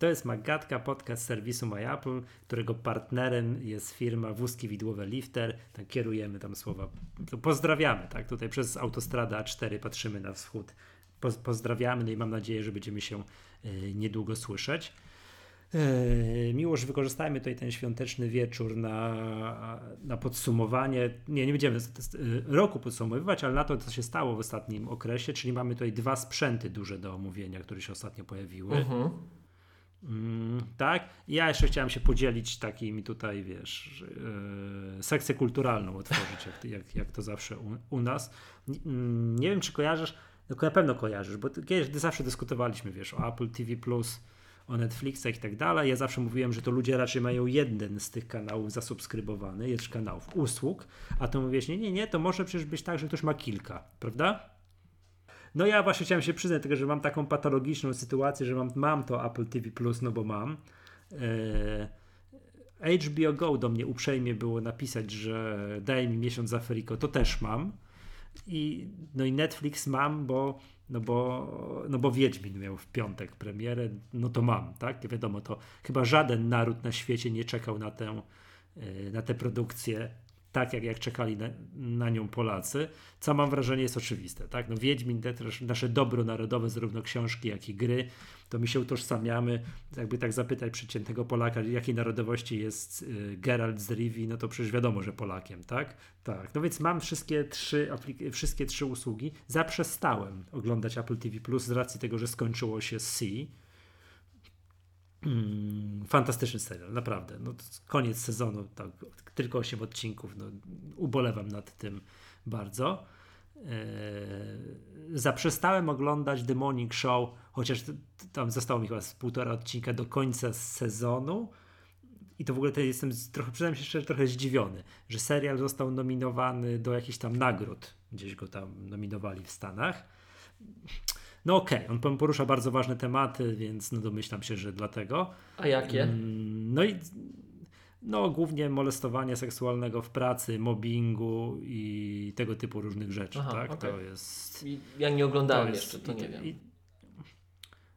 To jest Magatka, podcast serwisu MyApple, którego partnerem jest firma Wózki Widłowe Lifter. Tak kierujemy tam słowa. Pozdrawiamy, tak? Tutaj przez autostradę A4 patrzymy na wschód. Pozdrawiamy no i mam nadzieję, że będziemy się y, niedługo słyszeć. Yy, miło, że wykorzystajmy tutaj ten świąteczny wieczór na, na podsumowanie. Nie, nie będziemy yy, roku podsumowywać, ale na to, co się stało w ostatnim okresie, czyli mamy tutaj dwa sprzęty duże do omówienia, które się ostatnio pojawiły. Uh-huh. Mm, tak. Ja jeszcze chciałem się podzielić takimi tutaj, wiesz, yy, sekcję kulturalną otworzyć, jak, jak, jak to zawsze u, u nas. Mm, nie wiem, czy kojarzysz, no na pewno kojarzysz, bo kiedyś zawsze dyskutowaliśmy, wiesz, o Apple TV+, o Netflixach i tak dalej. Ja zawsze mówiłem, że to ludzie raczej mają jeden z tych kanałów zasubskrybowany, jest kanałów usług, a to mówisz, nie, nie, nie, to może przecież być tak, że ktoś ma kilka, prawda? No ja właśnie chciałem się przyznać tego, że mam taką patologiczną sytuację, że mam, mam to Apple TV+, no bo mam. Eee, HBO Go do mnie uprzejmie było napisać, że daje mi miesiąc za Ferico, to też mam. I, no i Netflix mam, bo no bo, no bo Wiedźmin miał w piątek premierę, no to mam, tak? Wiadomo, to chyba żaden naród na świecie nie czekał na tę, e, na tę produkcję tak jak, jak czekali na, na, nią Polacy, co mam wrażenie jest oczywiste. Tak? No Wiedźmin, te nasze dobro narodowe, zarówno książki, jak i gry, to my się utożsamiamy. Jakby tak zapytać przeciętnego Polaka, jakiej narodowości jest y, Geralt z no to przecież wiadomo, że Polakiem, tak? Tak. No więc mam wszystkie trzy, wszystkie trzy usługi. Zaprzestałem oglądać Apple TV Plus z racji tego, że skończyło się C Mm, fantastyczny serial, naprawdę. No, koniec sezonu, tak, tylko 8 odcinków. No, ubolewam nad tym bardzo. Eee, zaprzestałem oglądać The Morning Show, chociaż tam zostało mi chyba z półtora odcinka do końca sezonu. I to w ogóle jestem trochę, przyznam się szczerze, trochę zdziwiony, że serial został nominowany do jakichś tam nagród. Gdzieś go tam nominowali w Stanach no okej, okay, on porusza bardzo ważne tematy, więc no domyślam się, że dlatego. A jakie? Mm, no i no głównie molestowania seksualnego w pracy, mobbingu i tego typu różnych rzeczy, Aha, tak? Okay. To jest... Ja nie oglądałem to jeszcze, to nie wiem. I,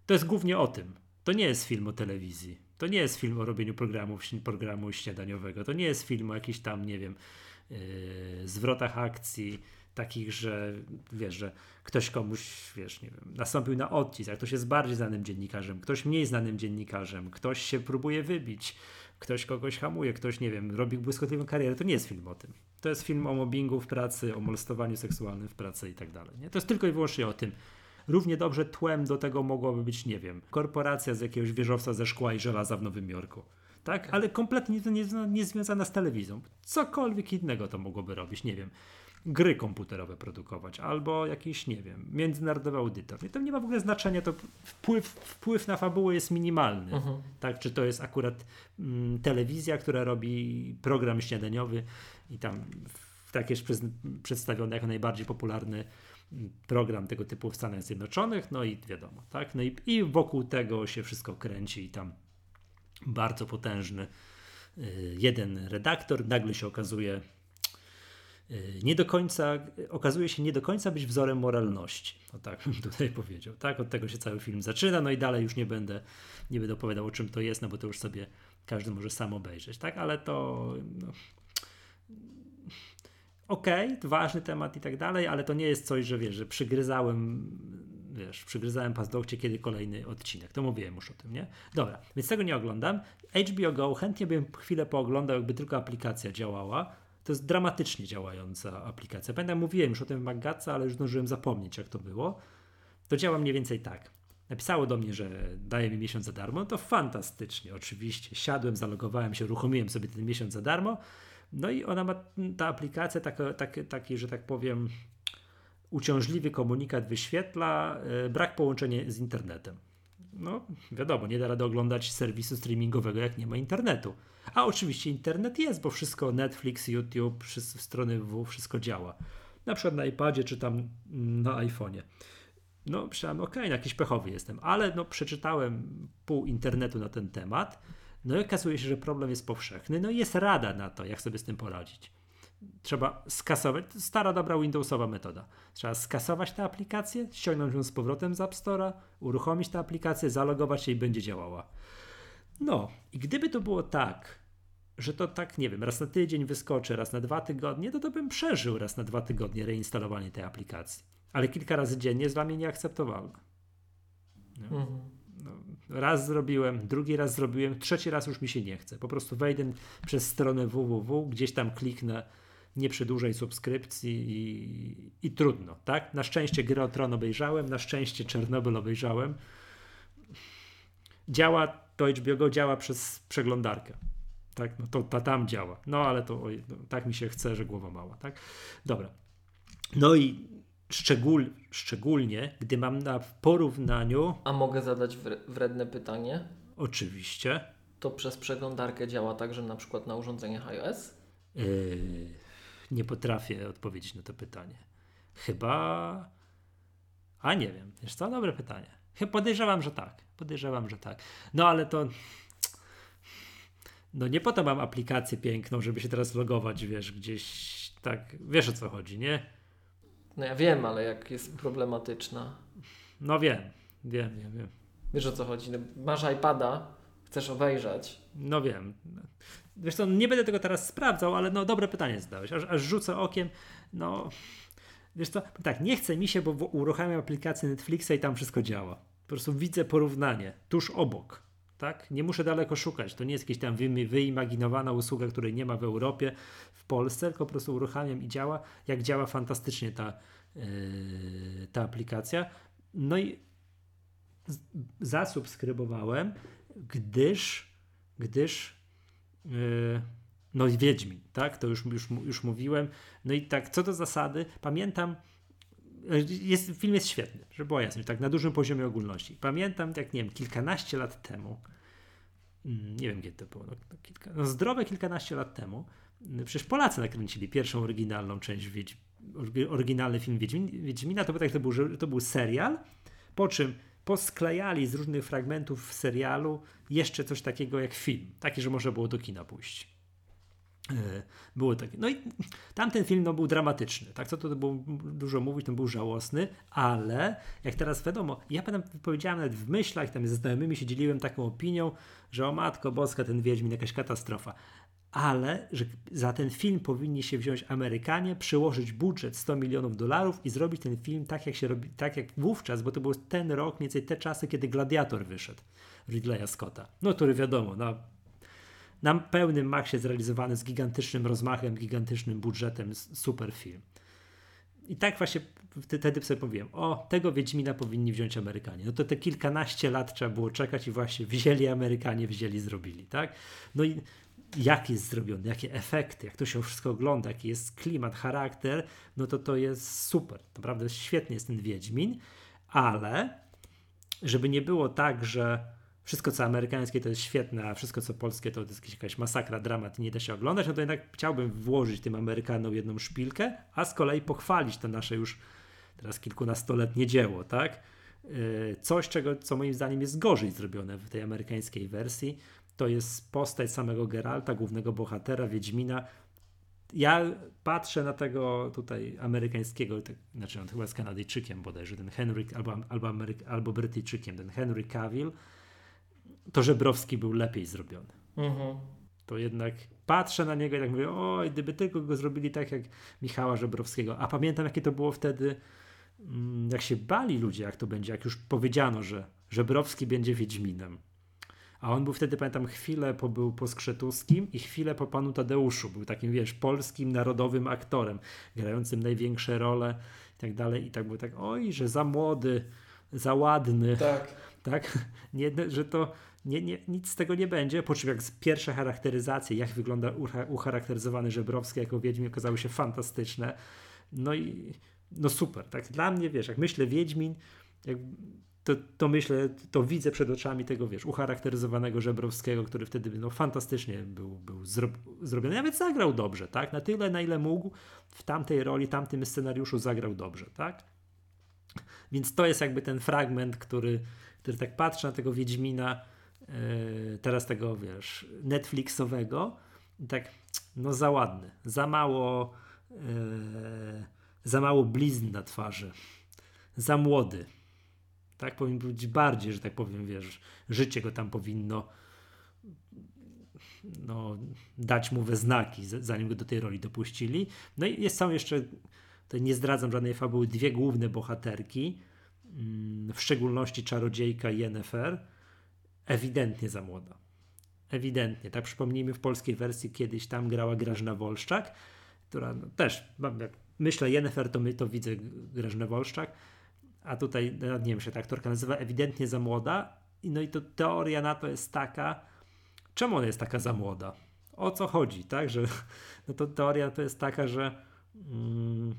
to jest głównie o tym. To nie jest film o telewizji. To nie jest film o robieniu programu, programu śniadaniowego. To nie jest film o jakichś tam, nie wiem, yy, zwrotach akcji takich, że wiesz, że ktoś komuś, wiesz, nie wiem, nastąpił na odcisk, a ktoś jest bardziej znanym dziennikarzem, ktoś mniej znanym dziennikarzem, ktoś się próbuje wybić, ktoś kogoś hamuje, ktoś, nie wiem, robi błyskotliwą karierę, to nie jest film o tym. To jest film o mobbingu w pracy, o molestowaniu seksualnym w pracy i tak dalej. Nie? To jest tylko i wyłącznie o tym. Równie dobrze tłem do tego mogłaby być, nie wiem, korporacja z jakiegoś wieżowca ze szkła i żelaza w Nowym Jorku. Tak? Ale kompletnie to nie, nie związane z telewizją. Cokolwiek innego to mogłoby robić, nie wiem gry komputerowe produkować, albo jakiś, nie wiem, międzynarodowy audytor. I to nie ma w ogóle znaczenia, to wpływ, wpływ na fabułę jest minimalny. Uh-huh. Tak, czy to jest akurat mm, telewizja, która robi program śniadaniowy i tam tak jest przedstawiony jako najbardziej popularny mm, program tego typu w Stanach Zjednoczonych, no i wiadomo, tak, no i, i wokół tego się wszystko kręci i tam bardzo potężny y, jeden redaktor nagle się okazuje nie do końca, okazuje się nie do końca być wzorem moralności. No tak bym tutaj powiedział. Tak, od tego się cały film zaczyna, no i dalej już nie będę, nie będę opowiadał o czym to jest, no bo to już sobie każdy może sam obejrzeć, tak, ale to no, okej, okay, ważny temat i tak dalej, ale to nie jest coś, że wiesz, że przygryzałem wiesz, przygryzałem paznokcie, kiedy kolejny odcinek. To mówiłem już o tym, nie? Dobra, więc tego nie oglądam. HBO Go chętnie bym chwilę pooglądał, jakby tylko aplikacja działała, to jest dramatycznie działająca aplikacja. Pamiętam, mówiłem już o tym w Magatce, ale już zdążyłem zapomnieć, jak to było. To działa mniej więcej tak. Napisało do mnie, że daje mi miesiąc za darmo. No to fantastycznie, oczywiście. Siadłem, zalogowałem się, uruchomiłem sobie ten miesiąc za darmo. No i ona ma, ta aplikacja, taki, taki, taki że tak powiem, uciążliwy komunikat wyświetla, e, brak połączenia z internetem. No, wiadomo, nie da rady oglądać serwisu streamingowego, jak nie ma internetu. A oczywiście internet jest, bo wszystko Netflix, YouTube, strony www, wszystko działa. Na przykład na iPadzie czy tam na iPhone'ie. No, myślałem, okej, okay, no jakiś pechowy jestem, ale no, przeczytałem pół internetu na ten temat. No i okazuje się, że problem jest powszechny. No i jest rada na to, jak sobie z tym poradzić. Trzeba skasować, stara dobra Windowsowa metoda. Trzeba skasować tę aplikację, ściągnąć ją z powrotem z App Store'a, uruchomić tę aplikację, zalogować się i będzie działała. No, i gdyby to było tak, że to tak, nie wiem, raz na tydzień wyskoczy, raz na dwa tygodnie, to to bym przeżył raz na dwa tygodnie reinstalowanie tej aplikacji. Ale kilka razy dziennie jest dla mnie nieakceptowalne. No. Mhm. No, raz zrobiłem, drugi raz zrobiłem, trzeci raz już mi się nie chce. Po prostu wejdę przez stronę www, gdzieś tam kliknę nie przedłużaj subskrypcji i, i trudno, tak? Na szczęście Grę o Tron obejrzałem, na szczęście Czernobyl obejrzałem. Działa, to HBO Go działa przez przeglądarkę. Tak, no to ta tam działa. No ale to oj, no, tak mi się chce, że głowa mała, tak? Dobra. No i szczegól, szczególnie, gdy mam na porównaniu. A mogę zadać wredne pytanie? Oczywiście. To przez przeglądarkę działa także na przykład na urządzeniach iOS? Yy, nie potrafię odpowiedzieć na to pytanie. Chyba. A nie wiem. Wiesz co? Dobre pytanie. Chyba podejrzewam, że tak. Podejrzewam, że tak. No ale to. No nie po to mam aplikację piękną, żeby się teraz logować, wiesz, gdzieś tak. Wiesz o co chodzi, nie? No ja wiem, ale jak jest problematyczna. No wiem, wiem, wiem, wiem. Wiesz o co chodzi? No, masz iPada, chcesz obejrzeć. No wiem. Wiesz nie będę tego teraz sprawdzał, ale no dobre pytanie zadałeś. Aż, aż rzucę okiem, no... Wiesz co, tak, nie chce mi się, bo uruchamiam aplikację Netflixa i tam wszystko działa. Po prostu widzę porównanie tuż obok. Tak? Nie muszę daleko szukać. To nie jest jakaś tam wyimaginowana usługa, której nie ma w Europie, w Polsce, tylko po prostu uruchamiam i działa. Jak działa fantastycznie ta, yy, ta aplikacja. No i zasubskrybowałem, gdyż, gdyż no i Wiedźmin, tak? To już, już, już mówiłem. No i tak, co do zasady, pamiętam, jest, film jest świetny, żeby była jasność, tak na dużym poziomie ogólności. Pamiętam, jak nie wiem, kilkanaście lat temu, mm, nie wiem kiedy to było, no, kilka, no zdrowe kilkanaście lat temu, przecież Polacy nakręcili pierwszą oryginalną część Wiedź, oryginalny film Wiedźmin, Wiedźmina, to był, tak, to był, to był serial, po czym posklejali z różnych fragmentów serialu jeszcze coś takiego jak film, taki, że można było do kina pójść. E, było takie. No i tamten film no, był dramatyczny, tak? Co to było dużo mówić, ten był żałosny, ale jak teraz wiadomo, ja pamiętam, powiedziałem nawet w myślach, tam ze znajomymi się dzieliłem taką opinią, że o matko boska, ten Wiedźmin, jakaś katastrofa ale że za ten film powinni się wziąć Amerykanie, przyłożyć budżet 100 milionów dolarów i zrobić ten film tak jak się robi, tak jak wówczas, bo to był ten rok, mniej więcej te czasy, kiedy Gladiator wyszedł Ridleya Scotta. No, który wiadomo, na, na pełnym maksie zrealizowany z gigantycznym rozmachem, gigantycznym budżetem, super film. I tak właśnie wtedy sobie powiem, o, tego Wiedźmina powinni wziąć Amerykanie. No to te kilkanaście lat trzeba było czekać i właśnie wzięli Amerykanie, wzięli, zrobili, tak? No i jak jest zrobiony, jakie efekty, jak to się wszystko ogląda, jaki jest klimat, charakter, no to to jest super. Naprawdę świetnie jest ten Wiedźmin, ale żeby nie było tak, że wszystko co amerykańskie to jest świetne, a wszystko co polskie to jest jakaś masakra, dramat i nie da się oglądać, no to jednak chciałbym włożyć tym Amerykanom jedną szpilkę, a z kolei pochwalić to nasze już teraz kilkunastoletnie dzieło, tak? Yy, coś, czego, co moim zdaniem jest gorzej zrobione w tej amerykańskiej wersji, to jest postać samego Geralta, głównego bohatera, Wiedźmina. Ja patrzę na tego tutaj amerykańskiego, tak, znaczy on chyba jest Kanadyjczykiem bodajże, ten Henry, albo, albo, Ameryk, albo Brytyjczykiem, ten Henry Cavill, to Żebrowski był lepiej zrobiony. Mhm. To jednak patrzę na niego i tak mówię, oj, gdyby tylko go zrobili tak jak Michała Żebrowskiego. A pamiętam, jakie to było wtedy, mm, jak się bali ludzie, jak to będzie, jak już powiedziano, że Żebrowski będzie Wiedźminem. A on był wtedy, pamiętam, chwilę po, był po Skrzetuskim i chwilę po panu Tadeuszu. Był takim, wiesz, polskim, narodowym aktorem, grającym największe role i tak dalej. I tak był tak, oj, że za młody, za ładny. Tak. Tak? Nie, że to nie, nie, nic z tego nie będzie. Po czym jak pierwsze charakteryzacje, jak wygląda ucharakteryzowany Żebrowski jako Wiedźmin, okazały się fantastyczne. No i no super. Tak? Dla mnie, wiesz, jak myślę Wiedźmin, jak to, to myślę, to widzę przed oczami tego, wiesz, ucharakteryzowanego Żebrowskiego, który wtedy no, fantastycznie był, był zro, zrobiony. Nawet zagrał dobrze, tak? Na tyle, na ile mógł w tamtej roli, tamtym scenariuszu zagrał dobrze, tak? Więc to jest jakby ten fragment, który, który tak patrzę na tego Wiedźmina, yy, teraz tego, wiesz, Netflixowego i tak no za ładny, za mało, e, za mało blizn na twarzy, za młody. Tak powinien być bardziej, że tak powiem, wiesz, życie go tam powinno no, dać mu we znaki, zanim go do tej roli dopuścili. No i jest, są jeszcze, to nie zdradzam żadnej fabuły, dwie główne bohaterki, mm, w szczególności czarodziejka Yennefer, ewidentnie za młoda. Ewidentnie, tak przypomnijmy, w polskiej wersji kiedyś tam grała Grażyna Wolszczak, która no, też, jak myślę Yennefer, to my to widzę Grażynę Wolszczak, a tutaj, no, nie wiem, się ta aktorka nazywa ewidentnie za młoda, no i to teoria na to jest taka, czemu ona jest taka za młoda? O co chodzi, tak? Że, no to teoria to jest taka, że mm,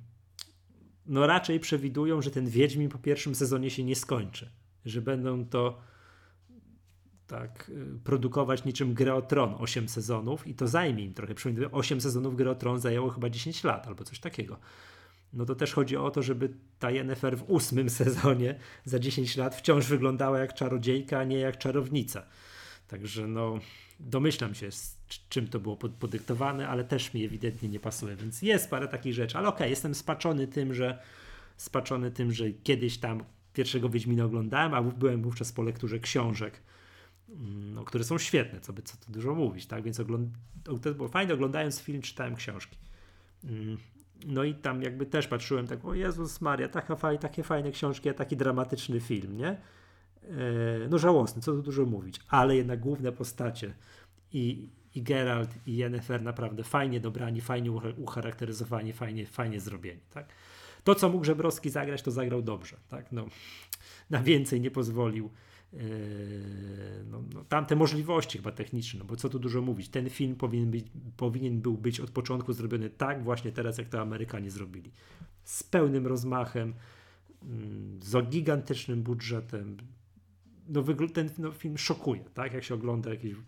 no raczej przewidują, że ten Wiedźmin po pierwszym sezonie się nie skończy. Że będą to tak y, produkować niczym grę o Tron 8 sezonów i to zajmie im trochę. Przypominam, 8 sezonów gry o Tron zajęło chyba 10 lat albo coś takiego. No to też chodzi o to, żeby ta Yennefer w ósmym sezonie za 10 lat wciąż wyglądała jak czarodziejka, a nie jak czarownica. Także no domyślam się, z czym to było podyktowane, ale też mi ewidentnie nie pasuje, więc jest parę takich rzeczy, ale okej, okay, jestem spaczony tym, że spaczony tym, że kiedyś tam pierwszego Wiedźmina oglądałem, a byłem wówczas po lekturze książek, mm, no, które są świetne, co by co tu dużo mówić, tak, więc ogląd... to było fajne, oglądając film czytałem książki. No i tam jakby też patrzyłem tak, o Jezus Maria, taka faj, takie fajne książki, a taki dramatyczny film, nie? E, no żałosny, co tu dużo mówić, ale jednak główne postacie i, i Geralt i Yennefer naprawdę fajnie dobrani, fajnie ucharakteryzowani, fajnie, fajnie zrobieni, tak? To, co mógł Żebrowski zagrać, to zagrał dobrze, tak? No, na więcej nie pozwolił. Yy, no, no, tamte możliwości chyba techniczne, no bo co tu dużo mówić, ten film powinien, być, powinien był być od początku zrobiony tak właśnie teraz, jak to Amerykanie zrobili. Z pełnym rozmachem, mm, z gigantycznym budżetem, no, ten no, film szokuje, tak? Jak się ogląda jakieś e,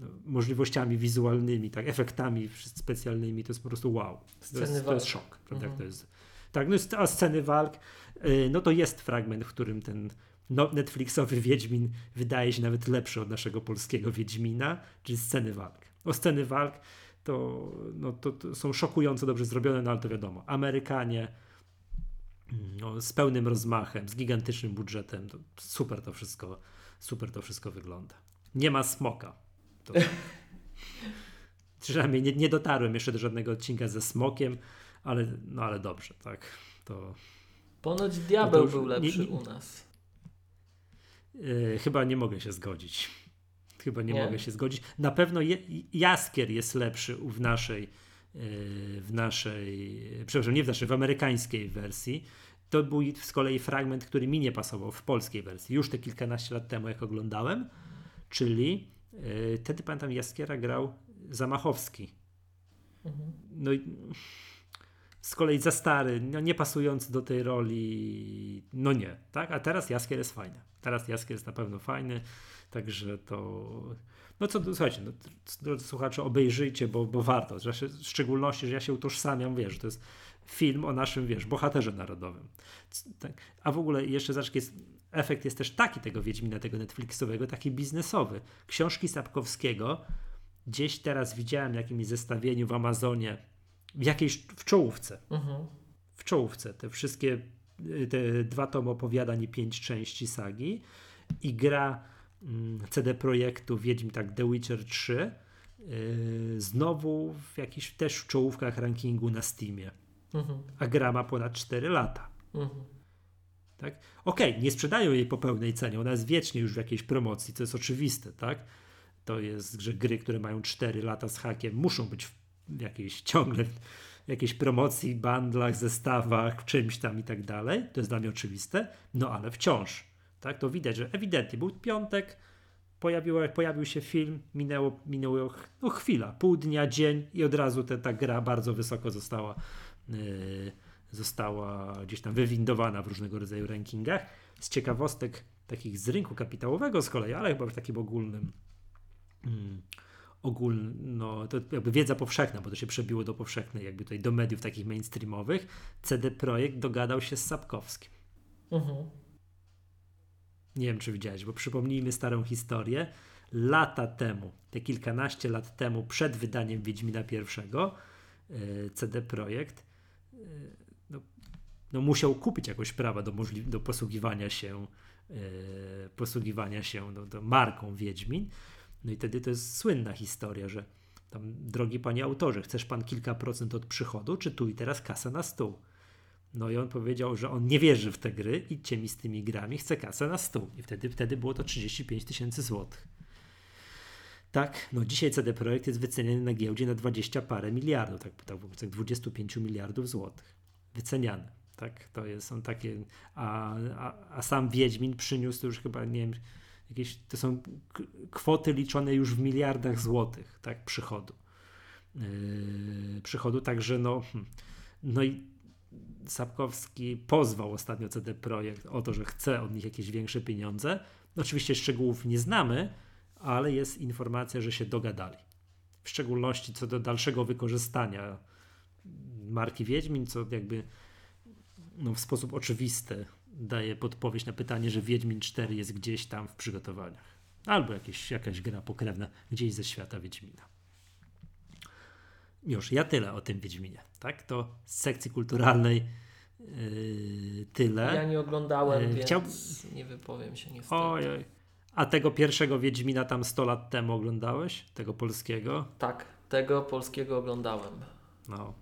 no, możliwościami wizualnymi, tak, efektami specjalnymi, to jest po prostu wow. To, jest, to jest, szok, prawda? Mhm. To jest, tak, no a sceny walk, e, no to jest fragment, w którym ten no, Netflixowy Wiedźmin wydaje się nawet lepszy od naszego polskiego Wiedźmina, czyli sceny walk. O sceny walk to, no, to, to są szokująco dobrze zrobione, no ale to wiadomo, Amerykanie, no, z pełnym rozmachem, z gigantycznym budżetem. To super to wszystko, super to wszystko wygląda. Nie ma smoka. To... Przynajmniej nie, nie dotarłem jeszcze do żadnego odcinka ze smokiem, ale, no ale dobrze, tak. To... Ponoć diabeł już, był lepszy nie, nie, u nas. Yy, chyba nie mogę się zgodzić. Chyba nie, nie. mogę się zgodzić. Na pewno je, Jaskier jest lepszy w naszej w naszej, przepraszam, nie w naszej, w amerykańskiej wersji. To był z kolei fragment, który mi nie pasował w polskiej wersji, już te kilkanaście lat temu, jak oglądałem, czyli yy, wtedy pamiętam Jaskiera grał Zamachowski. Mhm. No i z kolei za stary, no nie pasujący do tej roli, no nie, tak? A teraz Jaskier jest fajny. Teraz Jaskier jest na pewno fajny, także to no co, słuchajcie, no, drodzy słuchacze, obejrzyjcie, bo, bo warto. Że się, w szczególności, że ja się utożsamiam, wiesz, że to jest film o naszym, wiesz, bohaterze narodowym. Tak. A w ogóle jeszcze zobacz, jest, efekt jest też taki tego Wiedźmina, tego Netflixowego, taki biznesowy. Książki Sapkowskiego gdzieś teraz widziałem w jakimś zestawieniu w Amazonie, w jakiejś, w czołówce. Mhm. W czołówce. Te wszystkie, te dwa tomy opowiadań i pięć części sagi i gra Mm, CD Projektu Wiedźm tak The Witcher 3 yy, znowu w jakichś też w czołówkach rankingu na Steamie. Mhm. A gra ma ponad 4 lata. Mhm. Tak? Okej, okay, nie sprzedają jej po pełnej cenie, ona jest wiecznie już w jakiejś promocji, to jest oczywiste, tak? To jest, że gry, które mają 4 lata z hakiem, muszą być w jakiejś ciągle jakiejś promocji, bandlach, zestawach, czymś tam i tak dalej. To jest dla mnie oczywiste, no ale wciąż tak? To widać, że ewidentnie był piątek, pojawił, pojawił się film, minęło, minęło no, chwila, pół dnia, dzień i od razu te, ta gra bardzo wysoko została, yy, została gdzieś tam wywindowana w różnego rodzaju rankingach. Z ciekawostek takich z rynku kapitałowego z kolei, ale chyba w takim ogólnym mm, ogólny, no, to jakby wiedza powszechna, bo to się przebiło do powszechnej, jakby tutaj do mediów takich mainstreamowych, CD Projekt dogadał się z Sapkowskim. Mhm. Nie wiem, czy widziałeś, bo przypomnijmy starą historię. lata temu, te kilkanaście lat temu, przed wydaniem Wiedźmina pierwszego, e, CD Projekt e, no, no musiał kupić jakoś prawa do, możli- do posługiwania się e, posługiwania się do marką Wiedźmin. No i wtedy to jest słynna historia, że tam, drogi panie autorze, chcesz pan kilka procent od przychodu, czy tu i teraz kasa na stół? No i on powiedział, że on nie wierzy w te gry, idźcie mi z tymi grami, chce kasę na stół. I wtedy, wtedy było to 35 tysięcy złotych. Tak, no dzisiaj CD Projekt jest wyceniany na giełdzie na 20 parę miliardów, tak, tak, tak 25 miliardów złotych. Wyceniany, tak, to jest, on takie, a, a, a sam Wiedźmin przyniósł już chyba, nie wiem, jakieś, to są kwoty liczone już w miliardach złotych, tak, przychodu. Yy, przychodu, także no, hmm. no i Sapkowski pozwał ostatnio CD Projekt o to, że chce od nich jakieś większe pieniądze. Oczywiście szczegółów nie znamy, ale jest informacja, że się dogadali. W szczególności co do dalszego wykorzystania marki Wiedźmin, co jakby no, w sposób oczywisty daje podpowiedź na pytanie, że Wiedźmin 4 jest gdzieś tam w przygotowaniach. Albo jakieś, jakaś gra pokrewna gdzieś ze świata Wiedźmina. Już, ja tyle o tym Wiedźminie. Tak? To z sekcji kulturalnej yy, tyle. Ja nie oglądałem, yy, więc Chciał... nie wypowiem się niestety. Ojej. A tego pierwszego Wiedźmina tam 100 lat temu oglądałeś? Tego polskiego? Tak, tego polskiego oglądałem. No.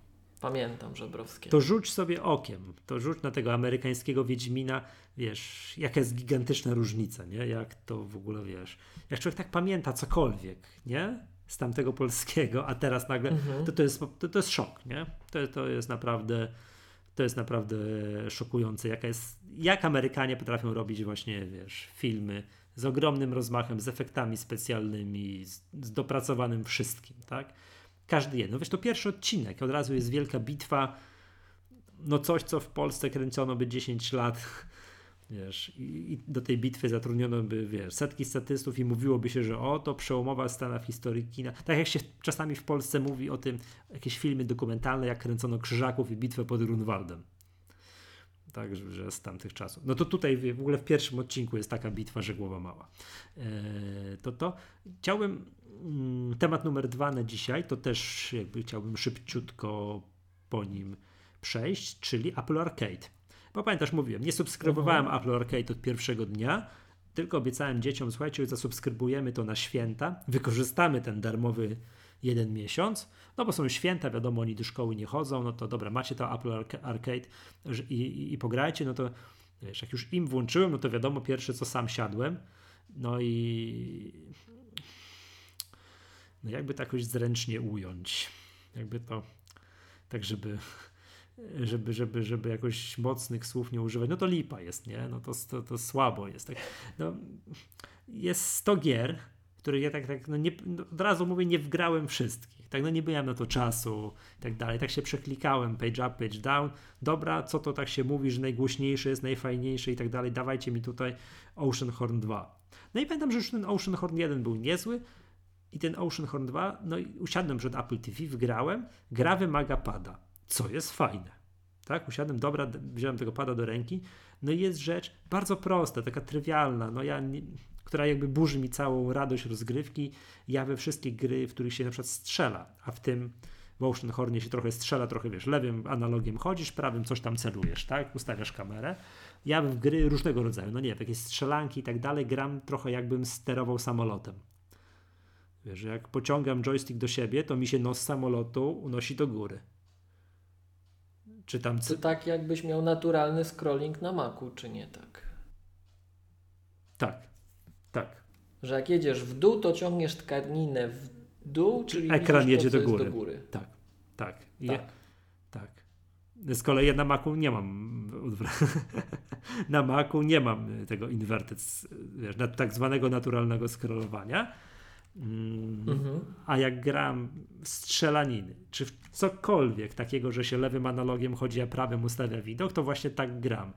Pamiętam Żebrowskiego. To rzuć sobie okiem, to rzuć na tego amerykańskiego Wiedźmina, wiesz, jaka jest gigantyczna różnica, nie? Jak to w ogóle, wiesz, jak człowiek tak pamięta cokolwiek, nie? z tamtego polskiego, a teraz nagle, mhm. to, to, jest, to, to jest szok, nie? To, to jest naprawdę to jest naprawdę szokujące, jaka jest, jak Amerykanie potrafią robić właśnie, wiesz, filmy z ogromnym rozmachem, z efektami specjalnymi, z, z dopracowanym wszystkim, tak? Każdy jeden. No wiesz, to pierwszy odcinek, od razu jest wielka bitwa, no coś, co w Polsce kręcono by 10 lat, Wiesz, i, i, do tej bitwy zatrudniono by, wiesz, setki statystów i mówiłoby się, że o, to przełomowa scena w historii kina. Tak jak się czasami w Polsce mówi o tym, jakieś filmy dokumentalne, jak kręcono Krzyżaków i bitwę pod Grunwaldem. Tak, że z tamtych czasów. No to tutaj w ogóle w pierwszym odcinku jest taka bitwa, że głowa mała. Eee, to to. Chciałbym, temat numer dwa na dzisiaj, to też jakby chciałbym szybciutko po nim przejść, czyli Apple Arcade. Bo pamiętasz, mówiłem, nie subskrybowałem uh-huh. Apple Arcade od pierwszego dnia, tylko obiecałem dzieciom, słuchajcie, zasubskrybujemy to na święta, wykorzystamy ten darmowy jeden miesiąc, no bo są święta, wiadomo, oni do szkoły nie chodzą, no to dobra, macie to Apple Arcade i, i, i pograjcie, no to wiesz, jak już im włączyłem, no to wiadomo, pierwsze co sam siadłem, no i no jakby to jakoś zręcznie ująć, jakby to tak, żeby żeby, żeby, żeby jakoś mocnych słów nie używać, no to lipa jest, nie? No to, to, to słabo jest. Tak? No, jest 100 gier, które ja tak, tak no nie, no od razu mówię, nie wgrałem wszystkich. Tak, no nie byłem na to czasu i tak dalej. Tak się przeklikałem, page up, page down. Dobra, co to tak się mówi, że najgłośniejsze jest, najfajniejsze i tak dalej. Dawajcie mi tutaj Oceanhorn 2. No i pamiętam, że już ten Oceanhorn 1 był niezły i ten Oceanhorn 2, no i usiadłem przed Apple TV, wgrałem, gra wymaga pada co jest fajne. Tak, usiadłem, dobra, wziąłem tego pada do ręki. No i jest rzecz bardzo prosta, taka trywialna, no ja nie, która jakby burzy mi całą radość rozgrywki. Ja we wszystkie gry, w których się na przykład strzela, a w tym w Ocean Hornie się trochę strzela, trochę wiesz, lewym analogiem chodzisz, prawym coś tam celujesz, tak? Ustawiasz kamerę. Ja w gry różnego rodzaju, no nie wiem, jakieś strzelanki i tak dalej, gram trochę jakbym sterował samolotem. Wiesz, jak pociągam joystick do siebie, to mi się nos samolotu unosi do góry. Czy tam... To tak jakbyś miał naturalny scrolling na Macu, czy nie tak? Tak, tak. Że jak jedziesz w dół, to ciągniesz tkaninę w dół, czyli ekran jedzie to, do, góry. do góry. Tak, tak. Je, tak. tak. Z kolei ja na Macu nie mam na Macu nie mam tego inverted, wiesz, tak zwanego naturalnego scrollowania Mhm. A jak gram strzelaniny, czy w cokolwiek takiego, że się lewym analogiem chodzi, a prawym ustawia widok, to właśnie tak gram.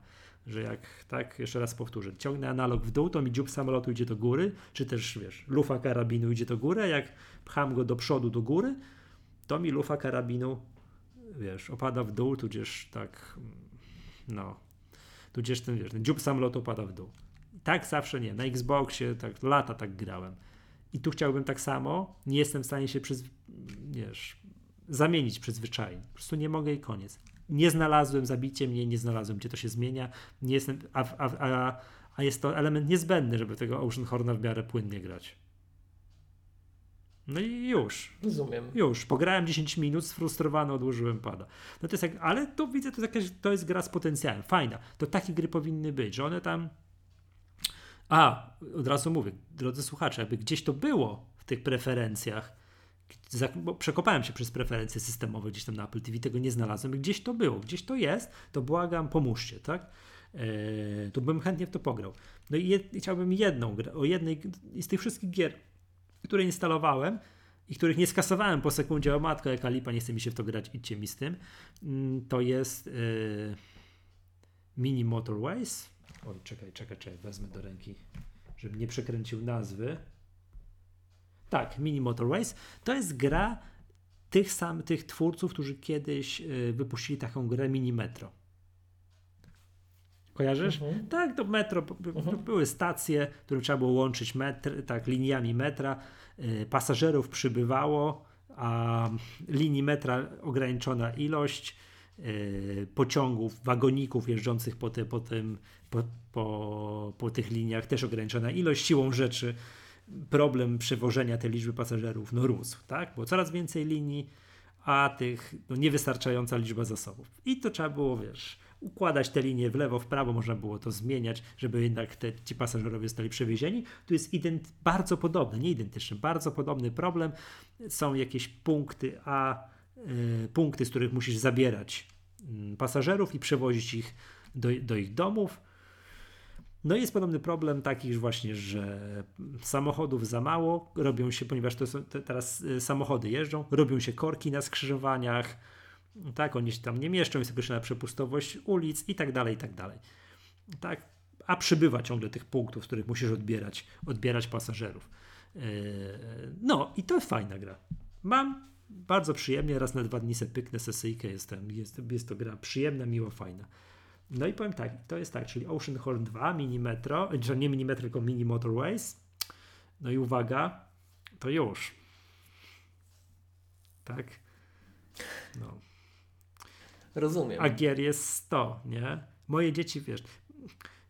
Że jak, tak, jeszcze raz powtórzę, ciągnę analog w dół, to mi dziób samolotu idzie do góry, czy też, wiesz, lufa karabinu idzie do góry, a jak pcham go do przodu, do góry, to mi lufa karabinu, wiesz, opada w dół, tudzież tak, no, tudzież ten, wiesz, ten dziób samolotu opada w dół. Tak zawsze nie, na Xboxie tak lata tak grałem I tu chciałbym tak samo. Nie jestem w stanie się przyz... wiesz, zamienić przyzwyczajeń. Po prostu nie mogę i koniec. Nie znalazłem, zabicie mnie, nie znalazłem, gdzie to się zmienia. Nie jestem, a, a, a, a jest to element niezbędny, żeby tego Ocean Horna w miarę płynnie grać. No i już. Rozumiem. Już. Pograłem 10 minut, sfrustrowany, odłożyłem pada. No to jest jak, ale to widzę, to, jakaś, to jest gra z potencjałem. Fajna. To takie gry powinny być, że one tam. A, od razu mówię, drodzy słuchacze, jakby gdzieś to było w tych preferencjach, przekopałem się przez preferencje systemowe gdzieś tam na Apple TV, tego nie znalazłem. Gdzieś to było, gdzieś to jest, to błagam, pomóżcie, tak? Eee, to bym chętnie w to pograł. No i, chciałbym jedną grę, o jednej z tych wszystkich gier, które instalowałem i których nie skasowałem po sekundzie, o matko, jaka lipa, nie chce mi się w to grać, idźcie mi z tym, mm, to jest yy, Mini Motorways. Oj, czekaj, czekaj, czekaj, wezmę do ręki, żebym nie przekręcił nazwy. Tak, Mini Motorways. To jest gra tych samych tych twórców, którzy kiedyś yy, wypuścili taką grę Mini Metro. Kojarzysz? Mhm. Tak, to metro, mhm. były stacje, które trzeba było łączyć metr, tak, liniami metra. Y, pasażerów przybywało, a linii metra ograniczona ilość, y, pociągów, wagoników jeżdżących po, te, po, tym, po, po, po tych liniach też ograniczona ilość. Siłą rzeczy problem przewożenia tej liczby pasażerów no, rósł, tak? Było coraz więcej linii, a tych no, niewystarczająca liczba zasobów. I to trzeba było, wiesz, układać te linie w lewo, w prawo, można było to zmieniać, żeby jednak te, ci pasażerowie zostali przewiezieni. Tu jest ident, bardzo podobny, nie identyczny, bardzo podobny problem. Są jakieś punkty A, y, punkty, z których musisz zabierać y, pasażerów i przewozić ich do, do ich domów. No i jest podobny problem taki właśnie, że samochodów za mało, robią się, ponieważ to są, te, teraz y, samochody jeżdżą, robią się korki na skrzyżowaniach, tak, oni się tam nie mieszczą, jest określona przepustowość ulic i tak dalej, i tak dalej. Tak, a przybywa ciągle tych punktów, z których musisz odbierać, odbierać pasażerów. Yy, no i to fajna gra. Mam bardzo przyjemnie, raz na dwa dni se pyknę sesyjkę, jestem, jest, jest to gra przyjemna, miło, fajna. No i powiem tak, to jest tak, czyli Ocean Horn 2, Mini Metro, czy nie Mini Metro, tylko Mini Motorways. No i uwaga, to już. Tak. No. Rozumiem. A gier jest 100, nie? Moje dzieci, wiesz,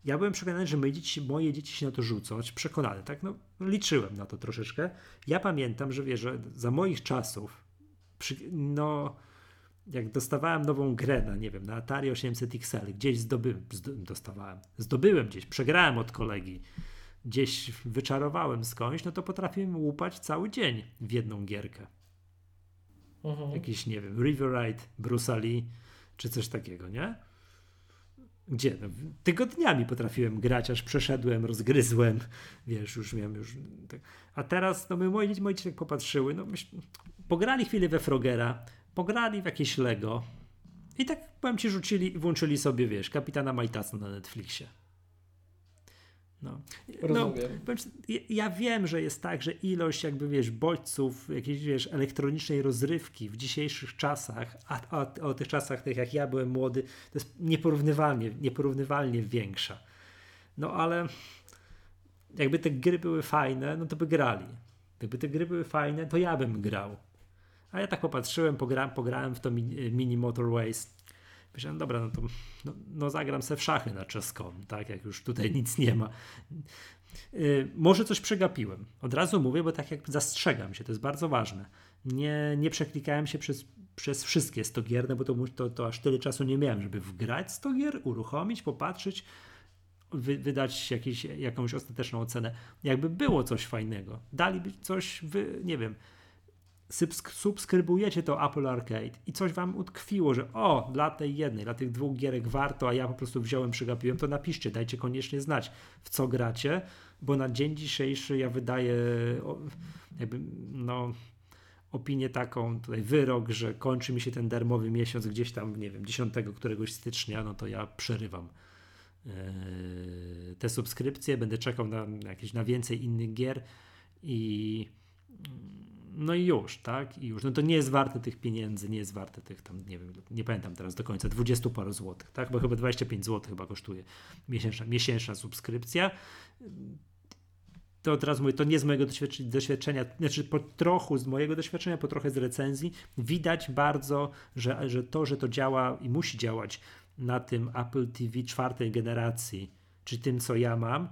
ja byłem przekonany, że moje dzieci, moje dzieci się na to rzucą, znaczy przekonany, tak? No, liczyłem na to troszeczkę. Ja pamiętam, że wiesz, że za moich czasów, przy, no, jak dostawałem nową grę na, nie wiem, na Atari 800 XL, gdzieś zdobyłem, dostawałem, zdobyłem gdzieś, przegrałem od kolegi, gdzieś wyczarowałem skądś, no to potrafiłem łupać cały dzień w jedną gierkę. Mhm. Jakiś, nie wiem, River Ride, Bruce Lee, czy coś takiego, nie? Gdzie? No, tygodniami potrafiłem grać, aż przeszedłem, rozgryzłem, wiesz, już miałem już... Tak. A teraz, no my, dzieci, moje dzieci tak popatrzyły, no pograli chwilę we Frogera, pograli w jakieś Lego i tak, powiem ci, rzucili i włączyli sobie, wiesz, Kapitana Majtasa na Netflixie. No. no ja wiem, że jest tak, że ilość jakby wiesz, bodźców, jakiejś wiesz, elektronicznej rozrywki w dzisiejszych czasach, a, a, a o tych czasach tych jak ja byłem młody, to jest nieporównywalnie, nieporównywalnie większa. No ale jakby te gry były fajne, no to by grali. Gdyby te gry były fajne, to ja bym grał. A ja tak popatrzyłem, pograłem, pograłem w to mini Motorways Myślałem, dobra, no to no, no zagram se w szachy na czeską, tak, jak już tutaj nic nie ma. Yy, może coś przegapiłem. Od razu mówię, bo tak jak zastrzegam się, to jest bardzo ważne. Nie, nie przeklikałem się przez, przez wszystkie 100 gier, no bo to, to, to aż tyle czasu nie miałem, żeby wgrać 100 gier, uruchomić, popatrzeć, wy, wydać jakieś, jakąś ostateczną ocenę. Jakby było coś fajnego, daliby coś, wy, nie wiem, subskrybujecie to Apple Arcade i coś wam utkwiło, że o, dla tej jednej, dla tych dwóch gierek warto, a ja po prostu wziąłem, przegapiłem, to napiszcie, dajcie koniecznie znać, w co gracie, bo na dzień dzisiejszy ja wydaję jakby, no, opinię taką, tutaj wyrok, że kończy mi się ten darmowy miesiąc gdzieś tam, nie wiem, 10 któregoś stycznia, no to ja przerywam yy, te subskrypcje, będę czekał na jakieś, na więcej innych gier i no i już, tak? I już. No to nie jest warte tych pieniędzy, nie jest warte tych tam, nie wiem, nie pamiętam teraz do końca, 20 paru złotych, tak? Bo chyba 25 zł chyba kosztuje miesięczna, miesięczna subskrypcja. to od razu mówię, to nie z mojego doświadczenia, znaczy po trochu z mojego doświadczenia, po trochę z recenzji, widać bardzo, że, że to, że to działa i musi działać na tym Apple TV czwartej generacji, czy tym, co ja mam,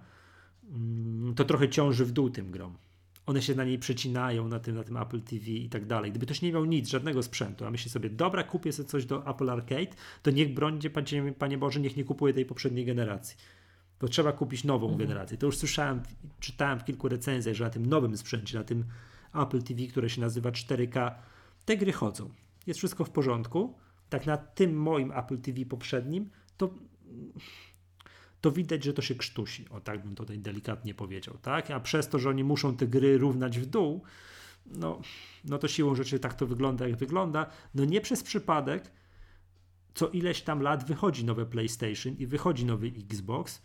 mm, to trochę ciąży w dół tym grom. One się na niej przecinają, na tym, na tym Apple TV i tak dalej. Gdyby ktoś nie miał nic, żadnego sprzętu, a myśli sobie, dobra, kupię sobie coś do Apple Arcade, to niech brońcie, panie, panie Boże, niech nie kupuje tej poprzedniej generacji bo trzeba kupić nową mhm. generację. To już słyszałem, czytałem w kilku recenzjach, że na tym nowym sprzęcie, na tym Apple TV, które się nazywa 4K, te gry chodzą. Jest wszystko w porządku. Tak na tym moim Apple TV poprzednim, to, to widać, że to się krztusi. O tak bym tutaj delikatnie powiedział. Tak? A przez to, że oni muszą te gry równać w dół, no, no to siłą rzeczy tak to wygląda, jak wygląda. No nie przez przypadek, co ileś tam lat wychodzi nowe PlayStation i wychodzi nowy Xbox,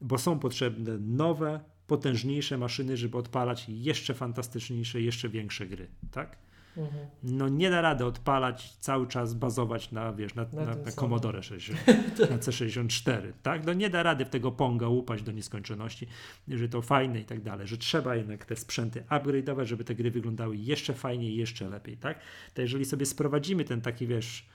bo są potrzebne nowe, potężniejsze maszyny, żeby odpalać jeszcze fantastyczniejsze, jeszcze większe gry, tak? Mhm. No nie da rady odpalać, cały czas bazować na, wiesz, na, na, na, na Commodore 60, na C64, tak? No nie da rady w tego Ponga upaść do nieskończoności, że to fajne i tak dalej, że trzeba jednak te sprzęty upgrade'ować, żeby te gry wyglądały jeszcze fajniej, jeszcze lepiej, tak? To jeżeli sobie sprowadzimy ten taki, wiesz,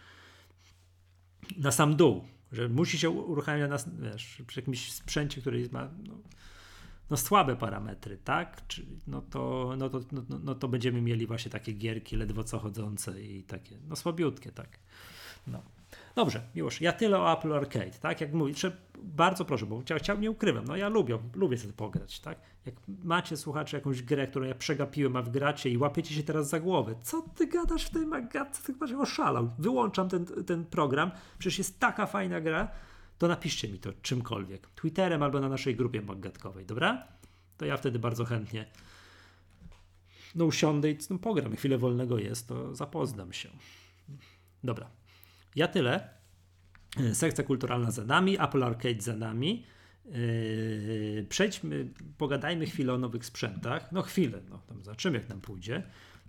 na sam dół, że musi się uruchamiać na, wiesz, przy jakimś sprzęcie, który ma no, no słabe parametry, tak? Czy, no, to, no, to, no, no, no to będziemy mieli właśnie takie gierki ledwo co chodzące i takie, no słabiutkie, tak. No. Dobrze, już ja tyle o Apple Arcade, tak? Jak mówię, bardzo proszę, bo chciał, chciał, nie ukrywam, no ja lubię, lubię sobie pograć, tak? Jak macie, słuchacze, jakąś grę, którą ja przegapiłem, a w gracie i łapiecie się teraz za głowę, co ty gadasz w tej magatce, ty chyba oszalał. Wyłączam ten, ten program, przecież jest taka fajna gra, to napiszcie mi to czymkolwiek, Twitterem albo na naszej grupie magatkowej, dobra? To ja wtedy bardzo chętnie no usiądę i no, pogram, chwilę wolnego jest, to zapoznam się. Dobra, ja tyle. E, sekcja kulturalna za nami, Apple Arcade za nami. Yy, przejdźmy, pogadajmy chwilę o nowych sprzętach. No chwilę, no tam zobaczymy jak nam pójdzie.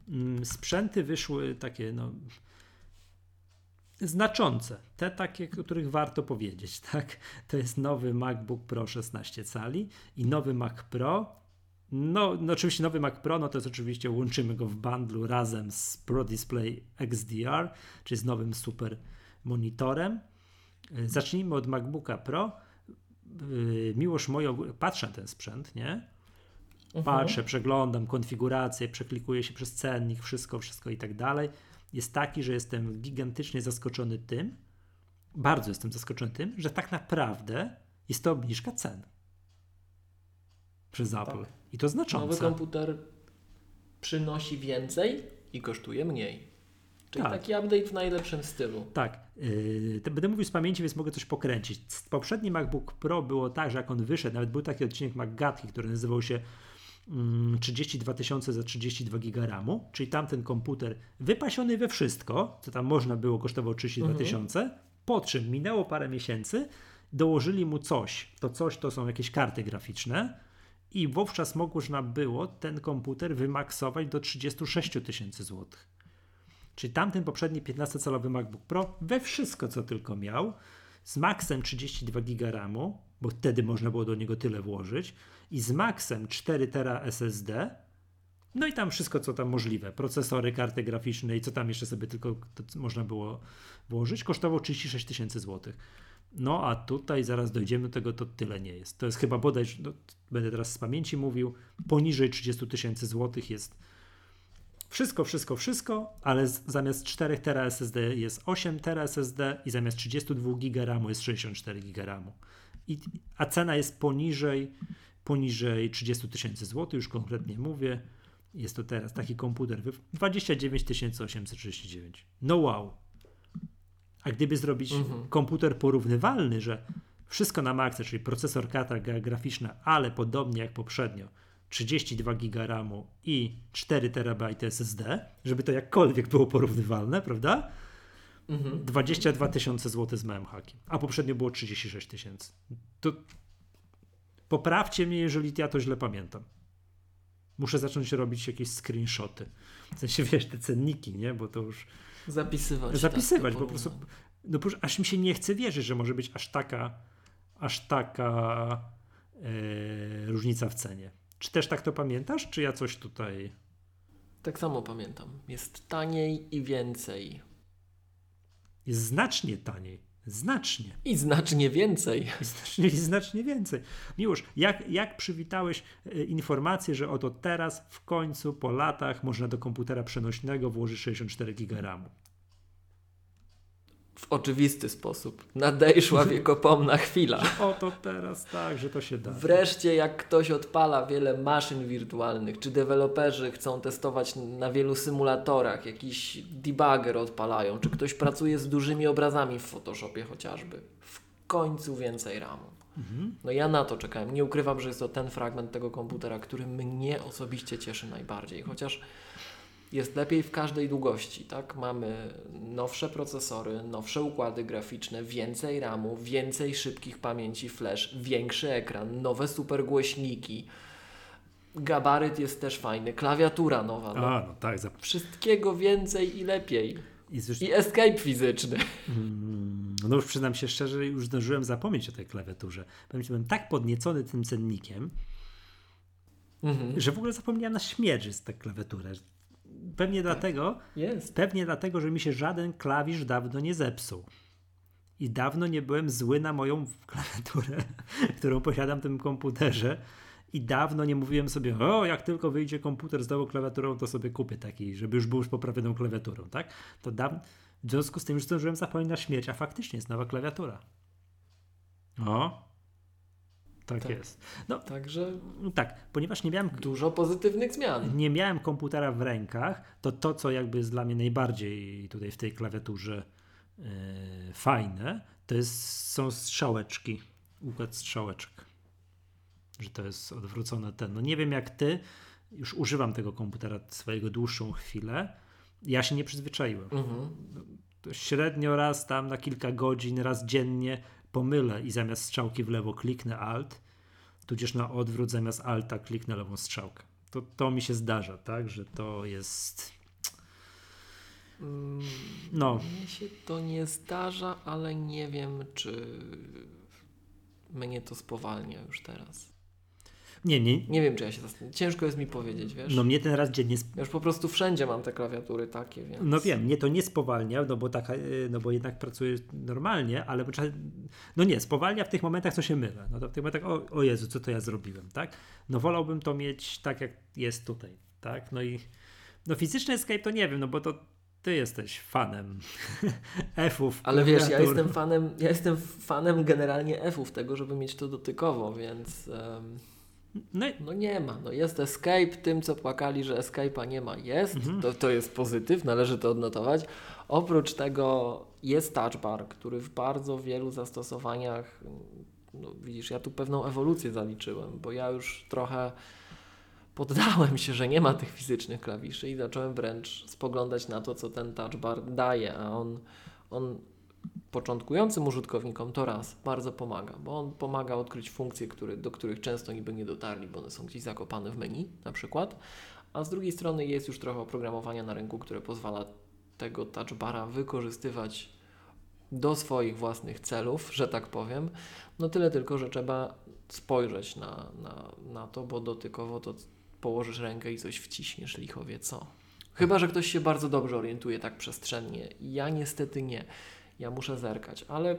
Yy, sprzęty wyszły takie, no znaczące, te takie, o których warto powiedzieć, tak? To jest nowy MacBook Pro 16 cali i nowy Mac Pro. No, no oczywiście nowy Mac Pro, no to jest oczywiście łączymy go w bundlu razem z Pro Display XDR, czyli z nowym super monitorem. E, zacznijmy od MacBooka Pro. E, miłość moją, patrzę na ten sprzęt, nie? Mhm. Patrzę, przeglądam konfigurację, przeklikuję się przez cennik, wszystko, wszystko i tak dalej. Jest taki, że jestem gigantycznie zaskoczony tym, bardzo jestem zaskoczony tym, że tak naprawdę jest to obniżka cen przez. Apple. Tak. I to znacząco. Nowy komputer przynosi więcej i kosztuje mniej. Czyli tak. taki update w najlepszym stylu. Tak. Yy, będę mówił z pamięci, więc mogę coś pokręcić. Poprzedni MacBook Pro było tak, że jak on wyszedł, nawet był taki odcinek MacGatki, który nazywał się 32 mm, tysiące za 32 giga RAMu, czyli tamten komputer wypasiony we wszystko, co tam można było, kosztował 32 mhm. tysiące, mhm. po czym minęło parę miesięcy, dołożyli mu coś, to coś to są jakieś karty graficzne i wówczas można było ten komputer wymaksować do 36 tysięcy złotych. Czyli tamten poprzedni 15-calowy MacBook Pro we wszystko, co tylko miał, z maksem 32 GB RAMu, bo wtedy można było do niego tyle włożyć, i z maksem 4 tera SSD, no i tam wszystko, co tam możliwe, procesory, karty graficzne i co tam jeszcze sobie tylko można było włożyć, kosztowało 36 tysięcy złotych. No a tutaj zaraz dojdziemy do tego, to tyle nie jest. To jest chyba bodaj, no, będę teraz z pamięci mówił, poniżej 30 tysięcy złotych jest wszystko, wszystko, wszystko, ale z, zamiast 4 tera SSD jest 8 tera SSD i zamiast 32 GB RAMu jest 64 GB RAMu. I, a cena jest poniżej, poniżej 30 tysięcy złotych, już konkretnie mówię. Jest to teraz taki komputer 29 839. No wow. A gdyby zrobić mhm. komputer porównywalny, że wszystko na maksa, czyli procesor, karta graficzna, ale podobnie jak poprzednio, 32 GB RAMu i 4 TB SSD, żeby to jakkolwiek było porównywalne, prawda? Mhm. 22 tysiące złotych z małym hakiem, a poprzednio było 36 tysięcy. To poprawcie mnie, jeżeli ja to źle pamiętam. Muszę zacząć robić jakieś screenshoty. W sensie, wiesz, te cenniki, nie? Bo to już... Zapisywać. Zapisywać, tak, po prostu... No, aż mi się nie chce wierzyć, że może być aż taka aż taka e, różnica w cenie. Czy też tak to pamiętasz, czy ja coś tutaj... Tak samo pamiętam. Jest taniej i więcej. Jest znacznie taniej. Znacznie. I znacznie więcej. I znacznie, i znacznie więcej. Miłosz, jak, jak przywitałeś e, informację, że oto teraz w końcu po latach można do komputera przenośnego włożyć 64 GB RAMu? W oczywisty sposób. Nadejszła wiekopomna chwila. Oto teraz tak, że to się da. Wreszcie jak ktoś odpala wiele maszyn wirtualnych, czy deweloperzy chcą testować na wielu symulatorach, jakiś debugger odpalają, czy ktoś pracuje z dużymi obrazami w Photoshopie chociażby. W końcu więcej RAMu. Mhm. No ja na to czekałem. Nie ukrywam, że jest to ten fragment tego komputera, który mnie osobiście cieszy najbardziej. Chociaż jest lepiej w każdej długości, tak? Mamy nowsze procesory, nowsze układy graficzne, więcej RAMu, więcej szybkich pamięci flash, większy ekran, nowe supergłośniki. Gabaryt jest też fajny, klawiatura nowa. No. A, no tak. Za... Wszystkiego więcej i lepiej. I, już... I escape fizyczny. Mm, no już przyznam się szczerze, już zdążyłem zapomnieć o tej klawiaturze. Byłem tak podniecony tym cennikiem, mhm. że w ogóle zapomniałem na śmierć z tę klawiaturę. Pewnie tak. dlatego, jest. pewnie dlatego, że mi się żaden klawisz dawno nie zepsuł. I dawno nie byłem zły na moją klawiaturę, którą posiadam w tym komputerze. I dawno nie mówiłem sobie, o, jak tylko wyjdzie komputer z nową klawiaturą, to sobie kupię taki, żeby już był już poprawioną klawiaturą, tak? To dawno, w związku z tym już zdążyłem zapomnieć na śmierć, a faktycznie jest nowa klawiatura. O, tak, tak, jest. No, Także tak, ponieważ nie miałem dużo pozytywnych zmian. Nie miałem komputera w rękach, to to, co jakby jest dla mnie najbardziej tutaj w tej klawiaturze yy, fajne, to jest, są strzałeczki, układ strzałeczek. Że to jest odwrócone ten. No nie wiem jak ty, już używam tego komputera swojego dłuższą chwilę. Ja się nie przyzwyczaiłem. Mhm. Średnio raz tam na kilka godzin, raz dziennie pomylę i zamiast strzałki w lewo kliknę Alt, tudzież na odwrót zamiast Alta kliknę lewą strzałkę. To, to mi się zdarza, tak, że to jest... Mm, no. Mnie się to nie zdarza, ale nie wiem, czy mnie to spowalnia już teraz. Nie, nie. Nie wiem, czy ja się zastanawiam. Ciężko jest mi powiedzieć, wiesz? No mnie ten raz dziennie... Sp... Ja już po prostu wszędzie mam te klawiatury takie, więc... No wiem, mnie to nie spowalnia, no bo, taka, y, no bo jednak pracuję normalnie, ale no nie, spowalnia w tych momentach, co się mylę. No to w tych momentach, o, o Jezu, co to ja zrobiłem, tak? No wolałbym to mieć tak, jak jest tutaj, tak? No i no fizyczny escape to nie wiem, no bo to ty jesteś fanem F-ów. Ale wiesz, ja jestem fanem, ja jestem fanem generalnie F-ów, tego, żeby mieć to dotykowo, więc... Um... No, no, nie ma. No jest escape, tym co płakali, że escape'a nie ma, jest. Mhm. To, to jest pozytyw, należy to odnotować. Oprócz tego jest touch bar, który w bardzo wielu zastosowaniach, no widzisz, ja tu pewną ewolucję zaliczyłem, bo ja już trochę poddałem się, że nie ma tych fizycznych klawiszy i zacząłem wręcz spoglądać na to, co ten touch bar daje, a on, on początkującym użytkownikom to raz bardzo pomaga, bo on pomaga odkryć funkcje, które, do których często niby nie dotarli, bo one są gdzieś zakopane w menu na przykład, a z drugiej strony jest już trochę oprogramowania na rynku, które pozwala tego touchbara wykorzystywać do swoich własnych celów, że tak powiem. No tyle tylko, że trzeba spojrzeć na, na, na to, bo dotykowo to położysz rękę i coś wciśniesz, licho wie co. Chyba, że ktoś się bardzo dobrze orientuje tak przestrzennie. Ja niestety nie ja muszę zerkać, ale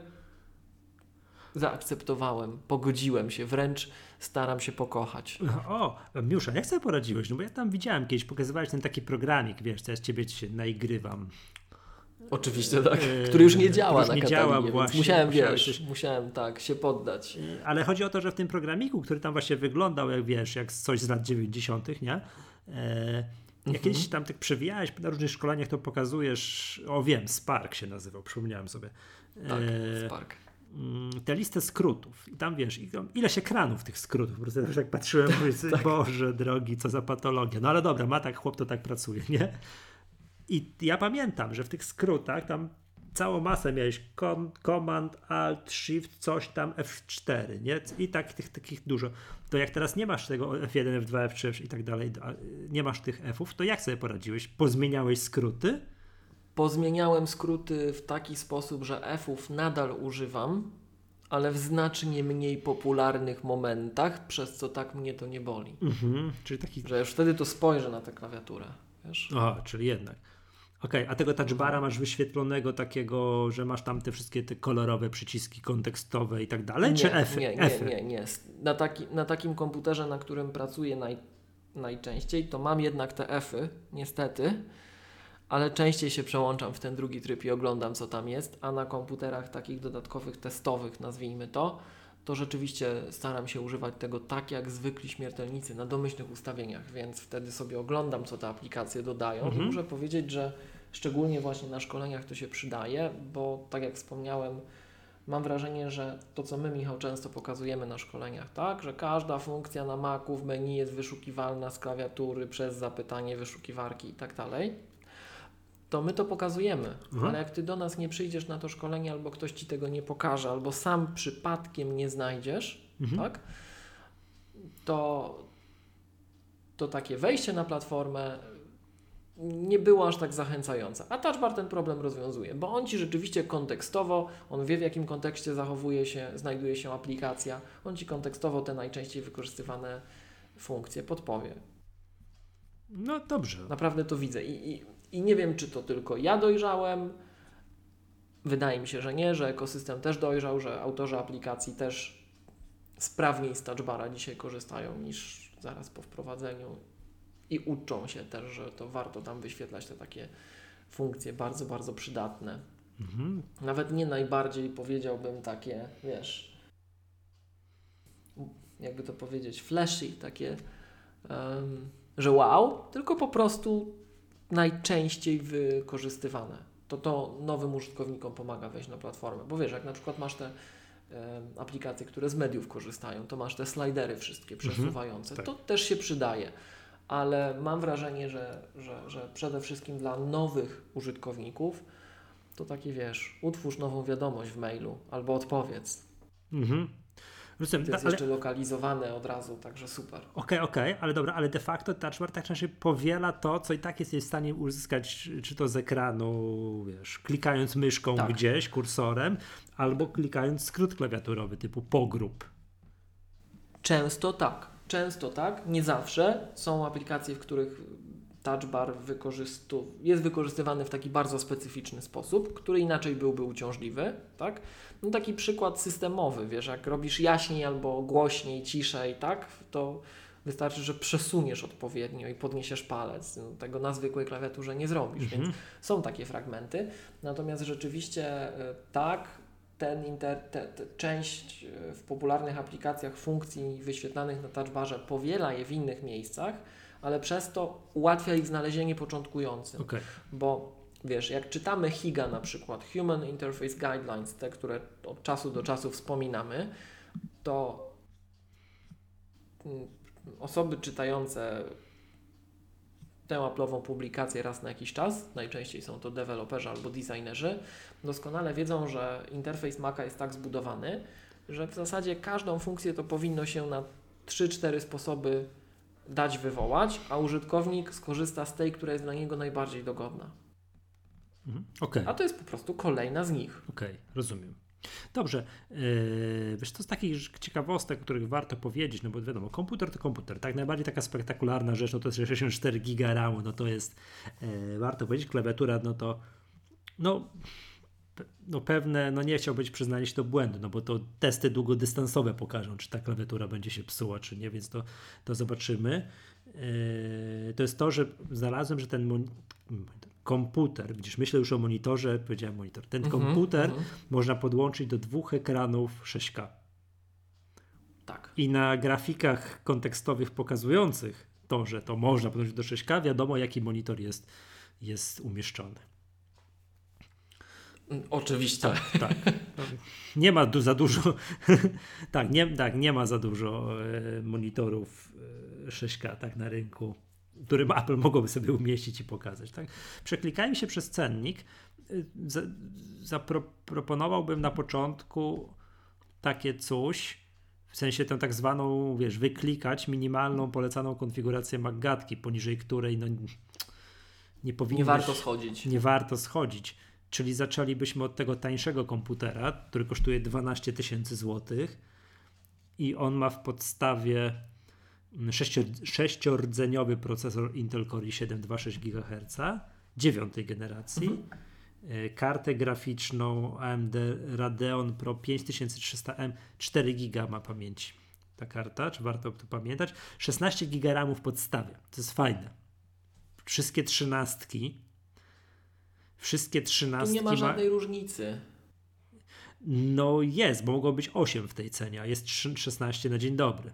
zaakceptowałem, pogodziłem się, wręcz staram się pokochać. O, Miusza, jak sobie poradziłeś? No bo ja tam widziałem kiedyś, pokazywałeś ten taki programik, wiesz, co ja z ciebie się naigrywam. Oczywiście tak, e, który już nie działa już na nie działa właśnie, musiałem, wiesz, coś... musiałem tak się poddać. E, ale chodzi o to, że w tym programiku, który tam właśnie wyglądał jak wiesz, jak coś z lat 90., nie? E, jak kiedyś mhm. tam tak przewijałeś na różnych szkoleniach, to pokazujesz, o wiem, Spark się nazywał, przypomniałem sobie. Tak, e, Spark. Mm, tę listę skrótów. I tam wiesz, ileś ekranów tych skrótów. Po prostu jak tak patrzyłem, mówię, tak. Boże drogi, co za patologia. No ale dobra, ma tak chłop, to tak pracuje, nie? I ja pamiętam, że w tych skrótach tam całą masę miałeś Command, Alt, Shift, coś tam, F4, nie? I tak tych takich dużo. To jak teraz nie masz tego F1, F2, F3 i tak dalej, nie masz tych Fów, to jak sobie poradziłeś? Pozmieniałeś skróty? Pozmieniałem skróty w taki sposób, że Fów nadal używam, ale w znacznie mniej popularnych momentach, przez co tak mnie to nie boli. Mhm, czyli taki... Że już wtedy to spojrzę na tę klawiaturę. Wiesz? Aha, czyli jednak. Okej, okay, a tego touchbara masz wyświetlonego takiego, że masz tam te wszystkie te kolorowe przyciski kontekstowe i tak dalej, nie, czy F? Nie, nie, nie, nie. Na, taki, na takim komputerze, na którym pracuję naj, najczęściej, to mam jednak te Fy, niestety, ale częściej się przełączam w ten drugi tryb i oglądam, co tam jest, a na komputerach takich dodatkowych, testowych, nazwijmy to, to rzeczywiście staram się używać tego tak jak zwykli śmiertelnicy na domyślnych ustawieniach, więc wtedy sobie oglądam, co te aplikacje dodają mhm. i muszę powiedzieć, że szczególnie właśnie na szkoleniach to się przydaje, bo tak jak wspomniałem, mam wrażenie, że to, co my, Michał, często pokazujemy na szkoleniach, tak, że każda funkcja na Macu w menu jest wyszukiwalna z klawiatury przez zapytanie wyszukiwarki i tak dalej, to my to pokazujemy, mhm. ale jak Ty do nas nie przyjdziesz na to szkolenie, albo ktoś Ci tego nie pokaże, albo sam przypadkiem nie znajdziesz, mhm. tak, to, to takie wejście na platformę nie było aż tak zachęcające. A Touchbar ten problem rozwiązuje, bo on Ci rzeczywiście kontekstowo, on wie w jakim kontekście zachowuje się, znajduje się aplikacja, on Ci kontekstowo te najczęściej wykorzystywane funkcje podpowie. No dobrze. Naprawdę to widzę i, i, i nie wiem, czy to tylko ja dojrzałem, wydaje mi się, że nie, że ekosystem też dojrzał, że autorzy aplikacji też sprawniej z touchbara dzisiaj korzystają niż zaraz po wprowadzeniu i uczą się też, że to warto tam wyświetlać te takie funkcje bardzo, bardzo przydatne. Mhm. Nawet nie najbardziej powiedziałbym takie, wiesz, jakby to powiedzieć, flashy, takie, um, że wow, tylko po prostu najczęściej wykorzystywane. To to nowym użytkownikom pomaga wejść na platformę. Bo wiesz, jak na przykład masz te aplikacje, które z mediów korzystają, to masz te slidery wszystkie mhm. przesuwające. Mhm, tak. To też się przydaje ale mam wrażenie, że, że, że przede wszystkim dla nowych użytkowników to takie wiesz, utwórz nową wiadomość w mailu albo odpowiedz. Mhm. Rozumiem, to jest ale... jeszcze lokalizowane od razu, także super. Okej, okay, okej, okay, ale dobra, ale de facto touchbar tak czy powiela to, co i tak jesteś w stanie uzyskać, czy to z ekranu, wiesz, klikając myszką tak. gdzieś, kursorem, albo klikając skrót klawiaturowy typu pogrup. Często tak. Często tak, nie zawsze. Są aplikacje, w których touchbar wykorzystu, jest wykorzystywany w taki bardzo specyficzny sposób, który inaczej byłby uciążliwy, tak? No taki przykład systemowy, wiesz, jak robisz jaśniej albo głośniej, ciszej, tak? To wystarczy, że przesuniesz odpowiednio i podniesiesz palec. No, tego na zwykłej klawiaturze nie zrobisz, mhm. więc są takie fragmenty. Natomiast rzeczywiście y, tak, ten inter, te, te, część e, w popularnych aplikacjach funkcji wyświetlanych na touchbarze powiela je w innych miejscach, ale przez to ułatwia ich znalezienie początkującym. Okay. Bo wiesz, jak czytamy HIGA na przykład, Human Interface Guidelines, te, które od czasu do czasu wspominamy, to mm, osoby czytające tę Apple'ową publikację raz na jakiś czas, najczęściej są to deweloperzy albo designerzy, doskonale wiedzą, że interfejs Maca jest tak zbudowany, że w zasadzie każdą funkcję to powinno się na 3-4 sposoby dać wywołać, a użytkownik skorzysta z tej, która jest dla niego najbardziej dogodna. Mhm. Okay. A to jest po prostu kolejna z nich. Okej, okay, rozumiem. Dobrze, yy, wiesz, to z takich ciekawostek, o których warto powiedzieć, no bo wiadomo, komputer to komputer, tak, najbardziej taka spektakularna rzecz, no to jest 64 giga no to jest, yy, warto powiedzieć, klawiatura, no to, no, no pewne, no nie chciałbym przyznać się do błędu, no bo to testy długodystansowe pokażą, czy ta klawiatura będzie się psuła, czy nie, więc to, to zobaczymy. Yy, to jest to, że znalazłem, że ten komputer, gdyż myślę już o monitorze, powiedziałem monitor, ten mm -hmm, komputer mm -hmm. można podłączyć do dwóch ekranów 6K. Tak. I na grafikach kontekstowych pokazujących to, że to można podłączyć do 6K, wiadomo jaki monitor jest, jest umieszczony. Oczywiście. Tak, tak. Nie ma du za dużo. tak, nie, tak, nie ma za dużo e, monitorów e, 6K tak na rynku który Apple mogłoby sobie umieścić i pokazać. Tak? Przeklikajmy się przez cennik. Y, zaproponowałbym na początku takie coś, w sensie tę tak zwaną, wiesz, wyklikać minimalną polecaną konfigurację MacGatki, poniżej której no, nie powinno. Nie warto schodzić. Nie warto schodzić. czyli zaczęlibyśmy od tego tańszego komputera, który kosztuje 12 tysięcy złotych i on ma w podstawie sześciordzeniowy procesor Intel Core i7 2,6 GHz dziewiątej generacji, mhm. E, kartę graficzną AMD Radeon Pro 5300M 4 GB ma pamięci ta karta, czy warto to pamiętać. 16 GB RAMu w podstawie, to jest fajne. Wszystkie trzynastki wszystkie trzynastki. Tu nie ma żadnej ma... różnicy. No jest, bo mogło być 8 w tej cenie, a jest 16 na dzień dobry.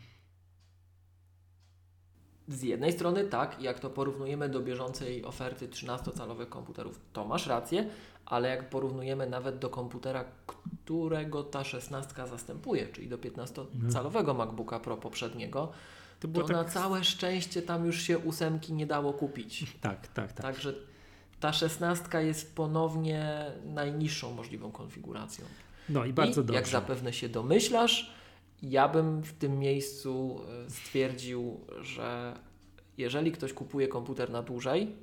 Z jednej strony tak, jak to porównujemy do bieżącej oferty 13-calowych komputerów, to masz rację, ale jak porównujemy nawet do komputera, którego ta 16 zastępuje, czyli do 15-calowego MacBooka Pro poprzedniego, to, to tak... na całe szczęście tam już się ósemki nie dało kupić. Tak, tak, tak. Także ta 16 jest ponownie najniższą możliwą konfiguracją. No i bardzo I, dobrze. Jak zapewne się domyślasz, ja bym w tym miejscu e, stwierdził, że jeżeli ktoś kupuje komputer na dłużej,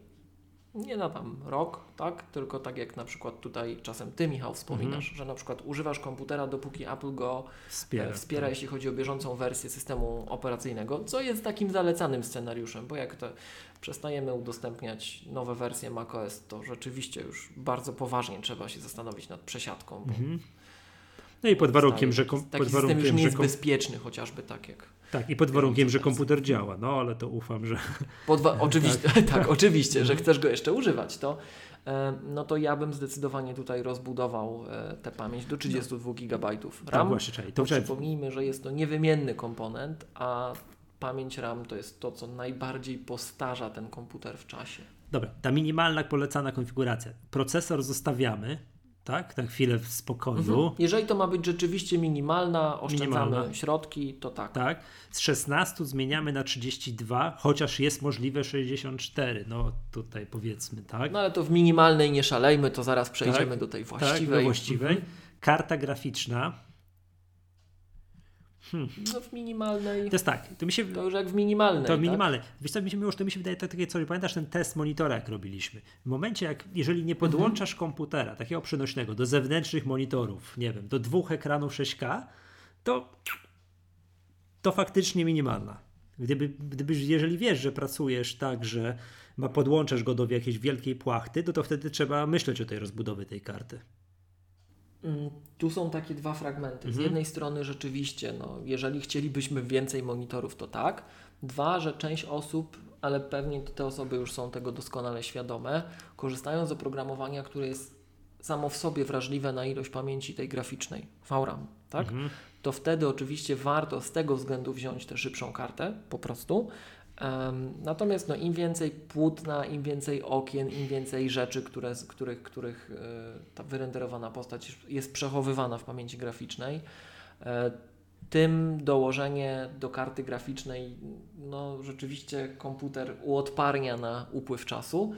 nie na tam rok, tak? Tylko tak jak na przykład tutaj czasem Ty, Michał, wspominasz, mhm. że na przykład używasz komputera, dopóki Apple go wspiera, wspiera tak. jeśli chodzi o bieżącą wersję systemu operacyjnego, co jest takim zalecanym scenariuszem, bo jak to przestajemy udostępniać nowe wersje macOS, to rzeczywiście już bardzo poważnie trzeba się zastanowić nad przesiadką. Mhm. No i pod warunkiem, że kom, pod warunkiem, już nie jest bezpieczny, chociażby tak jak. Tak, i pod warunkiem, że komputer działa, no ale to ufam, że. oczywiście, tak. tak. oczywiście, że chcesz go jeszcze używać, to e, no to ja bym zdecydowanie tutaj rozbudował e, tę pamięć do 32 GB RAM. Tak, właśnie, czyli to przypomnijmy, że jest to niewymienny komponent, a pamięć RAM to jest to, co najbardziej postarza ten komputer w czasie. Dobra, ta minimalna polecana konfiguracja. Procesor zostawiamy, tak? Na chwilę w spokoju. Mhm. Jeżeli to ma być rzeczywiście minimalna, oszczędzamy minimalna. środki, to tak. Tak. Z 16 zmieniamy na 32, chociaż jest możliwe 64. No tutaj powiedzmy, tak. No ale to w minimalnej nie szalejmy, to zaraz przejdziemy tak, do tej właściwej. Tak, do właściwej. Mhm. Karta graficzna Hmm. No w minimalnej. To jest tak. To, mi się, to już jak w minimalnej. To w minimalnej. Tak? Wiesz co, mi się, już, to mi się wydaje tak, takie coś. Pamiętasz ten test monitora, jak robiliśmy? W momencie, jak jeżeli nie podłączasz mhm. komputera, takiego przenośnego, do zewnętrznych monitorów, nie wiem, do dwóch ekranów 6K, to to faktycznie minimalna. Gdyby, gdyby, jeżeli wiesz, że pracujesz tak, że ma podłączasz go do jakiejś wielkiej płachty, to, to wtedy trzeba myśleć o tej rozbudowie tej karty. Mm, tu są takie dwa fragmenty. Z mhm. jednej strony rzeczywiście, no, jeżeli chcielibyśmy więcej monitorów, to tak. Dwa, że część osób, ale pewnie te osoby już są tego doskonale świadome, korzystają z oprogramowania, które jest samo w sobie wrażliwe na ilość pamięci tej graficznej, VRAM, tak? Mhm. To wtedy oczywiście warto z tego względu wziąć tę szybszą kartę, po prostu, natomiast no, im więcej płótna, im więcej okien, im więcej rzeczy, które, których, których e, ta wyrenderowana postać jest przechowywana w pamięci graficznej, e, tym dołożenie do karty graficznej, no rzeczywiście komputer uodparnia na upływ czasu.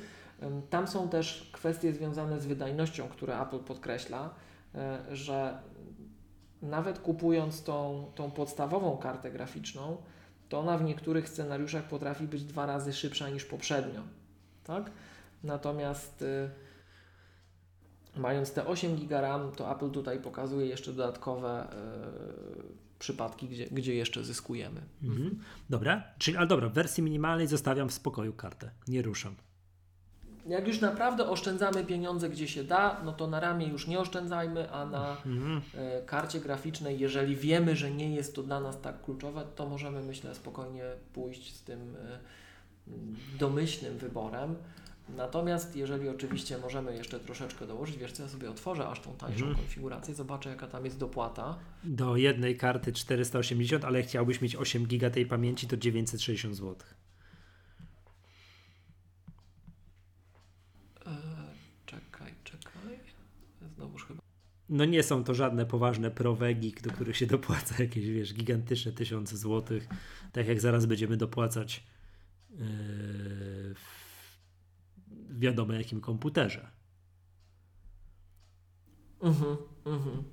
Tam są też kwestie związane z wydajnością, które Apple podkreśla, e, że nawet kupując tą, tą podstawową kartę graficzną, to ona w niektórych scenariuszach potrafi być dwa razy szybsza niż poprzednio. Tak? Natomiast y, mając te 8 GB RAM, to Apple tutaj pokazuje jeszcze dodatkowe y, przypadki, gdzie, gdzie jeszcze zyskujemy. Mhm. Dobra, czyli ale dobra, w wersji minimalnej zostawiam w spokoju kartę, nie ruszam jak już naprawdę oszczędzamy pieniądze gdzie się da, no to na ramię już nie oszczędzajmy, a na mhm. e, karcie graficznej, jeżeli wiemy, że nie jest to dla nas tak kluczowe, to możemy myślę spokojnie pójść z tym e, domyślnym wyborem. Natomiast jeżeli oczywiście możemy jeszcze troszeczkę dołożyć, wiesz co, ja sobie otworzę aż tą tańszą mhm. konfigurację, zobaczę jaka tam jest dopłata. Do jednej karty 480, ale chciałbyś mieć 8 giga tej pamięci, to 960 zł. No nie są to żadne poważne prowegi, do których się dopłaca jakieś, wiesz, gigantyczne tysiące złotych, tak jak zaraz będziemy dopłacać yy, w wiadomo jakim komputerze. Mhm, mhm.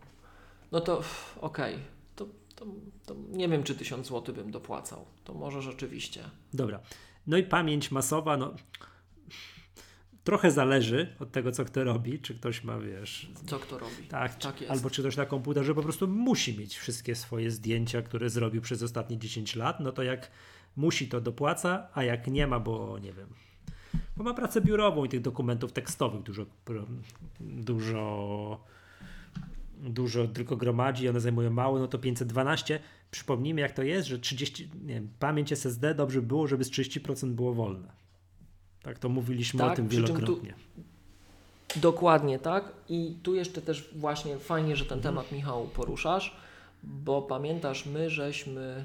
No to okej. Okay. To, to, to, nie wiem, czy tysiąc złotych bym dopłacał. To może rzeczywiście. Dobra. No i pamięć masowa, no trochę zależy od tego, co kto robi, czy ktoś ma, wiesz... Co kto robi. Tak, tak albo czy ktoś na komputerze po prostu musi mieć wszystkie swoje zdjęcia, które zrobił przez ostatnie 10 lat, no to jak musi, to dopłaca, a jak nie ma, bo nie wiem, bo ma pracę biurową i tych dokumentów tekstowych dużo, dużo, dużo tylko gromadzi, one zajmują mało, no to 512. Przypomnijmy, jak to jest, że 30, nie wiem, pamięć SSD dobrze było, żeby z 30% było wolne. Tak, to mówiliśmy tak, o tym wielokrotnie. Tu, dokładnie tak. I tu jeszcze też właśnie fajnie, że ten mhm. temat Michał poruszasz, bo pamiętasz, my żeśmy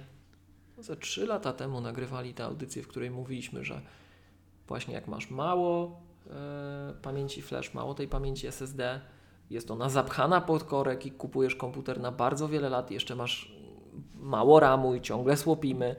ze 3 lata temu nagrywali tę audycję, w której mówiliśmy, że właśnie jak masz mało e, pamięci flash, mało tej pamięci SSD, jest ona zapchana pod korek i kupujesz komputer na bardzo wiele lat, jeszcze masz mało ramu i ciągle słopimy,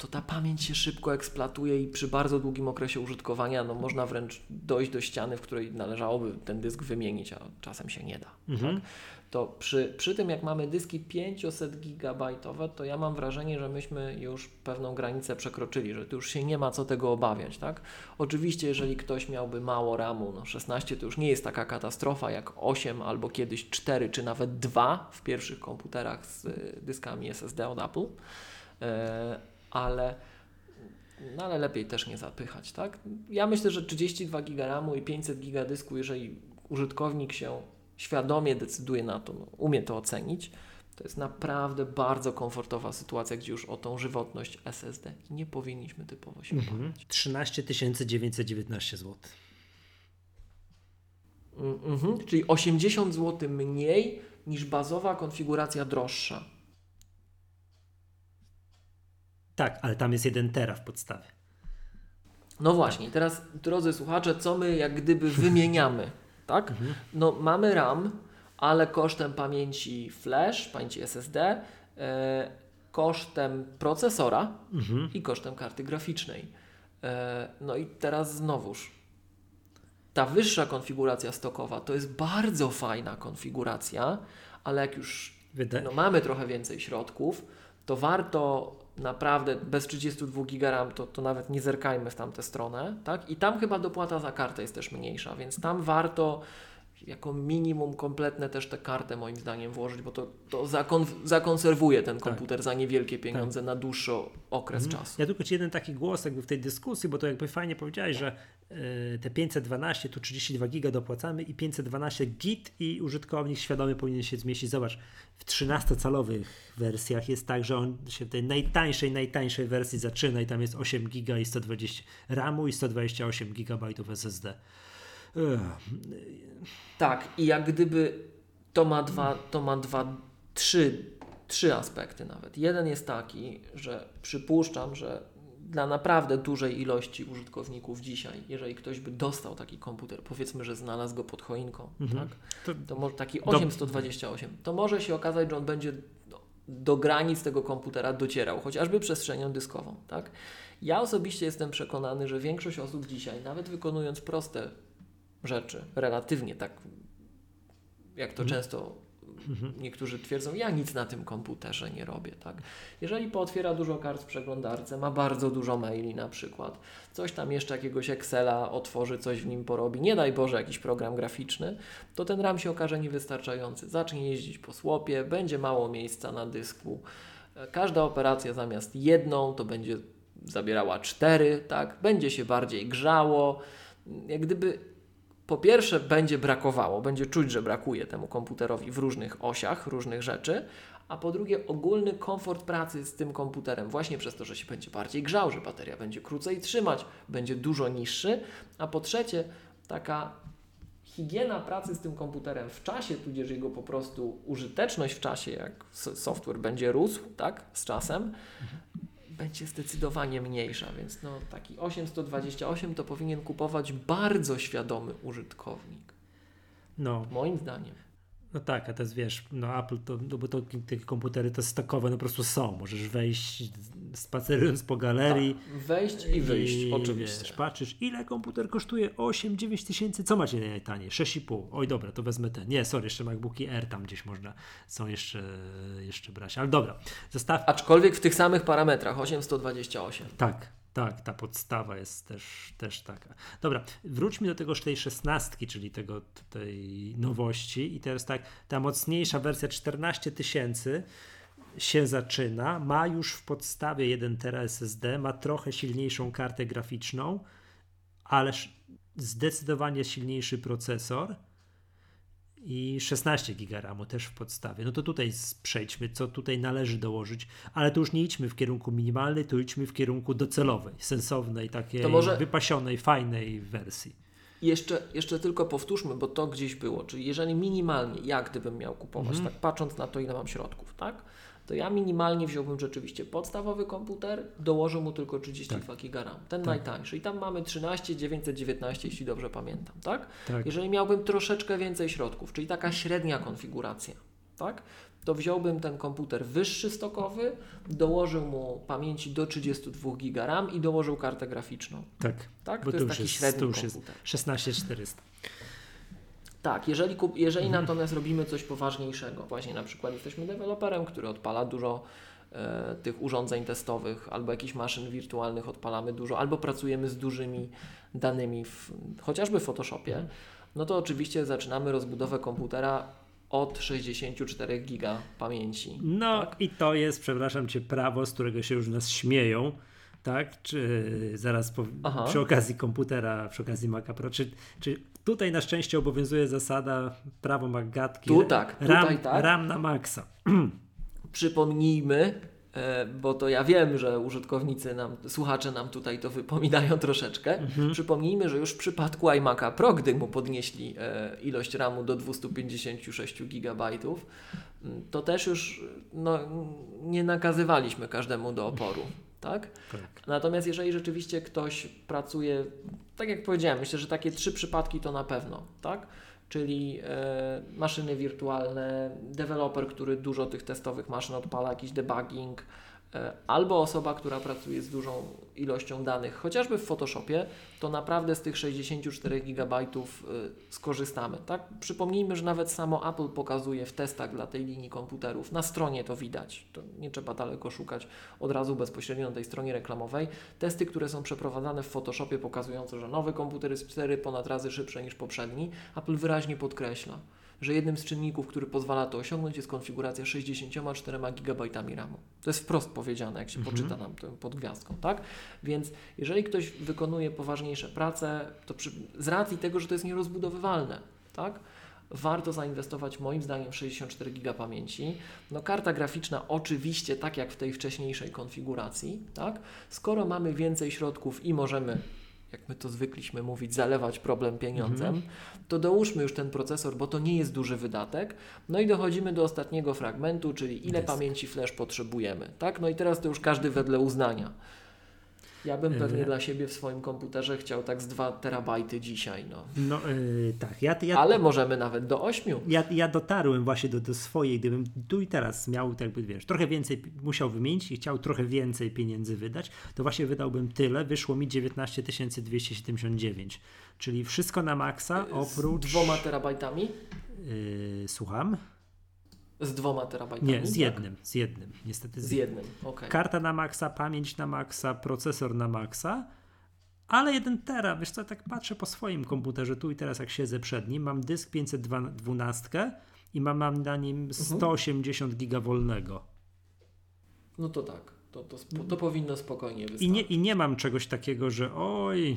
to ta pamięć się szybko eksploatuje i przy bardzo długim okresie użytkowania no, można wręcz dojść do ściany, w której należałoby ten dysk wymienić, a czasem się nie da. Mhm. Tak? To przy, przy tym, jak mamy dyski 500 gigabajtowe, to ja mam wrażenie, że myśmy już pewną granicę przekroczyli, że tu już się nie ma co tego obawiać. Tak? Oczywiście, jeżeli ktoś miałby mało RAMu, no 16 to już nie jest taka katastrofa jak 8 albo kiedyś 4 czy nawet 2 w pierwszych komputerach z dyskami SSD od Apple. Ale, no ale lepiej też nie zapychać, tak? Ja myślę, że 32 GB RAMu i 500 GB dysku, jeżeli użytkownik się świadomie decyduje na to, no, umie to ocenić, to jest naprawdę bardzo komfortowa sytuacja, gdzie już o tą żywotność SSD nie powinniśmy typowo się mhm. obawiać. 13 919 zł. Mhm, czyli 80 zł mniej niż bazowa konfiguracja droższa. Tak, ale tam jest jeden tera w podstawie. No właśnie, teraz drodzy słuchacze, co my jak gdyby wymieniamy, tak? Mhm. No mamy RAM, ale kosztem pamięci flash, pamięci SSD, e, kosztem procesora mhm. i kosztem karty graficznej. E, no i teraz znowuż ta wyższa konfiguracja stokowa to jest bardzo fajna konfiguracja, ale jak już no, mamy trochę więcej środków, to warto naprawdę bez 32 GB to, to nawet nie zerkajmy w tamtę stronę, tak? I tam chyba dopłata za kartę jest też mniejsza, więc tam warto jako minimum kompletne też tę kartę moim zdaniem włożyć, bo to, to zakon, zakonserwuje ten tak. komputer tak. za niewielkie pieniądze tak. na dłuższy okres mhm. czasu. Ja tylko ci jeden taki głos jakby w tej dyskusji, bo to jakby fajnie powiedziałeś, że y, te 512, tu 32 giga dopłacamy i 512 git i użytkownik świadomy powinien się zmieścić. Zobacz, w 13-calowych wersjach jest tak, że on się w tej najtańszej, najtańszej wersji zaczyna i tam jest 8 giga i 120 RAMu i 128 GB SSD. Tak, i jak gdyby to ma dwa, to ma dwa, trzy, trzy aspekty nawet. Jeden jest taki, że przypuszczam, że dla naprawdę dużej ilości użytkowników dzisiaj, jeżeli ktoś by dostał taki komputer, powiedzmy, że znalazł go pod choinką, mhm. tak? to, to może taki 828, to może się okazać, że on będzie do, do granic tego komputera docierał, chociażby przestrzenią dyskową. Tak? Ja osobiście jestem przekonany, że większość osób dzisiaj, nawet wykonując proste rzeczy, relatywnie tak, jak to mhm. często mhm. niektórzy twierdzą, ja nic na tym komputerze nie robię, tak. Jeżeli pootwiera dużo kart w przeglądarce, ma bardzo dużo maili na przykład, coś tam jeszcze jakiegoś Excela otworzy, coś w nim porobi, nie daj Boże jakiś program graficzny, to ten RAM się okaże niewystarczający. Zacznie jeździć po słupie, będzie mało miejsca na dysku. Każda operacja zamiast jedną to będzie zabierała cztery, tak? Będzie się bardziej grzało. Jak gdyby po pierwsze będzie brakowało, będzie czuć, że brakuje temu komputerowi w różnych osiach, różnych rzeczy, a po drugie ogólny komfort pracy z tym komputerem, właśnie przez to, że się będzie bardziej grzał, że bateria będzie krócej trzymać, będzie dużo niższy, a po trzecie taka higiena pracy z tym komputerem w czasie, tudzież jego po prostu użyteczność w czasie, jak software będzie rósł, tak, z czasem, będzie zdecydowanie mniejsza, więc no, taki 828 to powinien kupować bardzo świadomy użytkownik. No. Moim zdaniem. No tak, a teraz wiesz, no Apple to, no bo to te komputery to stokowe no po prostu są. Możesz wejść spacerując po galerii. Tak, wejść i wyjść, i, oczywiście. Wiesz, patrzysz, ile komputer kosztuje? 8-9 tysięcy. Co macie najtaniej? 6,5. Oj dobra, to wezmę ten. Nie, sorry, jeszcze MacBooki Air tam gdzieś można są jeszcze, jeszcze brać. Ale dobra, zostaw. Aczkolwiek w tych samych parametrach 828. Tak, Tak, ta podstawa jest też, też taka. Dobra, wróćmy do tego tej szesnastki, czyli tego tej nowości i teraz tak, ta mocniejsza wersja 14 tysięcy się zaczyna, ma już w podstawie 1 tera SSD, ma trochę silniejszą kartę graficzną, ale zdecydowanie silniejszy procesor i 16 GB też w podstawie. No to tutaj przejdźmy, co tutaj należy dołożyć, ale tu już nie idźmy w kierunku minimalnej, tu idźmy w kierunku docelowej, sensownej, takiej może... wypasionej, fajnej wersji. Jeszcze, jeszcze tylko powtórzmy, bo to gdzieś było, czyli jeżeli minimalnie, jak gdybym miał kupować, mhm. tak patrząc na to, ile mam środków, tak? To ja minimalnie wziąłbym rzeczywiście podstawowy komputer, dołożę mu tylko 32 tak. GB RAM, ten tak. najtańszy. I tam mamy 13 919, jeśli dobrze pamiętam, tak? tak? Jeżeli miałbym troszeczkę więcej środków, czyli taka średnia konfiguracja, tak? To wziąłbym ten komputer wyższy stokowy, dołożył mu pamięci do 32 GB RAM i dołożył kartę graficzną. Tak. Tak? To, to jest taki jest, średni to już komputer. Jest 16400. Tak, jeżeli, jeżeli mhm. natomiast robimy coś poważniejszego, właśnie na przykład jesteśmy deweloperem, który odpala dużo e, tych urządzeń testowych, albo jakichś maszyn wirtualnych odpalamy dużo, albo pracujemy z dużymi danymi, w, chociażby w Photoshopie, mhm. no to oczywiście zaczynamy rozbudowę komputera od 64 giga pamięci. No tak? i to jest, przepraszam Cię, prawo, z którego się już nas śmieją, tak? Czy zaraz po, przy okazji komputera, przy okazji Maca Pro, czy, czy tutaj na szczęście obowiązuje zasada prawo Magatki. Tu tak, RAM, tutaj tak. RAM na maksa. Przypomnijmy, e, bo to ja wiem, że użytkownicy nam, słuchacze nam tutaj to wypominają troszeczkę. Mhm. Przypomnijmy, że już w przypadku iMac'a Pro, gdy mu podnieśli e, ilość RAMu do 256 GB, to też już no, nie nakazywaliśmy każdemu do oporu tak? tak? Natomiast jeżeli rzeczywiście ktoś pracuje, tak jak powiedziałem, myślę, że takie trzy przypadki to na pewno, tak? Czyli e, maszyny wirtualne, deweloper, który dużo tych testowych maszyn odpala, jakiś debugging, albo osoba, która pracuje z dużą ilością danych, chociażby w Photoshopie, to naprawdę z tych 64 GB e, skorzystamy. Tak? Przypomnijmy, że nawet samo Apple pokazuje w testach dla tej linii komputerów, na stronie to widać, to nie trzeba daleko szukać, od razu bezpośrednio na tej stronie reklamowej. Testy, które są przeprowadzane w Photoshopie pokazujące, że nowy komputer jest 4 ponad razy szybszy niż poprzedni, Apple wyraźnie podkreśla że jednym z czynników, który pozwala to osiągnąć jest konfiguracja 64 GB RAMu. To jest wprost powiedziane, jak się mhm. poczyta nam pod gwiazdką, tak? Więc jeżeli ktoś wykonuje poważniejsze prace, to przy, z racji tego, że to jest nierozbudowywalne, tak? warto zainwestować moim zdaniem w 64 GB pamięci. No karta graficzna oczywiście tak jak w tej wcześniejszej konfiguracji, tak? Skoro mamy więcej środków i możemy jak my to zwykliśmy mówić, zalewać problem pieniądzem, mhm. to dołóżmy już ten procesor, bo to nie jest duży wydatek. No i dochodzimy do ostatniego fragmentu, czyli ile pamięci flash potrzebujemy. Tak? No i teraz to już każdy wedle uznania. Ja bym pewnie yy. dla siebie w swoim komputerze chciał tak z 2 terabajty dzisiaj. No, no yy, tak. Ja, ja, Ale możemy nawet do 8. Ja, ja dotarłem właśnie do, do swojej, gdybym tu i teraz miał, tak jakby wiesz, trochę więcej musiał wymienić i chciał trochę więcej pieniędzy wydać, to właśnie wydałbym tyle, wyszło mi 19 279. Czyli wszystko na maksa oprócz. Z dwoma terabajtami? Yy, słucham. Z dwoma terabajtami? Nie, z tak? jednym, z jednym, niestety. Z, z jednym, ok. Karta na maksa, pamięć na maksa, procesor na maksa, ale jeden tera, wiesz co, tak patrzę po swoim komputerze, tu i teraz jak siedzę przed nim, mam dysk 512 i mam, mam na nim 180 mhm. giga wolnego. No to tak, to, to, to powinno spokojnie wystarczyć. I nie, I nie mam czegoś takiego, że oj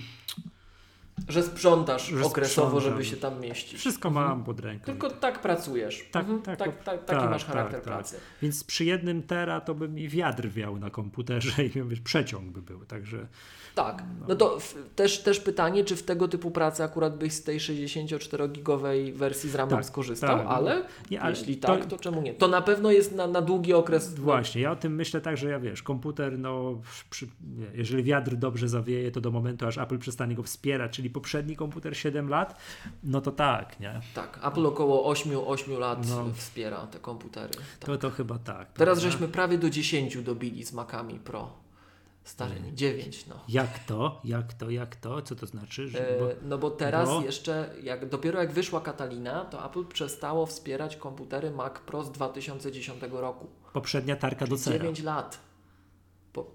że sprzątasz że okresowo, żeby się tam mieścić. Wszystko mam mhm. pod ręką. Tylko tak pracujesz. Tak, mhm. tak, tak, tak, taki tak, masz charakter tak, tak. pracy. Więc przy jednym tera to by mi wiatr wiał na komputerze i wiesz, przeciąg by był, także... Tak, no, no to w, też, też pytanie, czy w tego typu pracy akurat byś z tej 64-gigowej wersji z ramem tak, skorzystał, tak, ale, nie, ale jeśli to, tak, to czemu nie? To na pewno jest na, na długi okres. Właśnie, ja o tym myślę tak, że ja wiesz, komputer, no przy, jeżeli wiatr dobrze zawieje, to do momentu, aż Apple przestanie go wspierać, czyli poprzedni komputer 7 lat, no to tak, nie? Tak, Apple około 8, 8 lat no, wspiera te komputery. Tak. To, to chyba tak. Teraz prawda? żeśmy prawie do 10 dobili z Macami Pro. Stary, 9 no. Jak to? Jak to? Jak to? Co to znaczy? Że, bo, no bo teraz bo... jeszcze, jak, dopiero jak wyszła Catalina, to Apple przestało wspierać komputery Mac Pro z 2010 roku. Poprzednia tarka do cera. 9 lat. Po,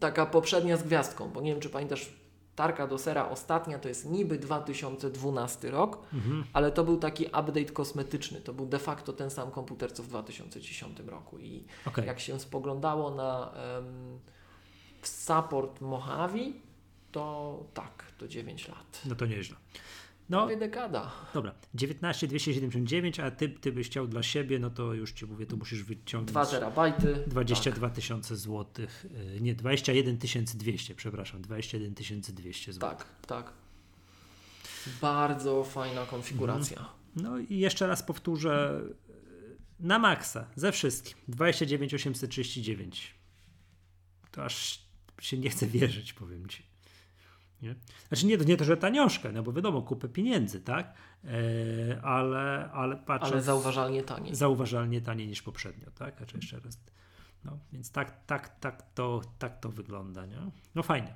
taka poprzednia z gwiazdką, bo nie wiem, czy pamiętasz, Tarka do Sera ostatnia to jest niby 2012 rok, mhm. ale to był taki update kosmetyczny. To był de facto ten sam komputer co w 2010 roku. I okay. jak się spoglądało na um, support Mojave, to tak, to 9 lat. No to nieźle. No, Prawie dekada. Dobra, 19 279, a ty, ty byś chciał dla siebie, no to już ci mówię, to musisz wyciągnąć 2 terabajty. 22 tak. tysiące złotych. Y, nie, 21 200, przepraszam, 21 200 złotych. Tak, tak. Bardzo fajna konfiguracja. Mhm. No i jeszcze raz powtórzę, na maksa, ze wszystkim, 29 839. To aż się nie chce wierzyć, powiem ci. Nie? Znaczy nie, nie to, że tanioszkę, no bo wiadomo, kupę pieniędzy, tak? E, ale, ale patrząc... Ale zauważalnie taniej. Zauważalnie taniej niż poprzednio, tak? Znaczy jeszcze raz. No, więc tak, tak, tak, to, tak to wygląda, nie? No fajnie.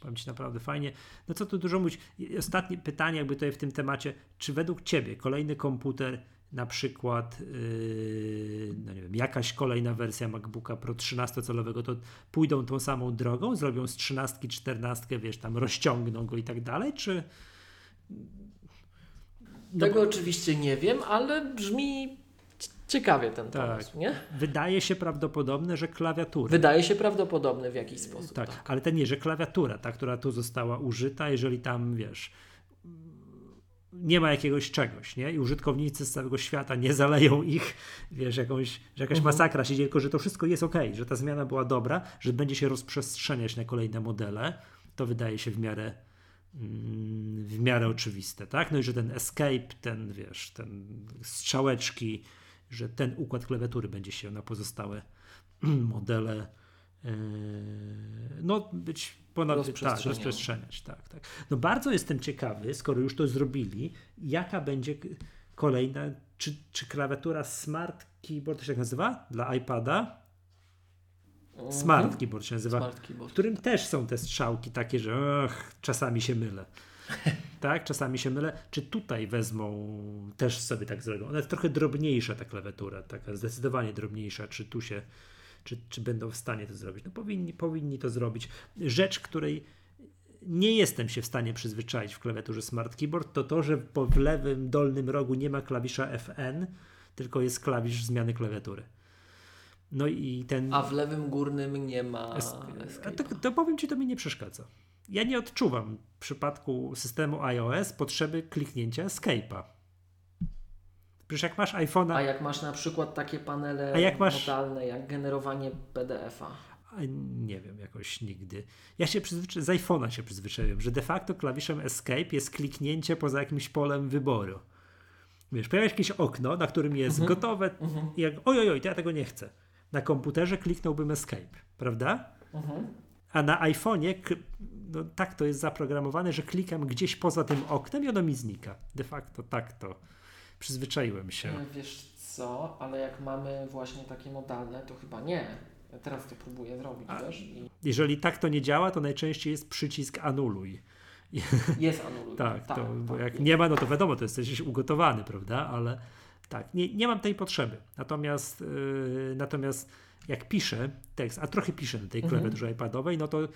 Powiem Ci naprawdę fajnie. No co tu dużo mówić. Ostatnie pytanie jakby tutaj w tym temacie. Czy według Ciebie kolejny komputer na przykład yy, no nie wiem, jakaś kolejna wersja MacBooka Pro 13-calowego, to pójdą tą samą drogą, zrobią z 13, 14, wiesz, tam rozciągną go i tak dalej, czy... No Tego bo... oczywiście nie wiem, ale brzmi ciekawie ten tak. pomysł, nie? Wydaje się prawdopodobne, że klawiatura. Wydaje się prawdopodobne w jakiś sposób. Tak, tak. ale ten nie, że klawiatura, ta, która tu została użyta, jeżeli tam, wiesz, nie ma jakiegoś czegoś, nie? I użytkownicy z całego świata nie zaleją ich, wiesz, jakąś, że jakaś mhm. masakra się dzieje, tylko że to wszystko jest ok, że ta zmiana była dobra, że będzie się rozprzestrzeniać na kolejne modele, to wydaje się w miarę mm, w miarę oczywiste, tak? No i że ten escape, ten, wiesz, ten strzałeczki, że ten układ klawiatury będzie się na pozostałe modele Yy, no, być ponad tak, rozprzestrzeniać. Tak, tak. No bardzo jestem ciekawy, skoro już to zrobili, jaka będzie kolejna, czy, czy klawiatura Smart Keyboard to się tak nazywa? Dla iPada? Mhm. Smart Keyboard się nazywa, keyboard. w którym też są te strzałki takie, że och, czasami się mylę. tak, czasami się mylę. Czy tutaj wezmą, też sobie tak zrobią? Ona jest trochę drobniejsza ta klawiatura, taka zdecydowanie drobniejsza. Czy tu się czy, czy będą w stanie to zrobić. No powinni, powinni to zrobić. Rzecz, której nie jestem się w stanie przyzwyczaić w klawiaturze Smart Keyboard, to to, że w lewym dolnym rogu nie ma klawisza FN, tylko jest klawisz zmiany klawiatury. No i ten. A w lewym górnym nie ma. To, to powiem ci, to mi nie przeszkadza. Ja nie odczuwam w przypadku systemu iOS potrzeby kliknięcia Escape'a. Przecież jak masz iPhone'a. A jak masz na przykład takie panele a jak masz... modalne, jak generowanie PDF-a. Nie wiem, jakoś nigdy. Ja się przyzwyczaiłem, z iPhone'a się przyzwyczaiłem, że de facto klawiszem Escape jest kliknięcie poza jakimś polem wyboru. Wiesz, pojawia się jakieś okno, na którym jest mhm. gotowe mhm. i jak ojojoj, to ja tego nie chcę. Na komputerze kliknąłbym Escape, prawda? Mhm. A na iPhone'ie no, tak to jest zaprogramowane, że klikam gdzieś poza tym oknem i ono mi znika. De facto tak to Przyzwyczaiłem się. E, wiesz co, ale jak mamy właśnie takie modalne, to chyba nie. Ja teraz to próbuję zrobić, A, wiesz? I... Jeżeli tak to nie działa, to najczęściej jest przycisk anuluj. Jest anuluj. tak, tak, to, tak, bo jak jest. nie ma, no to wiadomo, to jesteś ugotowany, prawda? Ale tak, nie, nie mam tej potrzeby. Natomiast, yy, natomiast jak piszę tekst, a trochę piszę na tej mhm. klawiaturze iPadowej, no to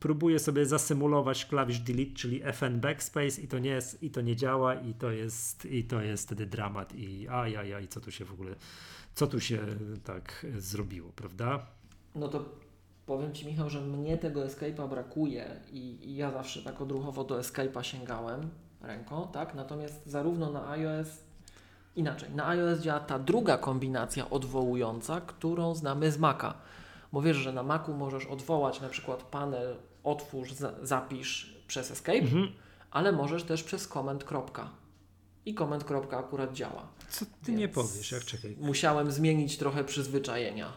próbuję sobie zasymulować klawisz delete, czyli FN backspace i to nie jest, i to nie działa i to jest, i to jest wtedy dramat i ajajaj, co tu się w ogóle, co tu się tak zrobiło, prawda? No to powiem Ci Michał, że mnie tego Escape'a brakuje i, i ja zawsze tak odruchowo do Escape'a sięgałem ręką, tak? Natomiast zarówno na iOS Inaczej, na iOS działa ta druga kombinacja odwołująca, którą znamy z Maca. Bo wiesz, że na Macu możesz odwołać na przykład panel otwórz, za, zapisz przez escape, mhm. ale możesz też przez command kropka. I command kropka akurat działa. Co ty Więc nie powiesz, jak czekaj. Musiałem zmienić trochę przyzwyczajenia.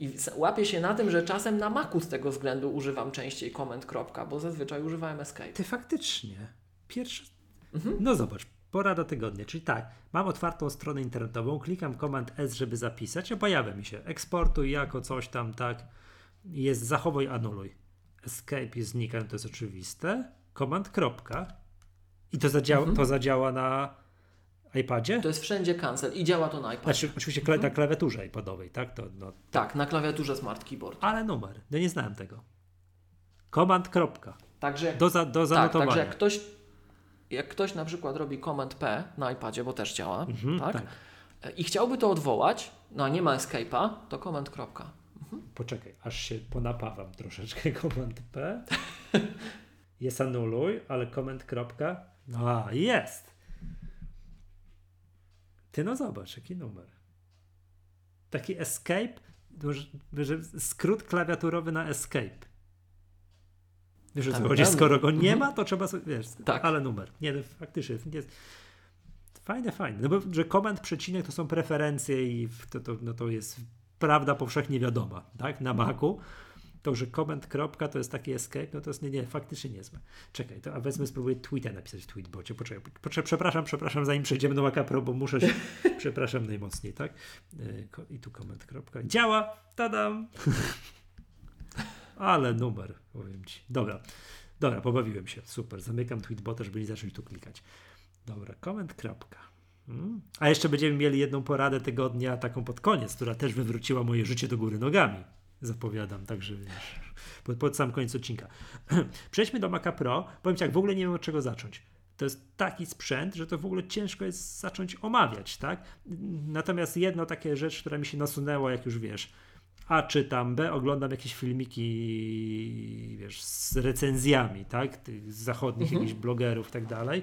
I łapię się na tym, że czasem na Macu z tego względu używam częściej command kropka, bo zazwyczaj używałem escape. Ty faktycznie. Pierwszy. Mhm. No zobacz, Porada tygodnia, czyli tak, mam otwartą stronę internetową, klikam Command S, żeby zapisać, a pojawia mi się eksportuj jako coś tam, tak, jest zachowuj, anuluj. Escape jest znika, to jest oczywiste. Command kropka i to zadziała, mhm. to zadziała na iPadzie? To jest wszędzie cancel i działa to na iPadzie. Znaczy, oczywiście mhm. na klawiaturze iPadowej, tak? To, no, tak, na klawiaturze Smart Keyboard. Ale numer, no nie znałem tego. Command. Kropka. Także, do, za, do zanotowania. Tak, także jak ktoś, jak ktoś na przykład robi Command P na iPadzie, bo też działa, mhm, tak? tak? I chciałby to odwołać, no a nie ma escape'a, to Command. Kropka. Mhm. Poczekaj, aż się ponapawam troszeczkę Command P. jest anuluj, ale Command. Kropka. No a, jest. Ty no zobacz, jaki numer. Taki escape, skrót klawiaturowy na escape. Wiesz o co chodzi? Skoro go nie ma, to trzeba sobie, wiesz, tak. ale numer. Nie, no, faktycznie jest fajne, fajne. No bo, że komend, przecinek to są preferencje i to, to, no to jest prawda powszechnie wiadoma, tak? Na Macu. To, że comment kropka to jest taki escape, no to jest nie, nie, faktycznie niezłe. Czekaj, to a wezmę, spróbuję tweeta napisać w tweetbocie. Poczekaj, poczekaj, przepraszam, przepraszam, zanim przejdziemy do Maca Pro, bo muszę się, przepraszam najmocniej, tak? E, I tu comment kropka. Działa! Tadam! Ale numer, powiem ci. Dobra, dobra, pobawiłem się. Super, zamykam tweetbota, żeby nie zacząć tu klikać. Dobra, koment, kropka. Hmm. A jeszcze będziemy mieli jedną poradę tygodnia, taką pod koniec, która też wywróciła moje życie do góry nogami. Zapowiadam, także wiesz, pod, pod sam koniec odcinka. Przejdźmy do Maca Pro. Powiem ci, jak w ogóle nie wiem od czego zacząć. To jest taki sprzęt, że to w ogóle ciężko jest zacząć omawiać, tak? Natomiast jedno takie rzecz, która mi się nasunęła, jak już wiesz, a czytam, B oglądam jakieś filmiki, wiesz, z recenzjami, tak, tych zachodnich mhm. jakichś blogerów i tak dalej,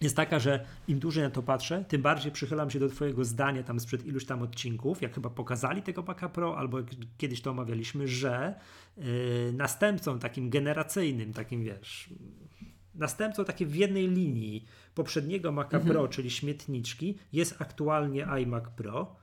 jest taka, że im dłużej na to patrzę, tym bardziej przychylam się do Twojego zdania tam sprzed iluś tam odcinków, jak chyba pokazali tego Maca Pro, albo kiedyś to omawialiśmy, że yy, następcą takim generacyjnym, takim wiesz, następcą takie w jednej linii poprzedniego Maca mhm. Pro, czyli śmietniczki, jest aktualnie iMac Pro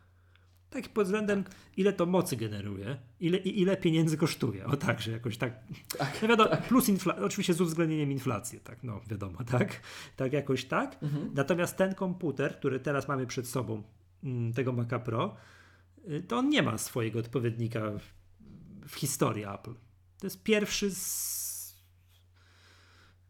tak pod względem, tak. ile to mocy generuje, ile, ile pieniędzy kosztuje. O tak, że jakoś tak. tak no wiadomo, tak. plus inflacja, oczywiście z uwzględnieniem inflacji, tak, no wiadomo, tak. Tak jakoś tak. Mhm. Natomiast ten komputer, który teraz mamy przed sobą, mm, tego Maca Pro, y, to on nie ma swojego odpowiednika w, w historii Apple. To jest pierwszy z,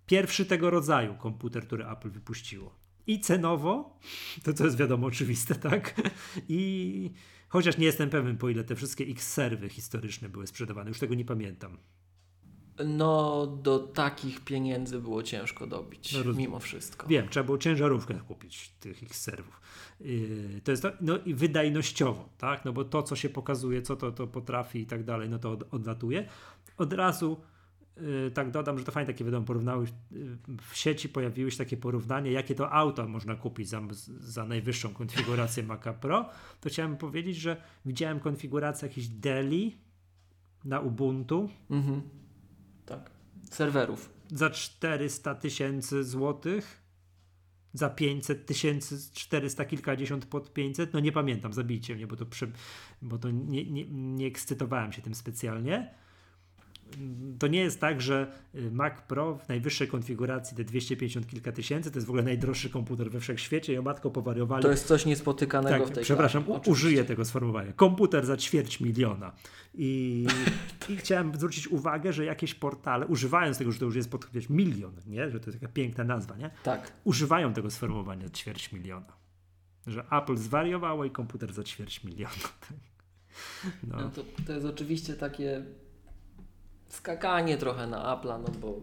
pierwszy tego rodzaju komputer, który Apple wypuściło. I cenowo, to co jest wiadomo oczywiste, tak? I Chociaż nie jestem pewien, po ile te wszystkie X-serwy historyczne były sprzedawane. Już tego nie pamiętam. No, do takich pieniędzy było ciężko dobić, no, mimo wszystko. Wiem, trzeba było ciężarówkę kupić tych X-serwów. Yy, to jest to, no i wydajnościowo, tak? No bo to, co się pokazuje, co to, to potrafi i tak dalej, no to od, odlatuje. Od razu tak dodam, że to fajnie takie wiadomo, porównały, y, w sieci pojawiły się takie porównanie, jakie to auto można kupić za, za najwyższą konfigurację Maca Pro, to chciałem powiedzieć, że widziałem konfigurację jakiejś Deli na Ubuntu. Mhm. Tak. Serwerów. Za 400 tysięcy złotych. Za 500 tysięcy, 400 kilkadziesiąt pod 500. No nie pamiętam, zabijcie mnie, bo to, przy, bo to nie, nie, nie ekscytowałem się tym specjalnie to nie jest tak, że y, Mac Pro w najwyższej konfiguracji te 250 kilka tysięcy to jest w ogóle najdroższy komputer we wszechświecie i o matko powariowali. To jest coś niespotykanego tak, w tej Przepraszam, u, użyję tego sformułowania. Komputer za ćwierć miliona. I, I chciałem zwrócić uwagę, że jakieś portale, używając tego, że to już jest pod wiesz, milion, nie? że to jest taka piękna nazwa, nie? Tak. używają tego sformułowania ćwierć miliona. Że Apple zwariowało i komputer za ćwierć miliona. No. no to, to jest oczywiście takie skakanie trochę na Apple'a, no bo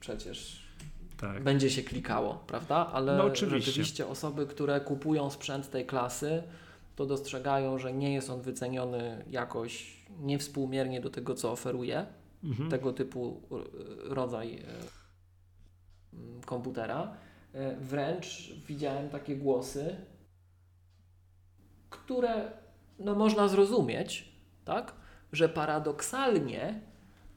przecież tak. będzie się klikało, prawda? Ale no, rzeczywiście osoby, które kupują sprzęt tej klasy, to dostrzegają, że nie jest on wyceniony jakoś niewspółmiernie do tego, co oferuje mhm. tego typu rodzaj e, komputera. E, wręcz widziałem takie głosy, które no, można zrozumieć, tak? że paradoksalnie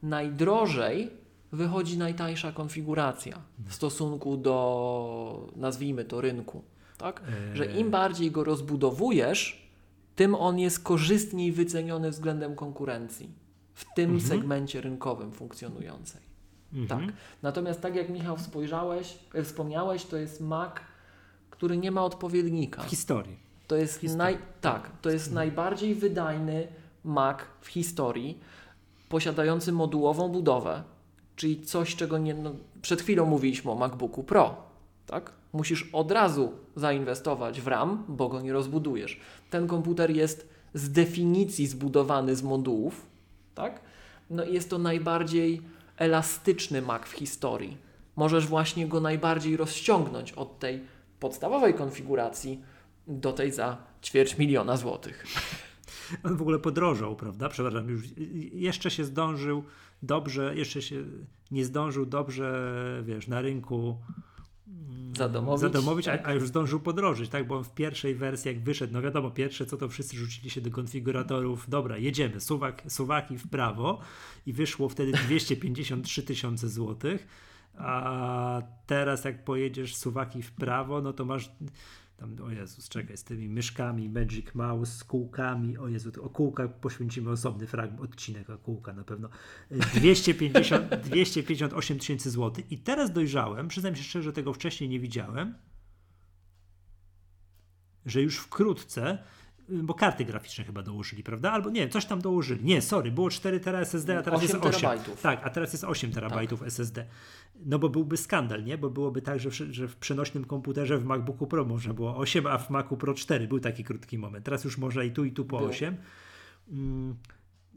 najdrożej wychodzi najtańsza konfiguracja w stosunku do, nazwijmy to, rynku. Tak? Że im eee. bardziej go rozbudowujesz, tym on jest korzystniej wyceniony względem konkurencji w tym mhm. segmencie rynkowym funkcjonującej. Mhm. Tak. Natomiast tak jak Michał spojrzałeś, e, wspomniałeś, to jest Mac, który nie ma odpowiednika. W historii. To jest, naj, tak, to jest najbardziej wydajny Mac w historii posiadający modułową budowę, czyli coś, czego nie, no, przed chwilą mówiliśmy o MacBooku Pro, tak? musisz od razu zainwestować w RAM, bo go nie rozbudujesz. Ten komputer jest z definicji zbudowany z modułów, tak? No i jest to najbardziej elastyczny Mac w historii. Możesz właśnie go najbardziej rozciągnąć od tej podstawowej konfiguracji do tej za ćwierć miliona złotych. On w ogóle podrożał, prawda? Przepraszam, już jeszcze się zdążył dobrze, jeszcze się nie zdążył dobrze, wiesz, na rynku mm, zadomowić, zadomowić tak. a, a, już zdążył podrożyć, tak? Bo on w pierwszej wersji, jak wyszedł, no wiadomo, pierwsze co to wszyscy rzucili się do konfiguratorów, dobra, jedziemy, suwak, suwaki w prawo i wyszło wtedy 253 tysiące złotych, a teraz jak pojedziesz suwaki w prawo, no to masz tam, o Jezus, czekaj, z tymi myszkami, Magic Mouse, z kółkami, o Jezu, o kółkach poświęcimy osobny fragment, odcinek o kółka na pewno, 250, 258 tysięcy złotych. I teraz dojrzałem, przyznam się szczerze, że tego wcześniej nie widziałem, że już wkrótce bo karty graficzne chyba dołożyli, prawda? Albo nie, coś tam dołożyli. Nie, sorry, było 4 tera SSD, a teraz jest 8. Terabajtów. Tak, a teraz jest 8 terabajtów tak. SSD. No bo byłby skandal, nie? Bo byłoby tak, że w, że w przenośnym komputerze w MacBooku Pro można było 8, a w Macu Pro 4. Był taki krótki moment. Teraz już można i tu, i tu po Był. 8. Mm,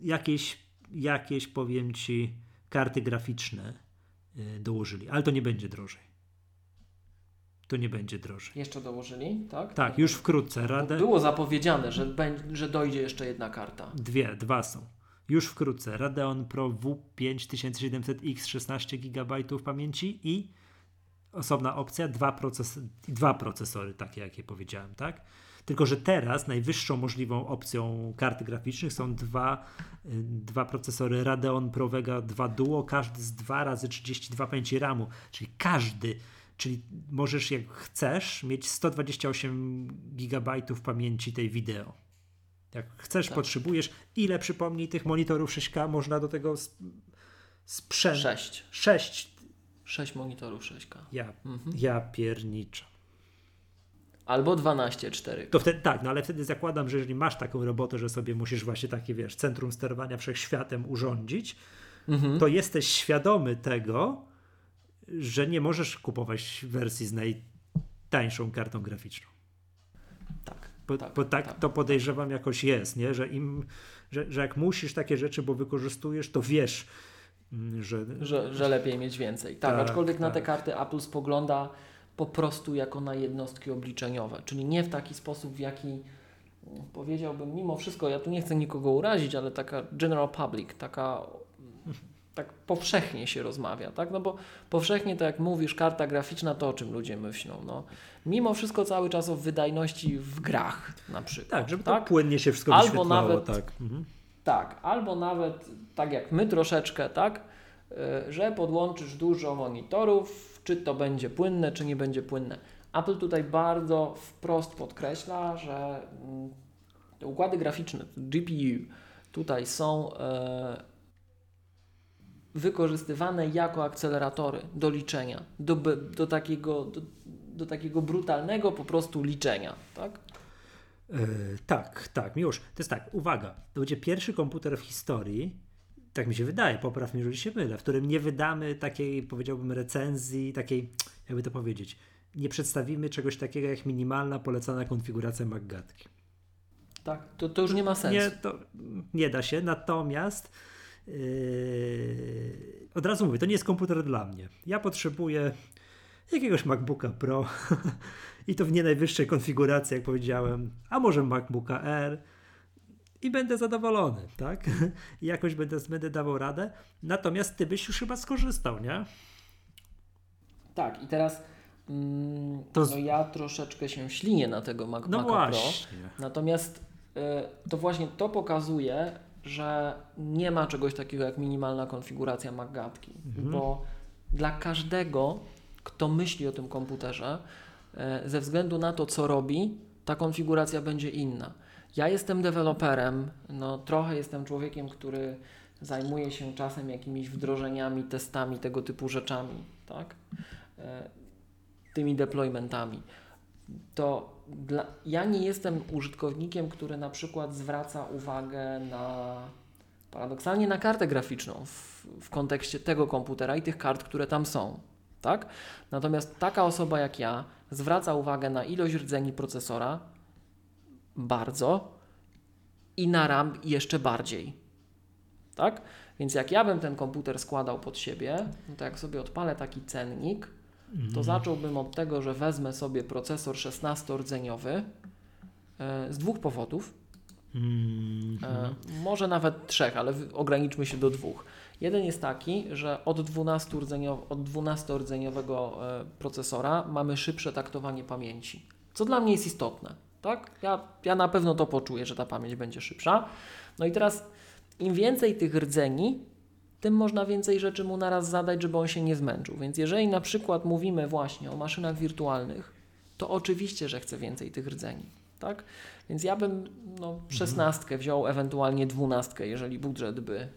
jakieś, jakieś, powiem Ci, karty graficzne y, dołożyli, ale to nie będzie drożej to nie będzie drożej. Jeszcze dołożyli, tak? Tak, już wkrótce. Radę... Było zapowiedziane, że, że dojdzie jeszcze jedna karta. Dwie, dwa są. Już wkrótce. Radeon Pro W5700X 16 GB pamięci i osobna opcja, dwa, proces dwa procesory, takie jakie powiedziałem, tak? Tylko, że teraz najwyższą możliwą opcją kart graficznych są dwa, y, dwa procesory Radeon Pro Vega 2 Duo, każdy z 2 razy 32 pamięci RAMu, czyli każdy Czyli możesz, jak chcesz, mieć 128 GB pamięci tej wideo. Jak chcesz, tak. potrzebujesz. Ile przypomnij tych monitorów 6K można do tego sprzęt? 6. 6. 6 monitorów 6K. Ja, mhm. ja pierniczę. Albo 12, 4. To wtedy tak, no ale wtedy zakładam, że jeżeli masz taką robotę, że sobie musisz właśnie takie, wiesz, centrum sterowania wszechświatem urządzić, mhm. to jesteś świadomy tego, że nie możesz kupować wersji z najtańszą kartą graficzną. Tak. Bo tak, bo tak, tak to podejrzewam jakoś jest, nie? Że, im, że, że jak musisz takie rzeczy, bo wykorzystujesz, to wiesz, mm, że, że, że lepiej mieć więcej. Tak, tak aczkolwiek tak. na te karty Apple spogląda po prostu jako na jednostki obliczeniowe, czyli nie w taki sposób, w jaki mm, powiedziałbym, mimo wszystko, ja tu nie chcę nikogo urazić, ale taka general public, taka tak powszechnie się rozmawia, tak? No bo powszechnie, to jak mówisz, karta graficzna, to o czym ludzie myślą? No, mimo wszystko cały czas o wydajności w grach na przykład. Tak, żeby tak? płynnie się wszystko albo nawet, tak. Mhm. tak, albo nawet tak jak my troszeczkę, tak? E, że podłączysz dużo monitorów, czy to będzie płynne, czy nie będzie płynne. Apple tutaj bardzo wprost podkreśla, że mm, te układy graficzne, GPU, tutaj są e, wykorzystywane jako akceleratory do liczenia, do, do, takiego, do, do takiego brutalnego po prostu liczenia, tak? Yy, tak, tak, Miłosz, to jest tak, uwaga, to będzie pierwszy komputer w historii, tak mi się wydaje, popraw mnie, jeżeli się mylę, w którym nie wydamy takiej, powiedziałbym, recenzji, takiej, jakby to powiedzieć, nie przedstawimy czegoś takiego jak minimalna polecana konfiguracja MacGatki. Tak, to, to już nie ma sensu. Nie, to nie da się, natomiast Yy, od razu mówię, to nie jest komputer dla mnie. Ja potrzebuję jakiegoś MacBooka Pro i to w nie najwyższej konfiguracji, jak powiedziałem, a może MacBooka Air i będę zadowolony, tak? I jakoś będę, będę dawał radę. Natomiast ty byś już chyba skorzystał, nie? Tak, i teraz mm, to... no ja troszeczkę się ślinię na tego Mac, no Maca Pro. Natomiast y, to właśnie to pokazuje, że nie ma czegoś takiego jak minimalna konfiguracja MacGatki, mhm. bo dla każdego, kto myśli o tym komputerze, e, ze względu na to, co robi, ta konfiguracja będzie inna. Ja jestem deweloperem, no trochę jestem człowiekiem, który zajmuje się czasem jakimiś wdrożeniami, testami, tego typu rzeczami, tak? E, tymi deploymentami. To dla, ja nie jestem użytkownikiem, który na przykład zwraca uwagę na paradoksalnie na kartę graficzną w, w kontekście tego komputera i tych kart, które tam są. Tak? Natomiast taka osoba jak ja zwraca uwagę na ilość rdzeni procesora bardzo i na RAM jeszcze bardziej. Tak? Więc jak ja bym ten komputer składał pod siebie, no to jak sobie odpalę taki cennik, to mhm. zacząłbym od tego, że wezmę sobie procesor 16-rdzeniowy e, z dwóch powodów. Mm -hmm. Może nawet trzech, ale ograniczmy się do dwóch. Jeden jest taki, że od 12, rdzeniow od 12 rdzeniowego e, procesora mamy szybsze taktowanie pamięci, co dla mnie jest istotne. Tak? Ja, ja na pewno to poczuję, że ta pamięć będzie szybsza. No i teraz im więcej tych rdzeni, tym można więcej rzeczy mu naraz zadać, żeby on się nie zmęczył. Więc jeżeli na przykład mówimy właśnie o maszynach wirtualnych, to oczywiście, że chcę więcej tych rdzeni. Tak? Więc ja bym no, szesnastkę wziął, ewentualnie dwunastkę, jeżeli budżet by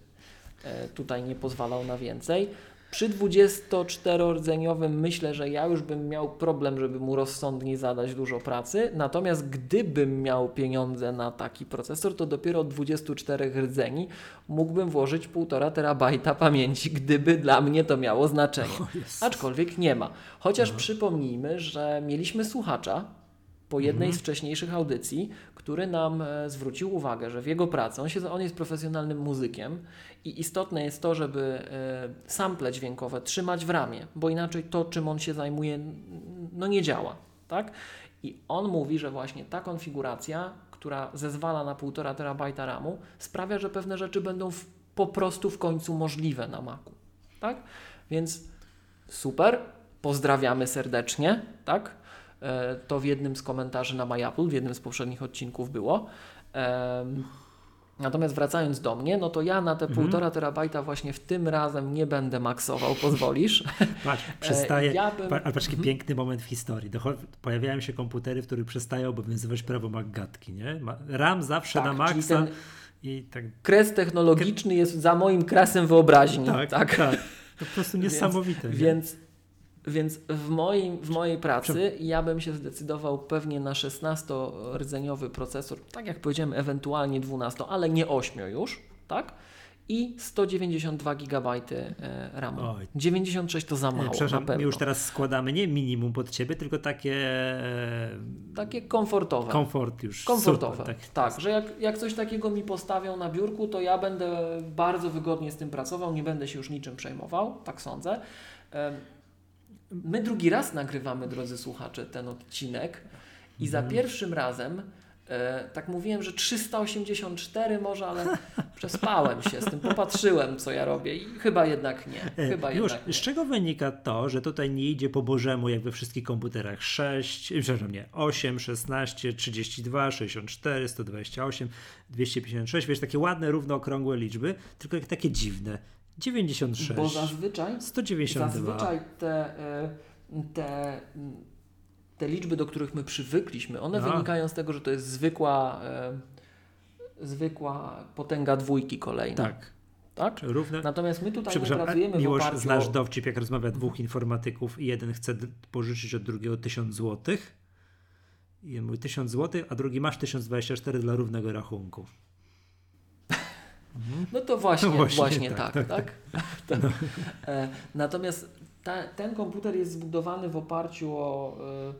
e, tutaj nie pozwalał na więcej. Przy 24-rdzeniowym myślę, że ja już bym miał problem, żeby mu rozsądnie zadać dużo pracy. Natomiast gdybym miał pieniądze na taki procesor, to dopiero od 24 rdzeni mógłbym włożyć 1,5 terabajta pamięci, gdyby dla mnie to miało znaczenie. Aczkolwiek nie ma. Chociaż no. przypomnijmy, że mieliśmy słuchacza, po jednej mhm. z wcześniejszych audycji, który nam e, zwrócił uwagę, że w jego pracy, on, się, on jest profesjonalnym muzykiem i istotne jest to, żeby e, sample dźwiękowe trzymać w ramie, bo inaczej to, czym on się zajmuje, no nie działa. Tak? I on mówi, że właśnie ta konfiguracja, która zezwala na 1,5 terabajta RAMu, sprawia, że pewne rzeczy będą w, po prostu w końcu możliwe na Macu. Tak? Więc super, pozdrawiamy serdecznie, tak? E, to w jednym z komentarzy na MyApple, w jednym z poprzednich odcinków było. Natomiast wracając do mnie, no to ja na te mhm. półtora terabajta właśnie w tym razem nie będę maksował, pozwolisz? Patrz, przestaje, ja bym... ale patrz, mhm. piękny moment w historii. pojawiają się komputery, w których przestaje obowiązywać prawo Maggatki, nie? RAM zawsze tak, na maksa. I tak... Kres technologiczny jest za moim kresem wyobraźni. Tak, tak. tak. To po prostu niesamowite. Więc, więc więc w, moim, w mojej pracy ja bym się zdecydował pewnie na 16-rdzeniowy procesor, tak jak powiedziałem, ewentualnie 12, ale nie 8 już, tak? I 192 GB RAM. 96 to za mało. Przepraszam, my już teraz składamy nie minimum pod ciebie, tylko takie. E, takie komfortowe. Komfort już. Komfortowe. Super, tak, tak że jak, jak coś takiego mi postawią na biurku, to ja będę bardzo wygodnie z tym pracował, nie będę się już niczym przejmował, tak sądzę. My drugi raz nagrywamy, drodzy słuchacze, ten odcinek i za mhm. pierwszym razem e, tak mówiłem, że 384 może, ale przespałem się z tym, popatrzyłem co ja robię i chyba jednak nie. E, chyba Już, jednak nie. z czego wynika to, że tutaj nie idzie po bożemu jak we wszystkich komputerach 6, przepraszam nie, 8, 16, 32, 64, 128, 256, wiesz, takie ładne, równo okrągłe liczby, tylko takie dziwne. 96. Bo zazwyczaj, 192. Zazwyczaj te, e, te, te liczby, do których my przywykliśmy, one no. wynikają z tego, że to jest zwykła, e, zwykła potęga dwójki kolejna. Tak. Tak? Równe... Natomiast my tutaj nie pracujemy Miłosz, w oparciu znasz dowcip, jak rozmawia dwóch informatyków i jeden chce pożyczyć od drugiego 1000 złotych i mówi 1000 złotych, a drugi masz 1024 dla równego rachunku. Mhm. No to właśnie, no właśnie, właśnie tak, tak. tak, tak. No. E, natomiast ta, ten komputer jest zbudowany w oparciu o y,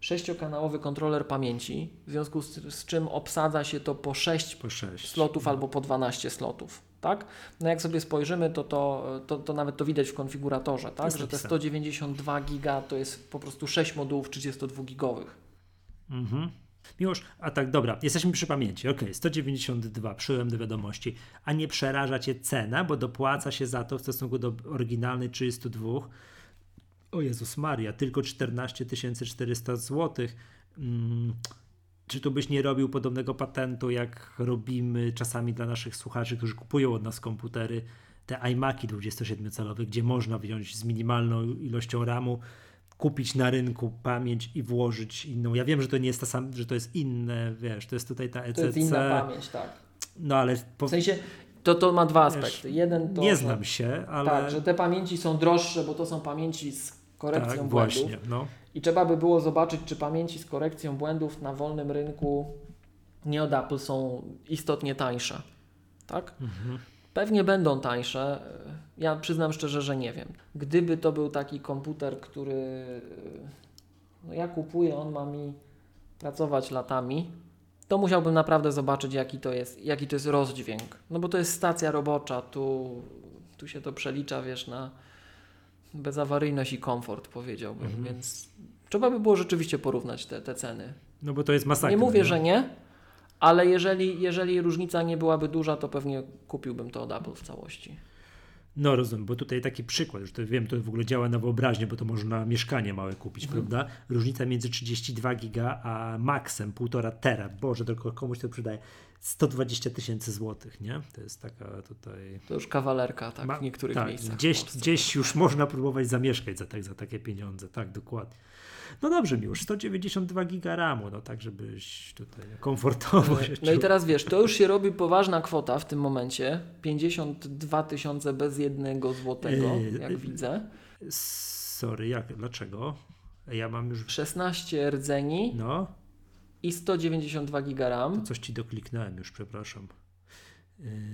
sześciokanałowy kontroler pamięci, w związku z, z, czym obsadza się to po 6, po 6. slotów no. albo po 12 slotów. Tak? No jak sobie spojrzymy, to, to, to, to nawet to widać w konfiguratorze, tak? że te 192 giga to jest po prostu 6 modułów 32 gigowych. Mhm. Miłosz, a tak dobra, jesteśmy przy pamięci, ok, 192, przyjąłem do wiadomości, a nie przeraża Cię cena, bo dopłaca się za to w stosunku do oryginalnej 32, o Jezus Maria, tylko 14 400 zł. Hmm, czy tu byś nie robił podobnego patentu, jak robimy czasami dla naszych słuchaczy, którzy kupują od nas komputery, te iMaki 27-calowe, gdzie można wziąć z minimalną ilością RAMu kupić na rynku pamięć i włożyć inną. Ja wiem, że to nie jest ta sama, że to jest inne, wiesz, to jest tutaj ta ECC. To jest inna pamięć, tak. No ale... Po... W sensie to, to ma dwa aspekty. Jeden to, nie znam się, ale... Tak, że te pamięci są droższe, bo to są pamięci z korekcją tak, błędów. Właśnie, no. I trzeba by było zobaczyć, czy pamięci z korekcją błędów na wolnym rynku nie od Apple są istotnie tańsze. Tak? Mhm. Pewnie będą tańsze. Ja przyznam szczerze, że nie wiem. Gdyby to był taki komputer, który no ja kupuję, on ma mi pracować latami, to musiałbym naprawdę zobaczyć, jaki to jest, jaki to jest rozdźwięk. No bo to jest stacja robocza, tu, tu się to przelicza, wiesz, na bezawaryjność i komfort, powiedziałbym, mhm. więc trzeba by było rzeczywiście porównać te, te ceny. No bo to jest masakra. Nie mówię, nie? że nie, ale jeżeli, jeżeli różnica nie byłaby duża, to pewnie kupiłbym to od Apple w całości. No rozumiem, bo tutaj taki przykład, już to wiem, to w ogóle działa na wyobraźnię, bo to można mieszkanie małe kupić, mhm. prawda? Różnica między 32 giga a maksem 1,5 tera, boże, tylko komuś to przydaje, 120 tysięcy złotych, nie? To jest taka tutaj... To już kawalerka, tak, Ma... w niektórych tak, miejscach. Gdzieś, gdzieś już można próbować zamieszkać za, tak, za takie pieniądze, tak, dokładnie. No dobrze, już 192 giga RAMu, no tak, żebyś tutaj komfortowo się No i teraz wiesz, to już się robi poważna kwota w tym momencie. 52 tysiące bez jednego złotego, yy, jak yy, widzę. Sorry, jak, dlaczego? Ja mam już... 16 rdzeni. No. I 192 giga RAM. To coś ci dokliknąłem już, przepraszam.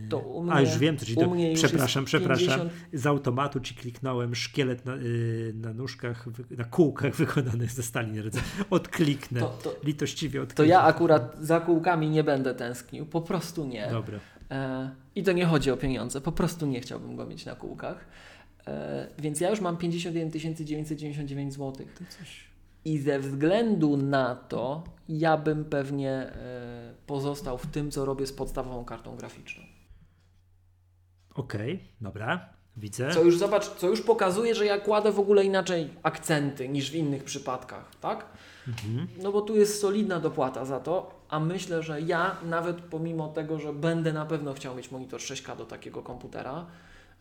To mnie, A już wiem, co ci to. Przepraszam, przepraszam. 50... Z automatu ci kliknąłem szkielet na, yy, na nóżkach, na kółkach wykonanych ze stali. Odkliknę. To, to, Litościwie odkliknę. To ja akurat za kółkami nie będę tęsknił. Po prostu nie. Dobra. E, I to nie chodzi o pieniądze. Po prostu nie chciałbym go mieć na kółkach. E, więc ja już mam 51 999 zł. To coś i ze względu na to, ja bym pewnie e, pozostał w tym, co robię z podstawową kartą graficzną. Okej, okay, dobra, widzę. Co już zobacz, co już pokazuje, że ja kładę w ogóle inaczej akcenty niż w innych przypadkach, tak? Mhm. No bo tu jest solidna dopłata za to, a myślę, że ja nawet pomimo tego, że będę na pewno chciał mieć monitor 6K do takiego komputera,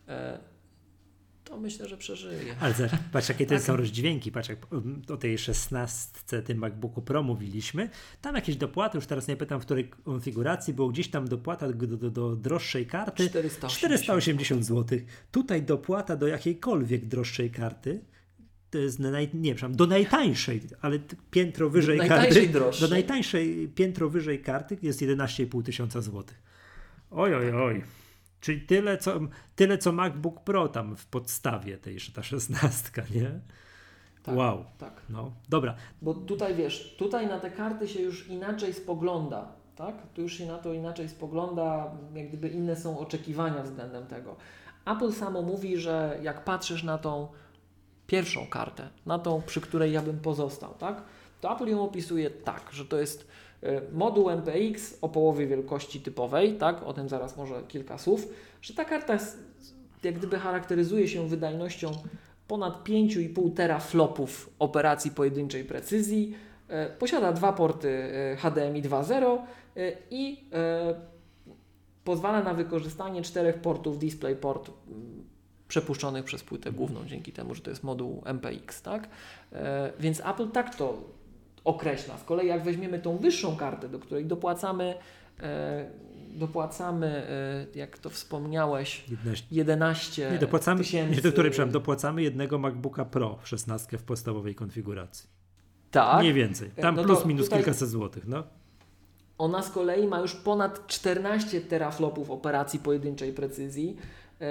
e, to myślę, że przeżyje. Ale patrz, jakie to tak. są rozdźwięki. Patrz, jak o tej 16 tym MacBooku Pro mówiliśmy. Tam jakieś dopłaty, już teraz nie pytam, w której konfiguracji, było gdzieś tam dopłata do, do, do droższej karty 480, 480 zł. Tutaj dopłata do jakiejkolwiek droższej karty to jest na naj, nie, przepraszam, do najtańszej, ale piętro wyżej do karty. Droższej. Do najtańszej piętro wyżej karty jest 11,5 tysiąca złotych. Oj, oj, oj. Czyli tyle co, tyle, co MacBook Pro tam w podstawie tej, ta szesnastka, nie? Tak, wow. Tak. No, dobra. Bo tutaj wiesz, tutaj na te karty się już inaczej spogląda, tak? Tu już się na to inaczej spogląda, jak gdyby inne są oczekiwania względem tego. Apple samo mówi, że jak patrzysz na tą pierwszą kartę, na tą, przy której ja bym pozostał, tak? To Apple ją opisuje tak, że to jest moduł MPX o połowie wielkości typowej, tak, o tym zaraz może kilka słów, że ta karta jak gdyby charakteryzuje się wydajnością ponad 5,5 teraflopów operacji pojedynczej precyzji, e, posiada dwa porty e, HDMI 2.0 i pozwala na wykorzystanie czterech portów DisplayPort przepuszczonych przez płytę główną, dzięki temu, że to jest moduł MPX, tak? Więc Apple tak to określa. Z kolei jak weźmiemy tą wyższą kartę, do której dopłacamy e, dopłacamy, e, jak to wspomniałeś, 11, 11 nie, dopłacamy, tysięcy. Nie, do której, przepraszam, dopłacamy jednego MacBooka Pro 16 w podstawowej konfiguracji. Tak. Mniej więcej. Tam no plus minus kilkaset złotych, no. Ona z kolei ma już ponad 14 teraflopów operacji pojedynczej precyzji yy,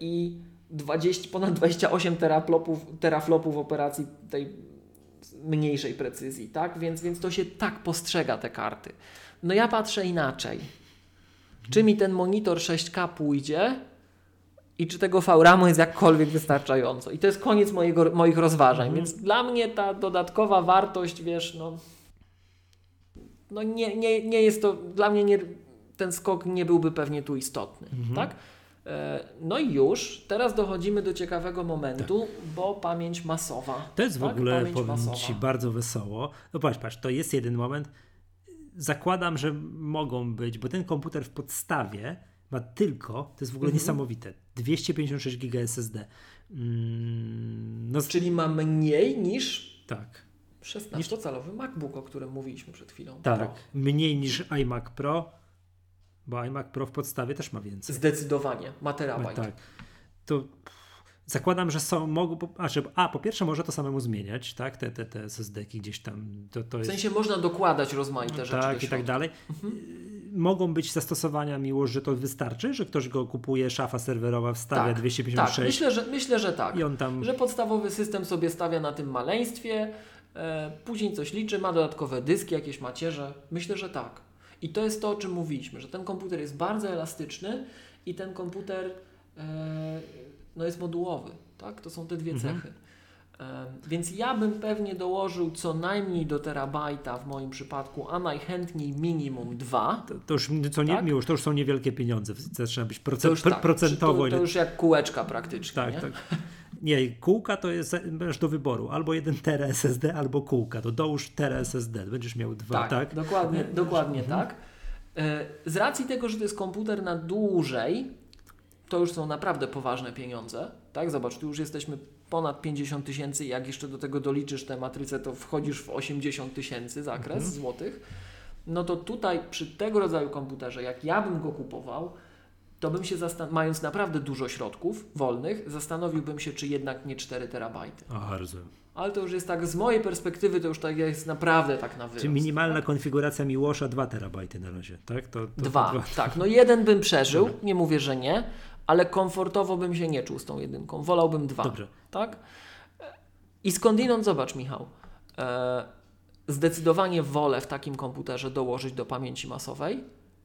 i 20, ponad 28 teraflopów, teraflopów operacji tej mniejszej precyzji, tak? Więc, więc to się tak postrzega te karty. No ja patrzę inaczej. Czy mi ten monitor 6K pójdzie i czy tego VRAMu jest jakkolwiek wystarczająco. I to jest koniec mojego, moich rozważań. Mhm. Więc dla mnie ta dodatkowa wartość, wiesz, no, no nie, nie, nie jest to, dla mnie nie, ten skok nie byłby pewnie tu istotny, mhm. tak? E, no i już, teraz dochodzimy do ciekawego momentu, tak. bo pamięć masowa. To jest w tak? ogóle, pamięć powiem masowa. Ci, bardzo wesoło. No patrz, patrz, to jest jeden moment. Zakładam, że mogą być, bo ten komputer w podstawie ma tylko, to jest w ogóle mhm. niesamowite, 256 GB SSD. Mm, no, Czyli ma mniej niż tak. 16-calowy MacBook, o którym mówiliśmy przed chwilą. Tak, Pro. mniej niż iMac Pro, bo iMac Pro w podstawie też ma więcej. Zdecydowanie, ma terabajt. Tak. To zakładam, że są, mogą, a, że, a po pierwsze może to samemu zmieniać, tak, te, te, te SSD-ki gdzieś tam. To, to w sensie jest... można dokładać rozmaite rzeczy Tak i tak dalej. Mhm. mogą być zastosowania miło, że to wystarczy, że ktoś go kupuje, szafa serwerowa wstawia tak, 256. Tak, myślę, że, myślę, że tak. I on tam... Że podstawowy system sobie stawia na tym maleństwie, e, później coś liczy, ma dodatkowe dyski, jakieś macierze. Myślę, że tak. I to jest to, o czym mówiliśmy, że ten komputer jest bardzo elastyczny i ten komputer e, no jest modułowy. Tak? To są te dwie mhm. cechy. Więc ja bym pewnie dołożył co najmniej do terabajta w moim przypadku, a najchętniej minimum dwa. To, to już co nie, tak? To już są niewielkie pieniądze. Zaczyna być procent, to już, tak, procentowo. To, to, już jak kółeczka praktycznie. Tak, nie? tak. Nie, kółka to jest masz do wyboru. Albo jeden tera SSD, albo kółka. To dołóż tera SSD. Będziesz miał dwa, tak? tak? Dokładnie, dokładnie mhm. tak. E, z racji tego, że to jest komputer na dłużej, to już są naprawdę poważne pieniądze. Tak, zobacz, tu już jesteśmy ponad 50 tysięcy, jak jeszcze do tego doliczysz tę matrycę, to wchodzisz w 80 tysięcy zakres mhm. złotych. No to tutaj przy tego rodzaju komputerze, jak ja bym go kupował, to bym się, mając naprawdę dużo środków wolnych, zastanowiłbym się, czy jednak nie 4 terabajty. Aha, rozumiem. Ale to już jest tak, z mojej perspektywy, to już tak jest naprawdę tak na wyrost. Czyli minimalna tak? konfiguracja Miłosza 2 terabajty na razie, tak? To, to, dwa, to dwa, tak. No jeden bym przeżył, nie mówię, że nie, ale komfortowo bym się nie czuł z tą jedynką. Wolałbym dwa. Dobrze. Tak? I skądinąd zobacz, Michał. E, zdecydowanie wolę w takim komputerze dołożyć do pamięci masowej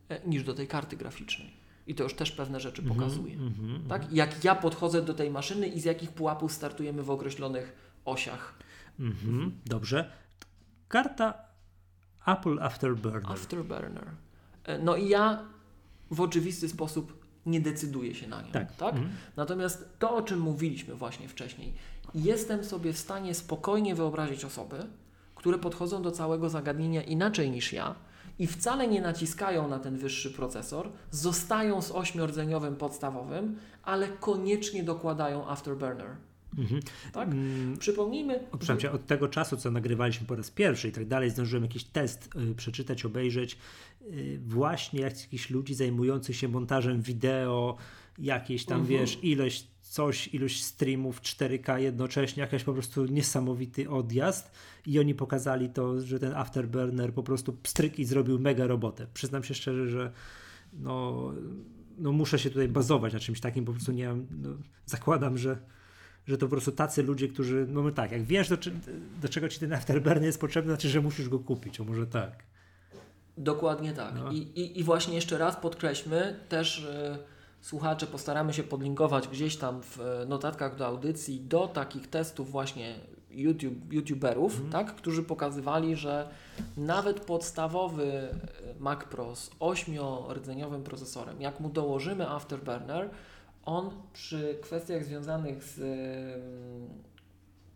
e, niż do tej karty graficznej. I to już też pewne rzeczy mm -hmm, pokazuje. Mm -hmm, tak? Jak ja podchodzę do tej maszyny i z jakich pułapów startujemy w określonych osiach. Mm -hmm, dobrze. Karta Apple Afterburner. Afterburner. E, no i ja w oczywisty sposób nie decyduje się na nią. Tak. tak? Mhm. Natomiast to, o czym mówiliśmy właśnie wcześniej, jestem sobie w stanie spokojnie wyobrazić osoby, które podchodzą do całego zagadnienia inaczej niż ja i wcale nie naciskają na ten wyższy procesor, zostają z ośmiordzeniowym podstawowym, ale koniecznie dokładają Afterburner. Mhm. Tak? Mm, Przypomnijmy. Że... od tego czasu, co nagrywaliśmy po raz pierwszy i tak dalej, zdążyłem jakiś test y, przeczytać, obejrzeć. Y, właśnie jakichś ludzi zajmujących się montażem wideo, jakieś tam, mhm. wiesz, ilość coś, ilość streamów 4K jednocześnie, jakaś po prostu niesamowity odjazd i oni pokazali to, że ten Afterburner po prostu pstryk i zrobił mega robotę. Przyznam się szczerze, że no, no muszę się tutaj bazować na czymś takim, po prostu nie mam, no, zakładam, że że to po prostu tacy ludzie, którzy, no tak, jak wiesz, do, do czego ci ten Afterburner jest potrzebny, znaczy, że musisz go kupić, o może tak. Dokładnie tak. No. I, i, I właśnie jeszcze raz podkreślmy, też y, słuchacze postaramy się podlinkować gdzieś tam w y, notatkach do audycji do takich testów właśnie YouTube, YouTuberów, mhm. tak, którzy pokazywali, że nawet podstawowy e, Mac Pro z 8-rdzeniowym procesorem, jak mu dołożymy Afterburner, on przy kwestiach związanych z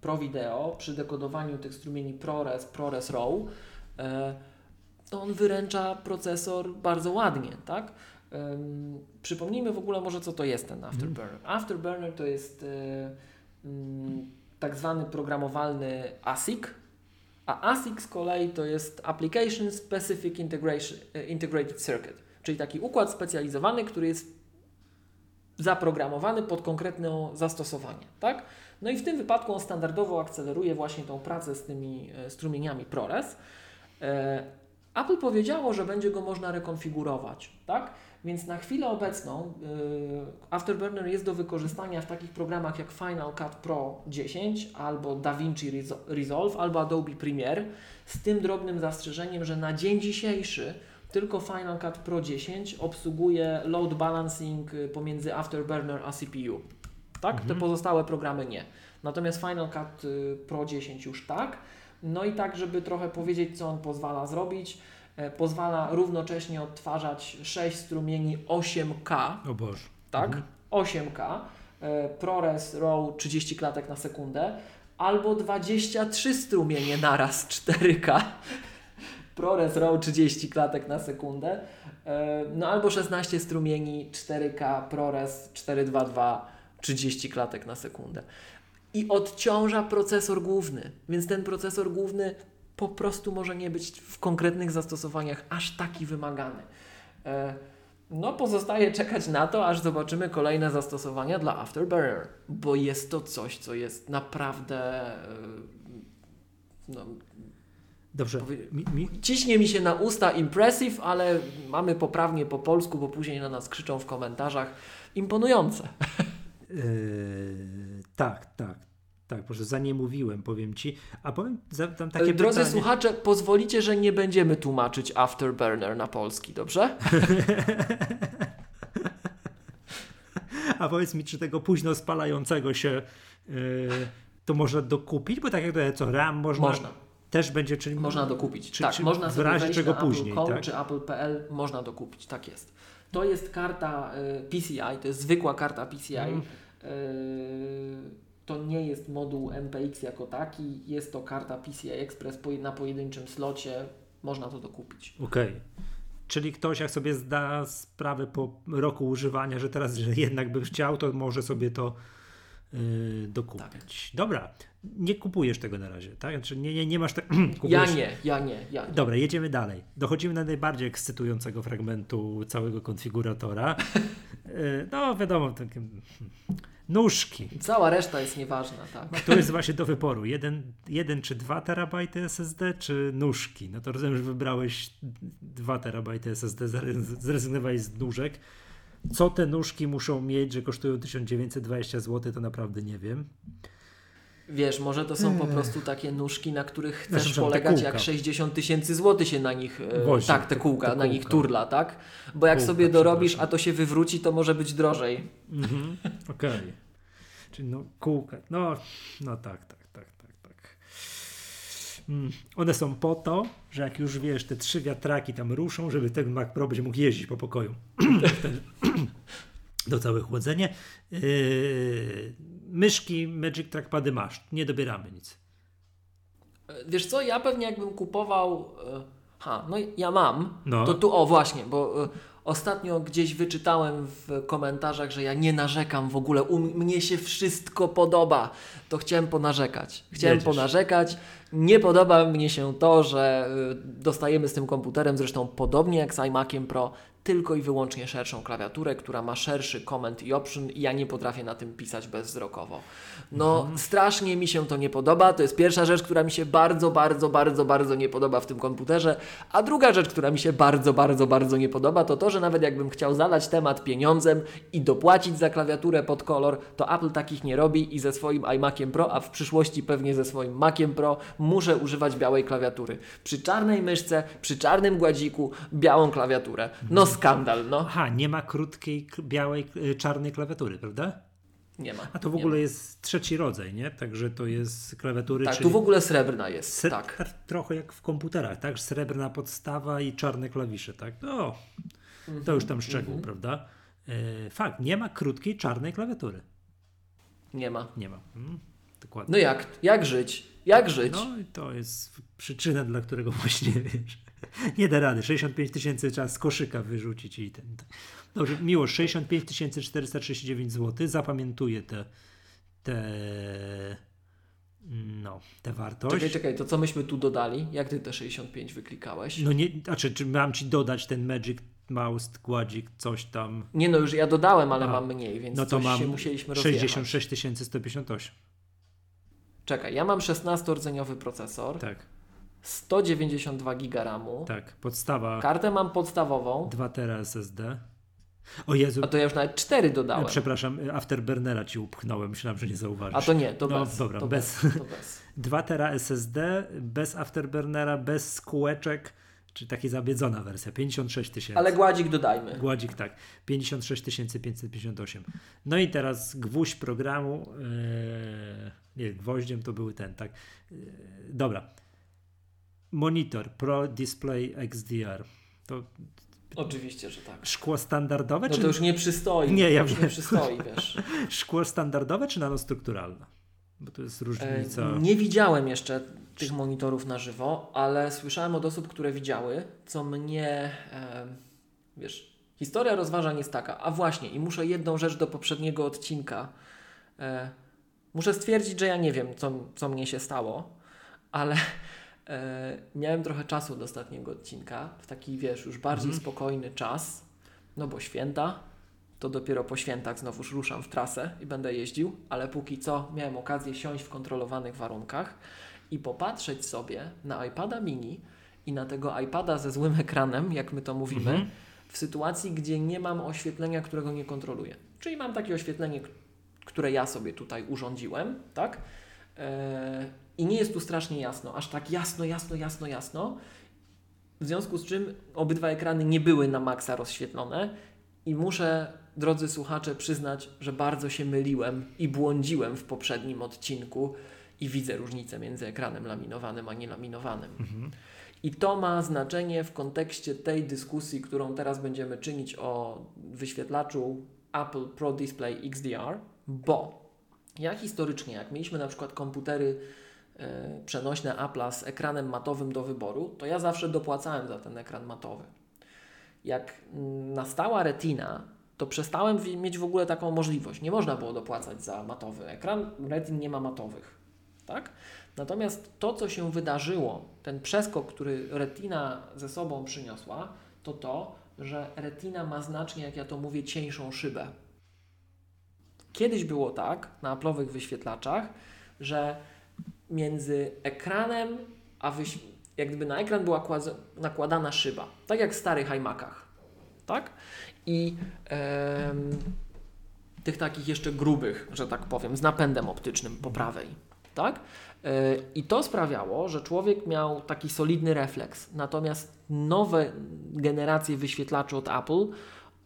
Pro Video, przy dekodowaniu tych strumieni ProRes, ProRes RAW, e, to on wyręcza procesor bardzo ładnie, tak? Przypomnijmy w ogóle może, co to jest ten Afterburner. Mm. Afterburner to jest e, mm, tak zwany programowalny ASIC, a ASIC z kolei to jest Application Specific e, Integrated Circuit, czyli taki układ specjalizowany, który jest zaprogramowany pod konkretne zastosowanie, tak? No i w tym wypadku on standardowo akceleruje właśnie tą pracę z tymi e, strumieniami ProRes. E, Apple powiedziało, że będzie go można rekonfigurować, tak? Więc na chwilę obecną e, Afterburner jest do wykorzystania w takich programach jak Final Cut Pro 10 albo DaVinci Resolve albo Adobe Premiere z tym drobnym zastrzeżeniem, że na dzień dzisiejszy tylko Final Cut Pro 10 obsługuje load balancing y, pomiędzy Afterburner a CPU. Tak? Mhm. Te pozostałe programy nie. Natomiast Final Cut y, Pro 10 już tak. No i tak, żeby trochę powiedzieć, co on pozwala zrobić, pozwala równocześnie odtwarzać 6 strumieni 8K. O Boże. Tak? Mhm. 8K. E, ProRes RAW 30 klatek na sekundę albo 23 strumienie naraz 4K ProRes RAW 30 klatek na sekundę, e, no albo 16 strumieni 4K ProRes 422 30 klatek na sekundę. I odciąża procesor główny, więc ten procesor główny po prostu może nie być w konkretnych zastosowaniach aż taki wymagany. E, no, pozostaje czekać na to, aż zobaczymy kolejne zastosowania dla Afterburner, bo jest to coś, co jest naprawdę e, no, Dobrze. Mi, mi... Ciśnie mi się na usta impressive, ale mamy poprawnie po polsku, bo później na nas krzyczą w komentarzach. Imponujące. Yy, tak, tak. Tak, może za nie mówiłem, powiem ci. A powiem tam takie Drodzy pytanie. słuchacze, pozwolicie, że nie będziemy tłumaczyć Afterburner na polski, dobrze? A powiedz mi, czy tego późno spalającego się yy, to można dokupić? Bo tak jak co RAM można. Można. Też będzie, czyli można dokupić. Czy, tak, czy można w razie czego później, Apple tak? czy Apple.pl można dokupić. Tak jest. To jest karta y, PCI, to jest zwykła karta PCI. Mm. Y, to nie jest moduł MPX jako taki, jest to karta PCI Express na pojedynczym slocie, można to dokupić. Okej. Okay. Czyli ktoś jak sobie zda sprawę po roku używania, że teraz że jednak by chciał, to może sobie to yy, dokupić. Tak. Dobra, nie kupujesz tego na razie, tak? Znaczy nie, nie, nie masz tak. ja nie, ja nie, ja nie. Dobra, jedziemy dalej. Dochodzimy do najbardziej ekscytującego fragmentu całego konfiguratora. yy, no wiadomo, takie nóżki. Cała reszta jest nieważna, tak. To jest właśnie do wyboru. Jeden, jeden czy dwa terabajty SSD, czy nóżki. No to rozumiem, że wybrałeś dwa terabajty SSD, zrezygnowałeś z nóżek. Co te nóżki muszą mieć, że kosztują 1920 zł, to naprawdę nie wiem. Wiesz, może to są po prostu takie nóżki, na których chcesz znaczy, polegać, jak 60 tysięcy złotych się na nich, e, Wozi, tak, te kółka, te, te na nich turla, tak? Bo jak kółka, sobie dorobisz, a to się wywróci, to może być drożej. Mhm, Okej. Okay. Czyli no kółka, no, no tak, tak, tak, tak, tak. Mm. One są po to, że jak już wiesz, te trzy wiatraki tam ruszą, żeby ten Mac Pro będzie mógł jeździć po pokoju. do całe chłodzenie. Yy, myszki Magic Trackpady masz, nie dobieramy nic. Wiesz co, ja pewnie jakbym kupował. E, ha, no ja mam. No. To tu, o właśnie, bo e, ostatnio gdzieś wyczytałem w komentarzach, że ja nie narzekam w ogóle. U mnie się wszystko podoba. To chciałem ponarzekać. Chciałem Jedziesz. ponarzekać. Nie podoba mnie się to, że e, dostajemy z tym komputerem, zresztą podobnie jak z iMaciem Pro, tylko i wyłącznie szerszą klawiaturę, która ma szerszy comment i option i ja nie potrafię na tym pisać bezwzrokowo. No mhm. strasznie mi się to nie podoba, to jest pierwsza rzecz, która mi się bardzo, bardzo, bardzo, bardzo nie podoba w tym komputerze, a druga rzecz, która mi się bardzo, bardzo, bardzo nie podoba, to to, że nawet jakbym chciał zalać temat pieniądzem i dopłacić za klawiaturę pod kolor, to Apple takich nie robi i ze swoim iMaciem Pro, a w przyszłości pewnie ze swoim Maciem Pro muszę używać białej klawiatury. Przy czarnej myszce, przy czarnym gładziku, białą klawiaturę. No skandal, no. Aha, nie ma krótkiej, białej, y, czarnej klawiatury, prawda? Nie ma. A to w ogóle jest trzeci rodzaj, nie? Także to jest klawiatury. Tak, tu w ogóle srebrna jest. Se tak. Trochę jak w komputerach, tak? Srebrna podstawa i czarne klawisze, tak? No, to już tam mhm, szczegół, mm -hmm. prawda? E, fakt, nie ma krótkiej czarnej klawiatury. Nie ma. Nie ma. Mm, dokładnie. No jak? Jak żyć? Jak żyć? No i to jest przyczyna, dla którego właśnie wiesz nie da rady. 65 tysięcy trzeba z koszyka wyrzucić i ten. Dobrze, miło, 65 439 zł. Zapamiętuję te, te, no, tę wartość. Czekaj, czekaj, to co myśmy tu dodali? Jak ty te 65 wyklikałeś? No nie, a czy, czy mam ci dodać ten Magic Mouse, gładzik, coś tam? Nie no, już ja dodałem, ale a, mam mniej, więc no to mam się musieliśmy 66 158. Czekaj, ja mam 16-rdzeniowy procesor. Tak. 192 GB RAMu. Tak, podstawa. Kartę mam podstawową. 2 tera SSD. O Jezu. A to ja już nawet 4 dodałem. Przepraszam, Afterburnera ci upchnąłem, myślałem, że nie zauważysz. A to nie, to no, bez. Dobra, to bez. bez. To bez. 2 tera SSD, bez Afterburnera, bez kółeczek, czy taka zabiedzona wersja, 56 tysięcy. Ale gładzik dodajmy. Gładzik tak, 56 558. No i teraz gwóźdź programu, yy, nie, gwoździem to były ten, tak. Yy, dobra, monitor Pro Display XDR. To Oczywiście, że tak. Szkło standardowe? No czy... to już nie przystoi. Nie, ja już nie przystoi, wiesz. Szkło standardowe czy nanostrukturalne? Bo to jest różnica. E, nie widziałem jeszcze tych monitorów na żywo, ale słyszałem od osób, które widziały, co mnie, e, wiesz, historia rozważań jest taka. A właśnie, i muszę jedną rzecz do poprzedniego odcinka. E, muszę stwierdzić, że ja nie wiem, co, co mnie się stało, ale e, miałem trochę czasu do ostatniego odcinka, w taki, wiesz, już bardziej mm. spokojny czas, no bo święta, to dopiero po świętach znowuż ruszam w trasę i będę jeździł, ale póki co miałem okazję siąść w kontrolowanych warunkach i popatrzeć sobie na iPada mini i na tego iPada ze złym ekranem, jak my to mówimy, mhm. w sytuacji, gdzie nie mam oświetlenia, którego nie kontroluję. Czyli mam takie oświetlenie, które ja sobie tutaj urządziłem, tak? Eee, I nie jest tu strasznie jasno, aż tak jasno, jasno, jasno, jasno. W związku z czym obydwa ekrany nie były na maksa rozświetlone i muszę, drodzy słuchacze, przyznać, że bardzo się myliłem i błądziłem w poprzednim odcinku i widzę różnicę między ekranem laminowanym a nielaminowanym. Mhm. I to ma znaczenie w kontekście tej dyskusji, którą teraz będziemy czynić o wyświetlaczu Apple Pro Display XDR, bo ja historycznie, jak mieliśmy na przykład komputery e, przenośne Apple'a z ekranem matowym do wyboru, to ja zawsze dopłacałem za ten ekran matowy. Jak nastała retina, to przestałem mieć w ogóle taką możliwość. Nie można było dopłacać za matowy ekran. Retin nie ma matowych. Tak? Natomiast to, co się wydarzyło, ten przeskok, który retina ze sobą przyniosła, to to, że retina ma znacznie, jak ja to mówię, cieńszą szybę. Kiedyś było tak na Apple'owych wyświetlaczach, że między ekranem a wyś... jak gdyby na ekran była nakładana szyba, tak jak w starych iMacach, tak? I tych takich jeszcze grubych, że tak powiem, z napędem optycznym po prawej, tak? E, I to sprawiało, że człowiek miał taki solidny refleks. Natomiast nowe generacje wyświetlaczy od Apple,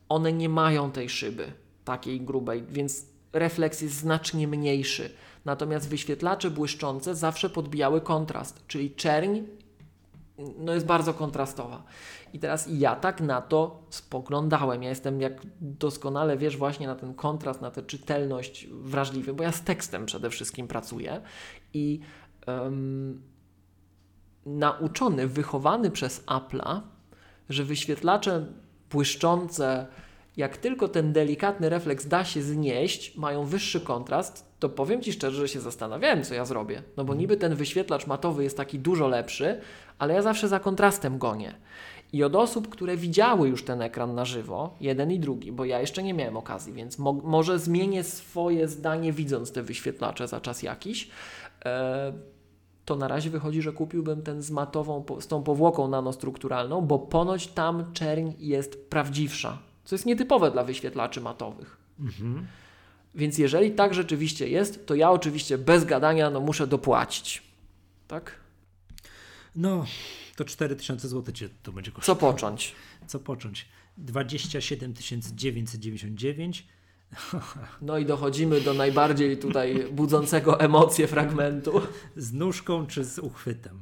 one nie mają tej szyby takiej grubej, więc refleks jest znacznie mniejszy. Natomiast wyświetlacze błyszczące zawsze podbijały kontrast, czyli czerń no jest bardzo kontrastowa. I teraz ja tak na to spoglądałem. Ja jestem, jak doskonale wiesz, właśnie na ten kontrast, na tę czytelność wrażliwy, bo ja z tekstem przede wszystkim pracuję i um, nauczony, wychowany przez Apple'a, że wyświetlacze błyszczące, jak tylko ten delikatny refleks da się znieść, mają wyższy kontrast, to powiem Ci szczerze, że się zastanawiałem, co ja zrobię. No bo mhm. niby ten wyświetlacz matowy jest taki dużo lepszy, ale ja zawsze za kontrastem gonię. I od osób, które widziały już ten ekran na żywo, jeden i drugi, bo ja jeszcze nie miałem okazji, więc mo może zmienię swoje zdanie widząc te wyświetlacze za czas jakiś, e to na razie wychodzi, że kupiłbym ten z matową, z tą powłoką nanostrukturalną, bo ponoć tam czerń jest prawdziwsza, co jest nietypowe dla wyświetlaczy matowych. Mhm. Więc jeżeli tak rzeczywiście jest, to ja oczywiście bez gadania no, muszę dopłacić. Tak? No, to 4000 zł cię to będzie kosztowało. Co począć? Co począć? 27 999. No i dochodzimy do najbardziej tutaj budzącego emocje fragmentu. Z nóżką czy z uchwytem?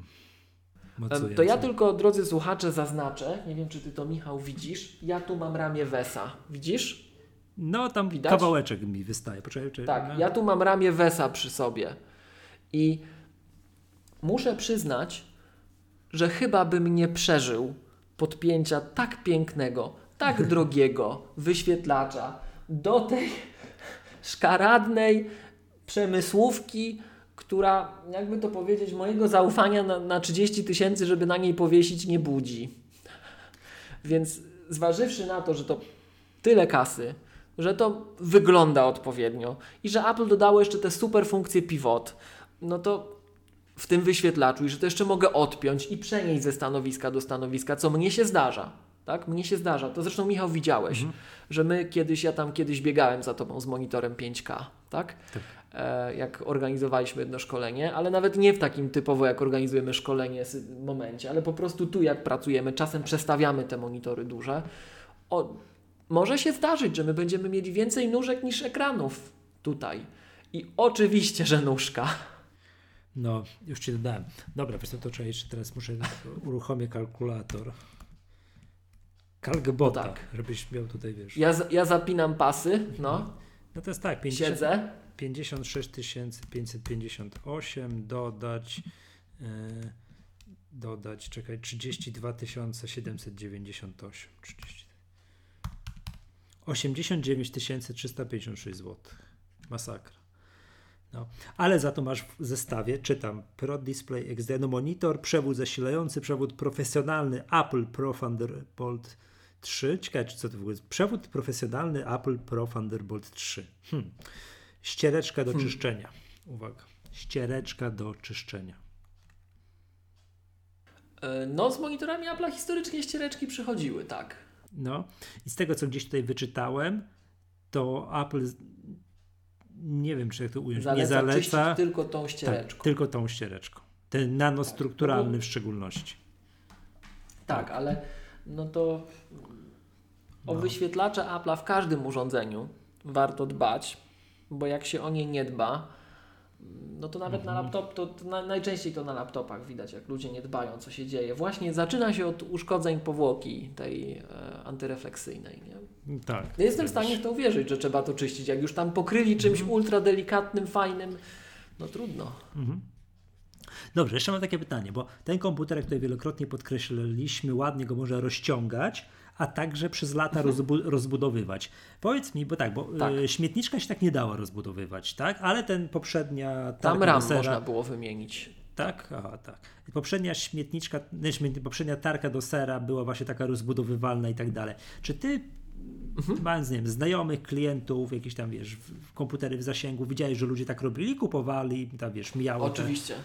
To ja tylko, drodzy słuchacze, zaznaczę. Nie wiem, czy ty to, Michał, widzisz. Ja tu mam ramię Wesa. Widzisz? No, tam Widać? kawałeczek mi wystaje. Poczekaj, czy... Tak, ja tu mam ramię Wesa przy sobie. I muszę przyznać, że chyba bym nie przeżył podpięcia tak pięknego, tak drogiego wyświetlacza do tej szkaradnej przemysłówki, która, jakby to powiedzieć, mojego zaufania na, na 30 tysięcy, żeby na niej powiesić, nie budzi. Więc zważywszy na to, że to tyle kasy, że to wygląda odpowiednio i że Apple dodało jeszcze te super funkcje pivot, no to w tym wyświetlaczu i że to jeszcze mogę odpiąć i przenieść ze stanowiska do stanowiska, co mnie się zdarza. Tak? Mnie się zdarza. To zresztą Michał widziałeś, mhm. że my kiedyś, ja tam kiedyś biegałem za tobą z monitorem 5K, tak? tak. E, jak organizowaliśmy jedno szkolenie, ale nawet nie w takim typowo jak organizujemy szkolenie momencie, ale po prostu tu jak pracujemy, czasem przestawiamy te monitory duże. O, może się zdarzyć, że my będziemy mieli więcej nóżek niż ekranów tutaj. I oczywiście, że nóżka. No, już ci dodałem. Dobra, wiesz co, to trzeba jeszcze teraz muszę uruchomić kalkulator. Kalkbota, tak. żebyś miał tutaj, wiesz. Ja, ja zapinam pasy, no. No to jest tak, 50, Siedzę. 56 558 dodać yy, dodać, czekaj, 32 798 30. 89 356 zł. Masakra. No. Ale za to masz w zestawie, czytam, Pro Display XD, no monitor, przewód zasilający, przewód profesjonalny Apple Pro Thunderbolt 3. Ciekawe, czy co to w ogóle jest. Przewód profesjonalny Apple Pro Thunderbolt 3. Hmm. Ściereczka do hmm. czyszczenia. Uwaga. Ściereczka do czyszczenia. E, no, z monitorami Apple'a historycznie ściereczki przychodziły, tak. No, i z tego, co gdzieś tutaj wyczytałem, to Apple nie wiem, czy jak to ująć, zaleca nie zaleca tylko tą ściereczką. Tak, tylko tą ściereczką. Ten nanostrukturalny tak, no w szczególności. Tak, tak, ale no to o no. wyświetlacze Apple'a w każdym urządzeniu warto dbać, bo jak się o nie nie dba, no to nawet mhm. na laptop, to, to na, najczęściej to na laptopach widać, jak ludzie nie dbają, co się dzieje. Właśnie zaczyna się od uszkodzeń powłoki tej e, antyrefleksyjnej. Nie? Tak. Ja jestem w stanie w to uwierzyć, że trzeba to czyścić. Jak już tam pokryli czymś mhm. ultra delikatnym, fajnym, no trudno. Mhm. Dobrze, jeszcze mam takie pytanie, bo ten komputer, jak tutaj wielokrotnie podkreśliliśmy, ładnie go można rozciągać, a także przez lata mhm. rozbu rozbudowywać. Powiedz mi, bo tak, bo tak. Y, śmietniczka się tak nie dała rozbudowywać, tak? Ale ten poprzednia... Tam ram sera, można było wymienić. Tak? Aha, tak. Poprzednia śmietniczka, poprzednia tarka do sera była właśnie taka rozbudowywalna i tak dalej. Czy ty mhm. mając, nie wiem, znajomych, klientów, jakieś tam, wiesz, komputery w zasięgu, widziałeś, że ludzie tak robili, kupowali, tam, wiesz, mijało Oczywiście.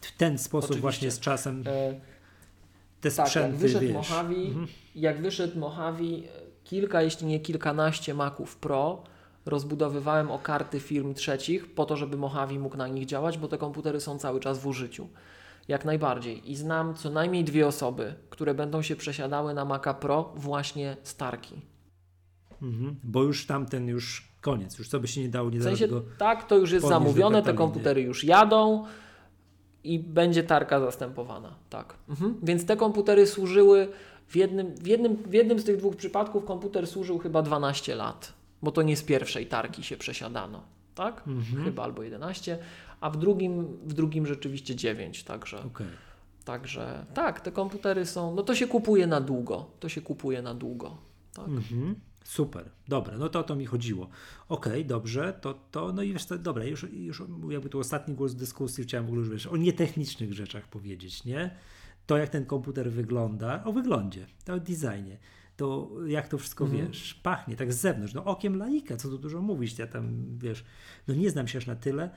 Te, w ten sposób Oczywiście. właśnie z czasem e, te tak, sprzęty, jak wyszedł wiesz. Mojave, mhm. jak wyszedł Mojave, kilka, jeśli nie kilkanaście Maców Pro, rozbudowywałem o karty firm trzecich po to, żeby Mojave mógł na nich działać, bo te komputery są cały czas w użyciu. Jak najbardziej. I znam co najmniej dwie osoby, które będą się przesiadały na Maca Pro właśnie Starki. Mhm, bo już tamten już koniec, już co by się nie dało, nie w sensie, dało Tak, to już jest zamówione, te komputery już jadą i będzie tarka zastępowana. Tak. Mhm. Więc te komputery służyły w jednym, w, jednym, w jednym z tych dwóch przypadków komputer służył chyba 12 lat, bo to nie z pierwszej tarki się przesiadano. Tak? Mhm. Chyba albo 11, a w drugim, w drugim rzeczywiście 9, także. Okay. Także tak, te komputery są, no to się kupuje na długo. To się kupuje na długo. Tak. Mhm. Super, dobra, no to o to mi chodziło. Okej, okay, dobrze, to, to no i wiesz, to, dobra, już, już jakby tu ostatni głos dyskusji chciałem w ogóle już wiesz, o nietechnicznych rzeczach powiedzieć, nie? To jak ten komputer wygląda, o wyglądzie, o designie, to jak to wszystko, mhm. wiesz, pachnie, tak z zewnątrz, no okiem laika, co tu dużo mówić, ja tam, wiesz, no nie znam się aż na tyle,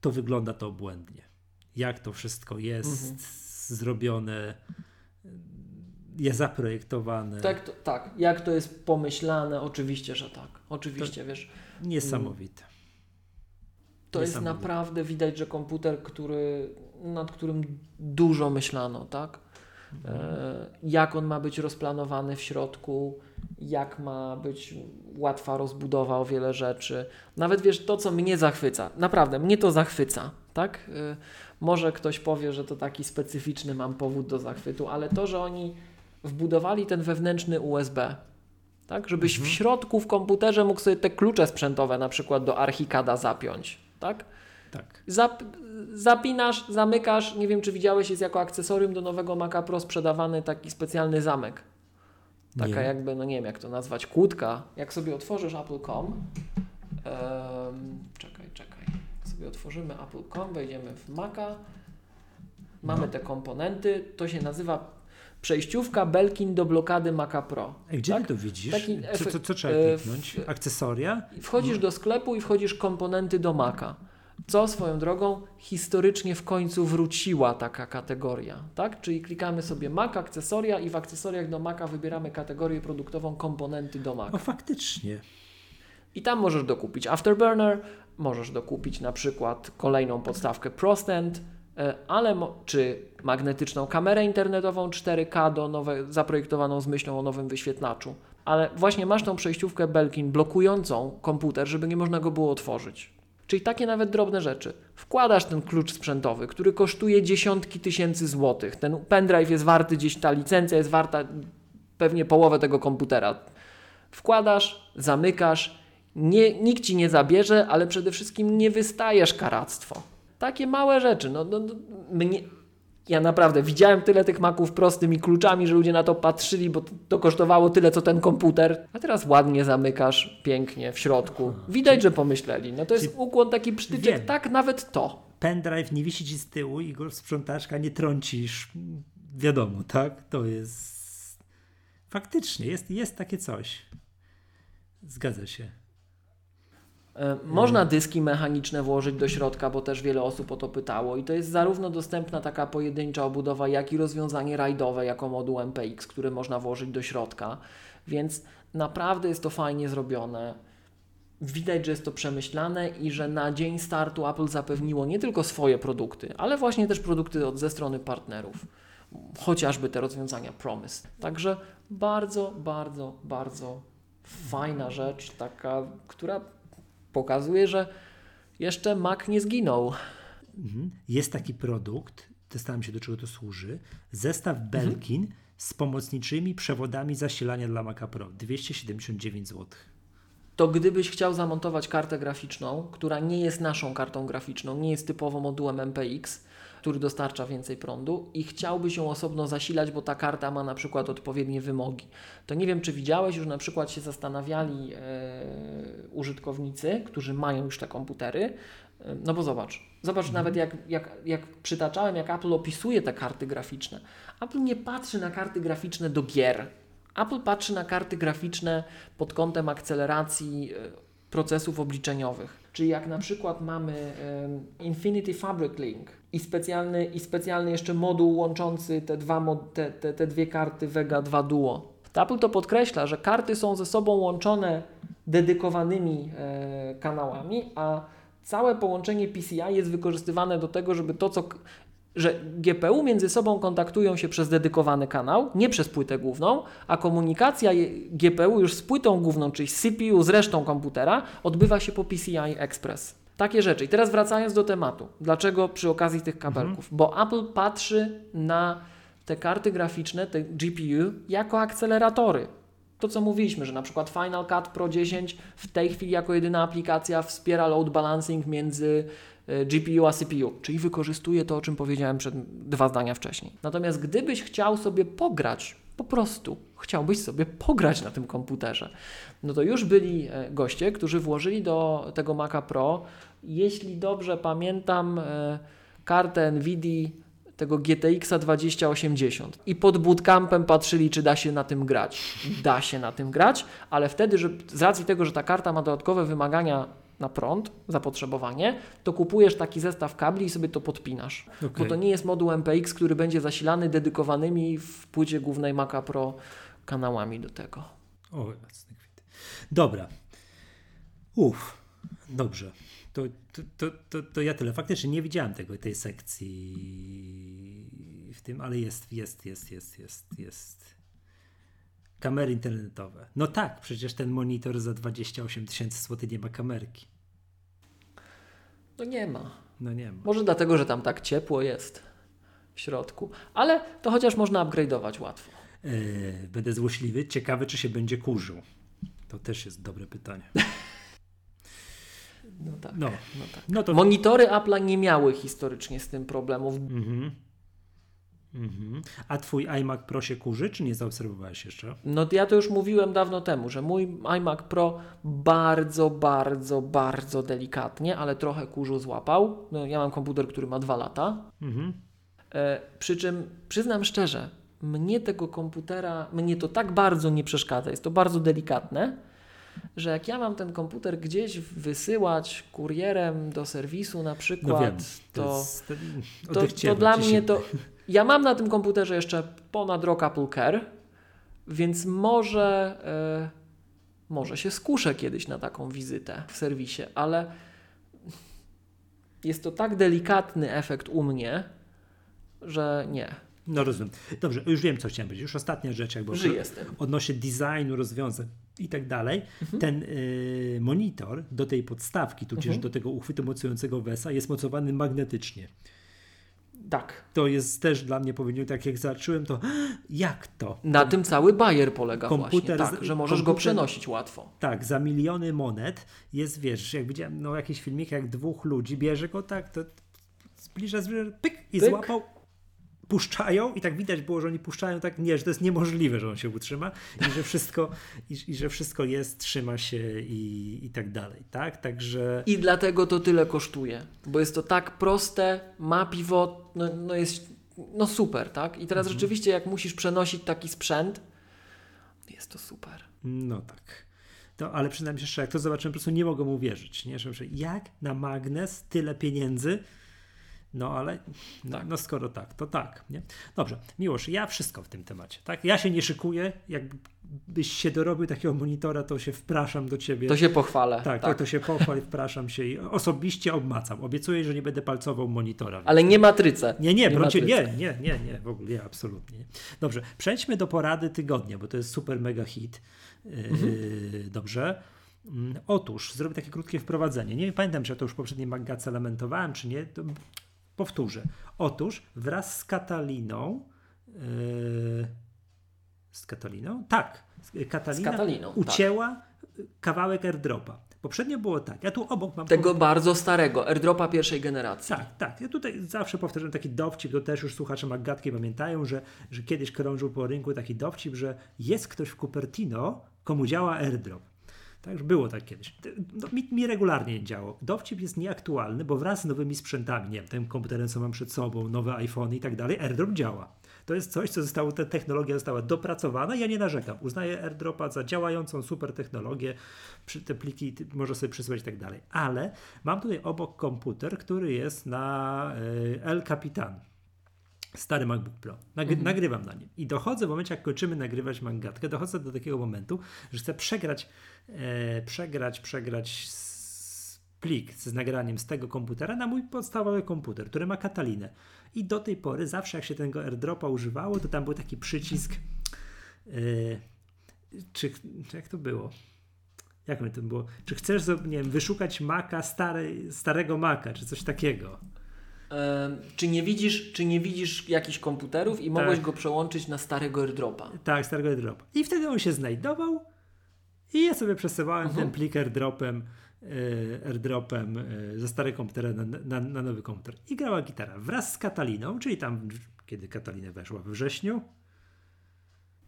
to wygląda to obłędnie. Jak to wszystko jest mhm. zrobione, jest zaprojektowane. Tak, to, tak. Jak to jest pomyślane? Oczywiście, że tak. Oczywiście, to wiesz. Niesamowite. To jest naprawdę widać, że komputer, który, nad którym dużo myślano, tak? Mhm. E, jak on ma być rozplanowany w środku, jak ma być łatwa rozbudowa o wiele rzeczy. Nawet wiesz, to co mnie zachwyca, naprawdę mnie to zachwyca, tak? E, może ktoś powie, że to taki specyficzny mam powód do zachwytu, ale to, że oni wbudowali ten wewnętrzny USB, tak? Żebyś mhm. w środku w komputerze mógł sobie te klucze sprzętowe na przykład do Archicada zapiąć, tak? Tak. Zap, zapinasz, zamykasz, nie wiem czy widziałeś, jest jako akcesorium do nowego Maca Pro sprzedawany taki specjalny zamek. Taka nie. jakby, no nie wiem jak to nazwać, kłódka. Jak sobie otworzysz Apple.com, um, czekaj, czekaj, jak sobie otworzymy Apple.com, wejdziemy w Maca, mamy no. te komponenty, to się nazywa przejściówka Belkin do blokady Maca Pro. Gdzie tak? ty to widzisz? co, co, co, trzeba e, kliknąć? Akcesoria? Wchodzisz do sklepu i wchodzisz komponenty do Maca. Co swoją drogą historycznie w końcu wróciła taka kategoria, tak? Czyli klikamy sobie Mac, akcesoria i w akcesoriach do Maca wybieramy kategorię produktową komponenty do Maca. O, faktycznie. I tam możesz dokupić Afterburner, możesz dokupić na przykład kolejną podstawkę ProStand, E, ale czy magnetyczną kamerę internetową 4K do nowe, zaprojektowaną z myślą o nowym wyświetlaczu. Ale właśnie masz tą przejściówkę Belkin blokującą komputer, żeby nie można go było otworzyć. Czyli takie nawet drobne rzeczy. Wkładasz ten klucz sprzętowy, który kosztuje dziesiątki tysięcy złotych. Ten pendrive jest warty gdzieś, ta licencja jest warta pewnie połowę tego komputera. Wkładasz, zamykasz, nie, nikt ci nie zabierze, ale przede wszystkim nie wystajesz karactwo. Takie małe rzeczy. No, no, no, mnie, ja naprawdę widziałem tyle tych maków prostymi kluczami, że ludzie na to patrzyli, bo to, to kosztowało tyle, co ten komputer. A teraz ładnie zamykasz, pięknie w środku. Widać, że pomyśleli. No to jest ukłon taki przytyczek, tak nawet to. Pendrive nie wisi ci z tyłu i go sprzątaczka nie trącisz. Wiadomo, tak? To jest... Faktycznie, jest, jest takie coś. Zgadza się. E, można dyski mechaniczne włożyć do środka, bo też wiele osób o to pytało i to jest zarówno dostępna taka pojedyncza obudowa, jak i rozwiązanie rajdowe jako moduł MPX, które można włożyć do środka, więc naprawdę jest to fajnie zrobione. Widać, że jest to przemyślane i że na dzień startu Apple zapewniło nie tylko swoje produkty, ale właśnie też produkty od, ze strony partnerów, chociażby te rozwiązania Promise. Także bardzo, bardzo, bardzo fajna rzecz, taka, która pokazuje, że jeszcze Mac nie zginął. Mhm. Jest taki produkt, testowałem się do czego to służy, zestaw mhm. Belkin mhm. z pomocniczymi przewodami zasilania dla Maca Pro, 279 zł. To gdybyś chciał zamontować kartę graficzną, która nie jest naszą kartą graficzną, nie jest typowo modułem MPX, który dostarcza więcej prądu i chciałby się osobno zasilać, bo ta karta ma na przykład odpowiednie wymogi. To nie wiem, czy widziałeś, już na przykład się zastanawiali e, użytkownicy, którzy mają już te komputery, e, no bo zobacz, zobacz mhm. nawet jak, jak, jak przytaczałem, jak Apple opisuje te karty graficzne. Apple nie patrzy na karty graficzne do gier. Apple patrzy na karty graficzne pod kątem akceleracji e, procesów obliczeniowych. Czyli jak na przykład mamy Infinity Fabric Link, i specjalny, i specjalny jeszcze moduł łączący te, dwa, te, te, te dwie karty Vega 2 Duo. Apple to podkreśla, że karty są ze sobą łączone dedykowanymi e, kanałami, a całe połączenie PCI jest wykorzystywane do tego, żeby to, co że GPU między sobą kontaktują się przez dedykowany kanał, nie przez płytę główną, a komunikacja GPU już z płytą główną, czyli CPU z resztą komputera, odbywa się po PCI Express. Takie rzeczy. I teraz wracając do tematu. Dlaczego przy okazji tych kabelków? Mhm. Bo Apple patrzy na te karty graficzne, te GPU, jako akceleratory. To, co mówiliśmy, że na przykład Final Cut Pro 10 w tej chwili jako jedyna aplikacja wspiera load balancing między e, GPU a CPU, czyli wykorzystuje to, o czym powiedziałem przed dwa zdania wcześniej. Natomiast gdybyś chciał sobie pograć, po prostu chciałbyś sobie pograć na tym komputerze, no to już byli e, goście, którzy włożyli do tego Maca Pro jeśli dobrze pamiętam, e, kartę Nvidia tego GTX 2080 i pod bootcampem patrzyli, czy da się na tym grać. Da się na tym grać, ale wtedy, że z racji tego, że ta karta ma dodatkowe wymagania na prąd, zapotrzebowanie, to kupujesz taki zestaw kabli i sobie to podpinasz. Okay. Bo to nie jest moduł MPX, który będzie zasilany dedykowanymi w płycie głównej Maca Pro kanałami do tego. O, Dobra. Uff, dobrze. To, to, to, to, ja tyle. Faktycznie nie widziałem tego, tej sekcji w tym, ale jest, jest, jest, jest, jest, jest. Kamery internetowe. No tak, przecież ten monitor za 28 tysięcy złotych nie ma kamerki. No nie ma. No nie ma. Może dlatego, że tam tak ciepło jest w środku, ale to chociaż można upgrade'ować łatwo. Yy, będę złośliwy. Ciekawy, czy się będzie kurzył. To też jest dobre pytanie. No tak. No, no tak. No to... Monitory Apple'a nie miały historycznie z tym problemów. Mhm. Mhm. A twój iMac Pro się kurzy, czy nie zaobserwowałeś jeszcze? No ja to już mówiłem dawno temu, że mój iMac Pro bardzo, bardzo, bardzo delikatnie, ale trochę kurzu złapał. No, ja mam komputer, który ma dwa lata. Mhm. E, przy czym przyznam szczerze, mnie tego komputera, mnie to tak bardzo nie przeszkadza. Jest to bardzo delikatne że jak ja mam ten komputer gdzieś wysyłać kurierem do serwisu na przykład, no wiem, to, to, to, to dla mnie to... Ja mam na tym komputerze jeszcze ponad rok Apple Care, więc może, e, może się skuszę kiedyś na taką wizytę w serwisie, ale jest to tak delikatny efekt u mnie, że nie. No rozumiem. Dobrze, już wiem, co chciałem powiedzieć. Już ostatnia rzecz, jakby Żyję odnośnie designu, rozwiązań i tak dalej. Mhm. Ten y, monitor do tej podstawki, tudzież mhm. do tego uchwytu mocującego WESA jest mocowany magnetycznie. Tak. To jest też dla mnie powiedział, tak jak zacząłem, to jak to? Na tym cały bajer polega komputer, właśnie, tak, że możesz komputer, go przenosić łatwo. Tak, za miliony monet jest, wiesz, jak widziałem no, jakiś filmik, jak dwóch ludzi bierze go tak, to zbliża, zbliża, pyk i pyk. złapał puszczają i tak widać było, że oni puszczają tak, nie, że to jest niemożliwe, że on się utrzyma i że wszystko, i, i że wszystko jest, trzyma się i, i tak dalej, tak? Także... I dlatego to tyle kosztuje, bo jest to tak proste, ma pivot, no, no jest, no super, tak? I teraz mhm. rzeczywiście jak musisz przenosić taki sprzęt, jest to super. No tak. to, ale przynajmniej szczerze, jak to zobaczyłem, po prostu nie mogę mu uwierzyć, nie? Że, jak na magnes tyle pieniędzy, no ale no, tak. no, skoro tak, to tak. Nie? Dobrze, Miłosz, ja wszystko w tym temacie. Tak? Ja się nie szykuję. Jakbyś się dorobił takiego monitora, to się wpraszam do ciebie. To się pochwalę. Tak, tak. To, to się pochwal, wpraszam się i osobiście obmacam. Obiecuję, że nie będę palcował monitora. Ale nie matrycę. Nie, nie, nie, brocie, nie, nie, nie, nie, w ogóle nie, absolutnie. Dobrze, przejdźmy do porady tygodnia, bo to jest super mega hit. Mhm. Yy, dobrze. Mm, otóż, zrobię takie krótkie wprowadzenie. Nie pamiętam, czy ja to już poprzedniej magace lamentowałem, czy nie. To Powtórzę. Otóż wraz z Kataliną. Yy, z Kataliną? Tak. Katalina z Kataliną, tak. ucięła tak. kawałek airdropa. Poprzednio było tak. Ja tu obok mam. Tego bardzo starego, airdropa pierwszej generacji. Tak, tak. Ja tutaj zawsze powtarzam taki dowcip, to też już słuchacze Maggatki pamiętają, że, że kiedyś krążył po rynku taki dowcip, że jest ktoś w Cupertino, komu działa airdrop. Tak, już było tak kiedyś. No, mi, mi, regularnie nie działo. Dowcip jest nieaktualny, bo wraz z nowymi sprzętami, nie wiem, tym komputerem, co mam przed sobą, nowe iPhone i tak dalej, AirDrop działa. To jest coś, co zostało, ta technologia została dopracowana. Ja nie narzekam. Uznaję AirDropa za działającą super technologię. Te pliki może sobie przesyłać i tak dalej. Ale mam tutaj obok komputer, który jest na y, El Capitan stary MacBook Pro. Nagry mhm. Nagrywam na nim. I dochodzę w momencie, jak kończymy nagrywać mangatkę, dochodzę do takiego momentu, że chcę przegrać, e, przegrać, przegrać plik z nagraniem z tego komputera na mój podstawowy komputer, który ma Katalinę. I do tej pory, zawsze jak się tego airdropa używało, to tam był taki przycisk. E, czy, jak to było? Jak mi to było? Czy chcesz, nie wiem, wyszukać Maca, stary, starego Maca, czy coś takiego? Czy nie widzisz, czy nie widzisz jakichś komputerów i mogłeś tak. go przełączyć na starego airdropa. Tak, starego airdropa. I wtedy on się znajdował i ja sobie przesyłałem uh -huh. ten mhm. plik airdropem, e, airdropem e, ze starego komputera na, na, na, nowy komputer. I grała gitara wraz z Kataliną, czyli tam, kiedy Katalina weszła we wrześniu,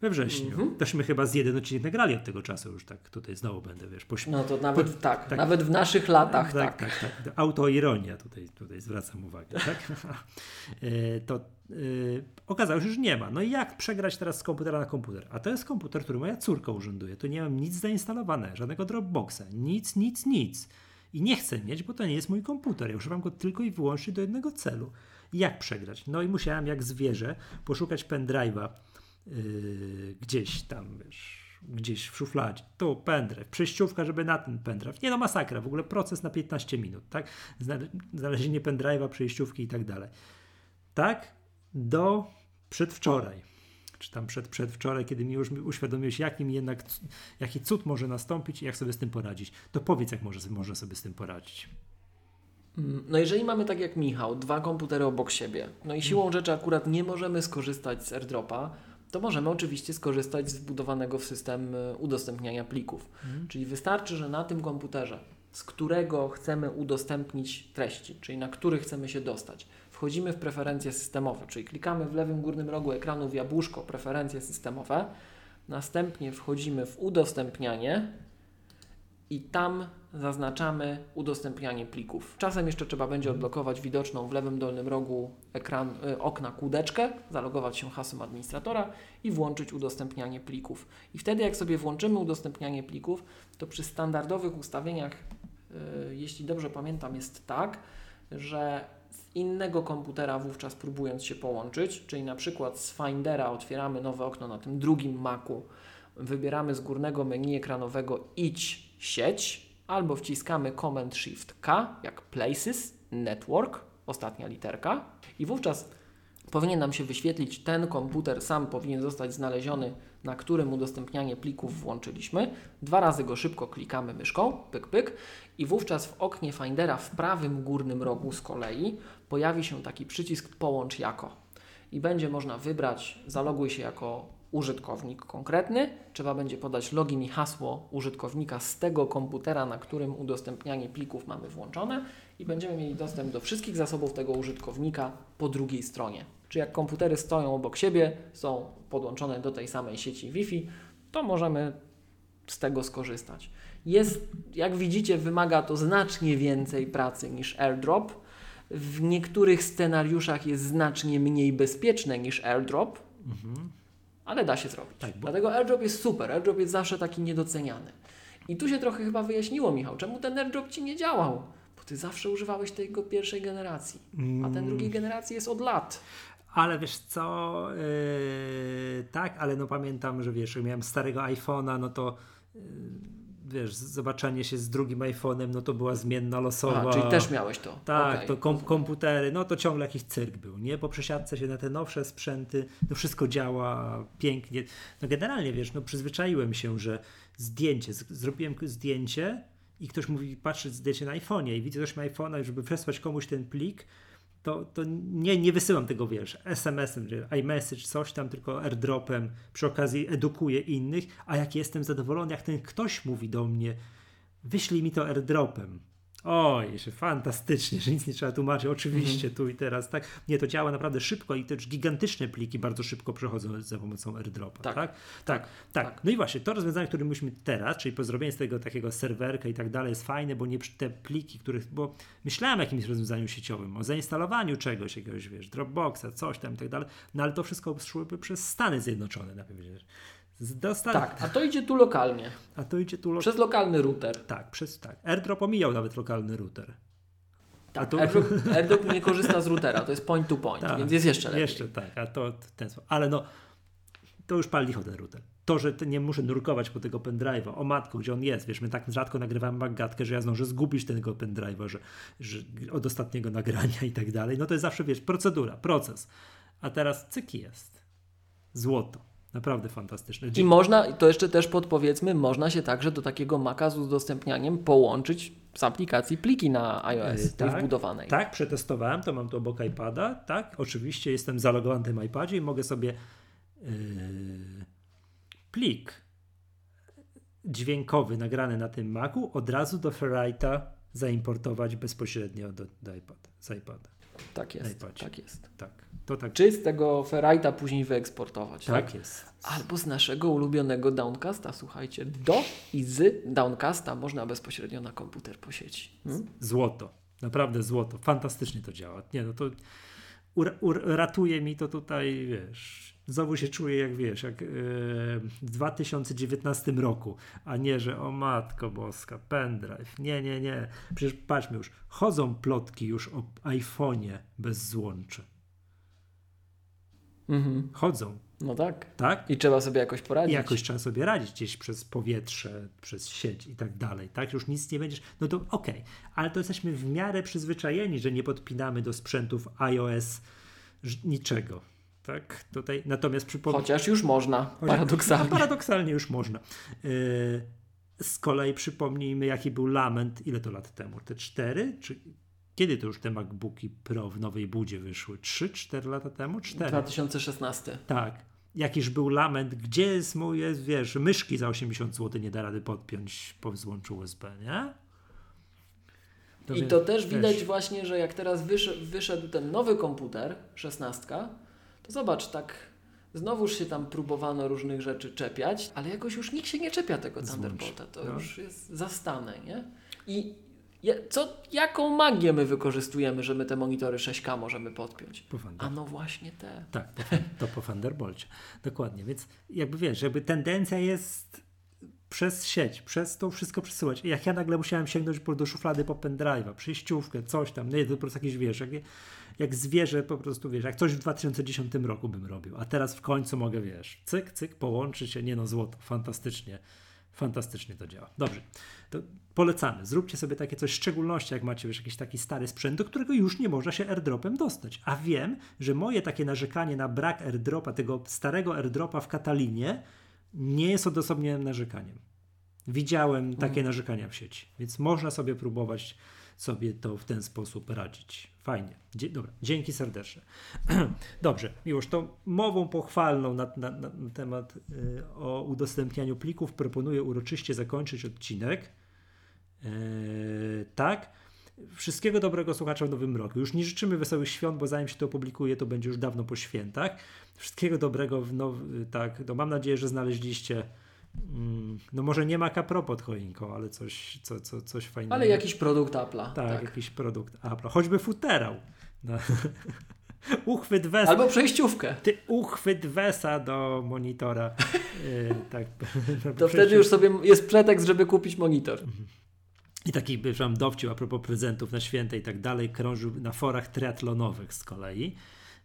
we wrześniu. Mm -hmm. Tośmy chyba z jeden odcinek nagrali od tego czasu już tak. Tutaj znowu będę, wiesz, poś... No to nawet po, tak, tak, nawet w naszych latach, tak. Tak, tak, tak. Autoironia tutaj, tutaj zwracam uwagę, tak? E, to yy, okazało się, że nie ma. No i jak przegrać teraz z komputera na komputer? A to jest komputer, który moja córka urzęduje. Tu nie mam nic zainstalowane, żadnego Dropboxa, nic, nic, nic. I nie chcę mieć, bo to nie jest mój komputer. Ja używam go tylko i wyłącznie do jednego celu. Jak przegrać? No i musiałem jak zwierzę poszukać pendrive'a yy, gdzieś tam, wiesz, gdzieś w szufladzie. Tu pendrive, przejściówka, żeby na ten pendrive. Nie no, masakra, w ogóle proces na 15 minut, tak? Znalezienie pendrive'a, przejściówki i tak dalej. Tak? Do przedwczoraj. Czy tam przed, przedwczoraj, kiedy mi już uświadomiłeś, jakim jednak, jaki cud może nastąpić i jak sobie z tym poradzić. To powiedz, jak może, może sobie z tym poradzić. Mm, no jeżeli mamy tak jak Michał, dwa komputery obok siebie, no i siłą rzeczy akurat nie możemy skorzystać z AirDropa, to możemy oczywiście skorzystać z wbudowanego w system y, udostępniania plików. Mhm. Czyli wystarczy, że na tym komputerze, z którego chcemy udostępnić treści, czyli na który chcemy się dostać, wchodzimy w preferencje systemowe, czyli klikamy w lewym górnym rogu ekranu w jabłuszko preferencje systemowe, następnie wchodzimy w udostępnianie i tam zaznaczamy udostępnianie plików. Czasem jeszcze trzeba będzie odblokować widoczną w lewym dolnym rogu ekran, y, okna kółdeczkę, zalogować się hasłem administratora i włączyć udostępnianie plików. I wtedy jak sobie włączymy udostępnianie plików, to przy standardowych ustawieniach, y, jeśli dobrze pamiętam, jest tak, że z innego komputera wówczas próbując się połączyć, czyli na przykład z Findera otwieramy nowe okno na tym drugim Macu, wybieramy z górnego menu ekranowego idź sieć, albo wciskamy Command Shift K, jak Places, Network, ostatnia literka, i wówczas powinien nam się wyświetlić ten komputer, sam powinien zostać znaleziony, na którym udostępnianie plików włączyliśmy. Dwa razy go szybko klikamy myszką, pyk, pyk, i wówczas w oknie Findera w prawym górnym rogu z kolei pojawi się taki przycisk Połącz jako. I będzie można wybrać, zaloguj się jako użytkownik konkretny, trzeba będzie podać login i hasło użytkownika z tego komputera, na którym udostępnianie plików mamy włączone i będziemy mieli dostęp do wszystkich zasobów tego użytkownika po drugiej stronie. Czy jak komputery stoją obok siebie, są podłączone do tej samej sieci Wi-Fi, to możemy z tego skorzystać. Jest, jak widzicie, wymaga to znacznie więcej pracy niż AirDrop. W niektórych scenariuszach jest znacznie mniej bezpieczne niż AirDrop. Mhm ale da się zrobić. Tak, bo... Dlatego airdrop jest super, airdrop jest zawsze taki niedoceniany. I tu się trochę chyba wyjaśniło, Michał, czemu ten AirDrop Ci nie działał? Bo Ty zawsze używałeś tego pierwszej generacji, a ten drugiej mm. generacji jest od lat. Ale wiesz co, yy, tak, ale no pamiętam, że wiesz, miałem starego iPhone'a, no to yy, wiesz, zobaczenie się z drugim iPhone'em, no to była zmienna losowa. A, czyli też miałeś to. Tak, okay. to kom komputery, no to ciągle jakiś cyrk był, nie? Po przesiadce się na te nowsze sprzęty, to wszystko działa pięknie. No generalnie, wiesz, no przyzwyczaiłem się, że zdjęcie, zrobiłem zdjęcie i ktoś mówi, patrzy zdjęcie na iPhone'ie i widzę też na iPhone'a, żeby przesłać komuś ten plik, to, to nie, nie wysyłam tego, wiesz, SMS-em, iMessage, coś tam, tylko airdropem, przy okazji edukuję innych, a jak jestem zadowolony, jak ten ktoś mówi do mnie, wyślij mi to airdropem, Oj, że fantastycznie, że nic nie trzeba tłumaczyć. Oczywiście mm -hmm. tu i teraz, tak? Nie, to działa naprawdę szybko i też gigantyczne pliki bardzo szybko przechodzą za pomocą AirDropa, tak? Tak, tak, tak. tak. tak. No i właśnie, to rozwiązanie, które myśmy teraz, czyli po zrobieniu z tego takiego serwerka i tak dalej jest fajne, bo nie te pliki, których, bo myślałem o jakimś rozwiązaniu sieciowym, o zainstalowaniu czegoś, jakiegoś, wiesz, Dropboxa, coś tam i tak dalej, no ale to wszystko szłyby przez Stany Zjednoczone, na pewno. Tak, a to idzie tu lokalnie. A to idzie tu lo... Przez lokalny router. Tak, przez tak. AirDrop omijał nawet lokalny router. Tak, tu... AirDrop, AirDrop nie korzysta z routera, to jest point to point, tak, więc jest jeszcze lepiej. Jeszcze tak, a to ten Ale no, to już pal licho ten router. To, że nie muszę nurkować po tego pendrive'a, o matko, gdzie on jest, wiesz, my tak rzadko nagrywamy magatkę, że ja zdążę zgubić tego pendrive'a, że, że od ostatniego nagrania i tak dalej, no to jest zawsze, wiesz, procedura, proces. A teraz cyk jest. Złoto. Naprawdę fantastyczne. I można, to jeszcze też podpowiedzmy, można się także do takiego Maca z udostępnianiem połączyć z aplikacji pliki na iOS, tej tak, wbudowanej. Tak, przetestowałem, to mam tu obok iPada, tak, oczywiście jestem zalogowany na tym iPadzie i mogę sobie yy, plik dźwiękowy nagrany na tym Macu od razu do Ferrite'a zaimportować bezpośrednio do, do iPada, z iPada. Tak jest, tak jest. Tak. To tak. Czy z tego Ferrite'a później wyeksportować. Tak, tak, jest. Albo z naszego ulubionego Downcasta, słuchajcie, do i z Downcasta można bezpośrednio na komputer po sieci. Hmm? Złoto. Naprawdę złoto. Fantastycznie to działa. Nie no to ur, ur, ratuje mi to tutaj, wiesz, znowu się czuję jak wiesz, jak yy, w 2019 roku, a nie, że o matko boska, pendrive. Nie, nie, nie. Przecież patrzmy już, chodzą plotki już o iPhone'ie bez złączy. Mhm. Chodzą. No tak. tak. I trzeba sobie jakoś poradzić. I jakoś trzeba sobie radzić gdzieś przez powietrze, przez sieć i tak dalej. Tak, już nic nie będziesz. No to okej, okay. ale to jesteśmy w miarę przyzwyczajeni, że nie podpinamy do sprzętów iOS niczego. Tak, tutaj natomiast przypomnę. Chociaż już można, paradoksalnie. Paradoksalnie już można. Yy, z kolei przypomnijmy, jaki był lament, ile to lat temu? Te cztery? Czy kiedy to już te MacBooki Pro w nowej budzie wyszły? 3-4 lata temu? 4. 2016. Tak. Jakiś był lament, gdzie jest moje, wiesz, myszki za 80 zł nie da rady podpiąć po złączu USB, nie? To I to też widać właśnie, że jak teraz wyszedł, wyszedł ten nowy komputer, 16, to zobacz, tak znowuż się tam próbowano różnych rzeczy czepiać, ale jakoś już nikt się nie czepia tego Thunderbolta. To no. już jest zastane, nie? I co, jaką magię my wykorzystujemy, że my te monitory 6K możemy podpiąć? A no właśnie te. Tak, to po Thunderbolcie. Dokładnie, więc jakby wiesz, jakby tendencja jest przez sieć, przez to wszystko przesyłać. Jak ja nagle musiałem sięgnąć do szuflady po pendrive'a, przejściówkę, coś tam, nie, to po prostu jakieś, wiesz, jak, jak zwierzę po prostu, wiesz, jak coś w 2010 roku bym robił, a teraz w końcu mogę, wiesz, cyk, cyk, połączyć się, nie no, złoto, fantastycznie fantastycznie to działa. Dobrze, to polecamy. Zróbcie sobie takie coś, w szczególności jak macie już jakiś taki stary sprzęt, do którego już nie można się airdropem dostać. A wiem, że moje takie narzekanie na brak airdropa, tego starego airdropa w Katalinie, nie jest odosobnionym narzekaniem. Widziałem takie mhm. narzekania w sieci, więc można sobie próbować sobie to w ten sposób radzić. Fajnie. Dzie dobra, dzięki serdeczne. Dobrze, już to mową pochwalną na, na, na temat y, o udostępnianiu plików proponuję uroczyście zakończyć odcinek. E, tak. Wszystkiego dobrego słuchacza w nowym roku. Już nie życzymy wesołych świąt, bo zanim się to opublikuje, to będzie już dawno po świętach. Wszystkiego dobrego w nowym. Tak, no mam nadzieję, że znaleźliście no może nie ma Capro pod choinką, ale coś, co, co, coś fajnego. Ale jakiś produkt Apple'a. Tak, tak, jakiś produkt Apple'a. Choćby futerał. No. uchwyt Wesa. Albo przejściówkę. Ty uchwyt Wesa do monitora. yy, tak. to wtedy już sobie jest pretekst, żeby kupić monitor. Mhm. I taki, przepraszam, dowcip a propos prezentów na święte i tak dalej, krążył na forach triatlonowych z kolei.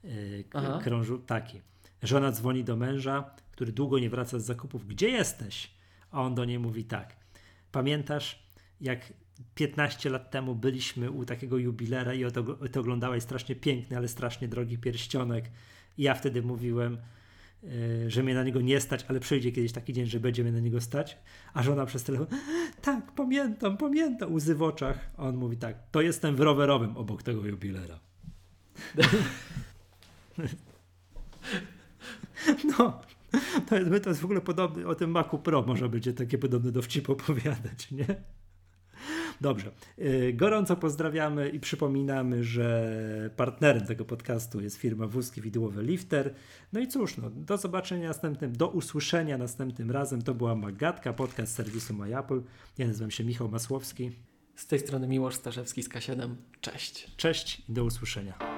Yy, krążył taki. Żona dzwoni do męża, który długo nie wraca z zakupów. Gdzie jesteś? A on do niej mówi tak. Pamiętasz, jak 15 lat temu byliśmy u takiego jubilera i ty oglądałeś strasznie piękny, ale strasznie drogi pierścionek. I ja wtedy mówiłem, yy, że mnie na niego nie stać, ale przyjdzie kiedyś taki dzień, że będzie mnie na niego stać. A żona przez telefon, tak, pamiętam, pamiętam, łzy w oczach. A on mówi tak, to jestem w rowerowym obok tego jubilera. no, to jest, to jest w ogóle podobne, o tym Macu Pro można będzie takie podobne dowcipy opowiadać, nie? Dobrze. Y, gorąco pozdrawiamy i przypominamy, że partnerem tego podcastu jest firma Wózki Widłowe Lifter. No i cóż, no, do zobaczenia następnym, do usłyszenia następnym razem. To była Magatka, podcast serwisu MyApple. Ja nazywam się Michał Masłowski. Z tej strony Miłosz Staszewski z K7. Cześć. Cześć i do usłyszenia.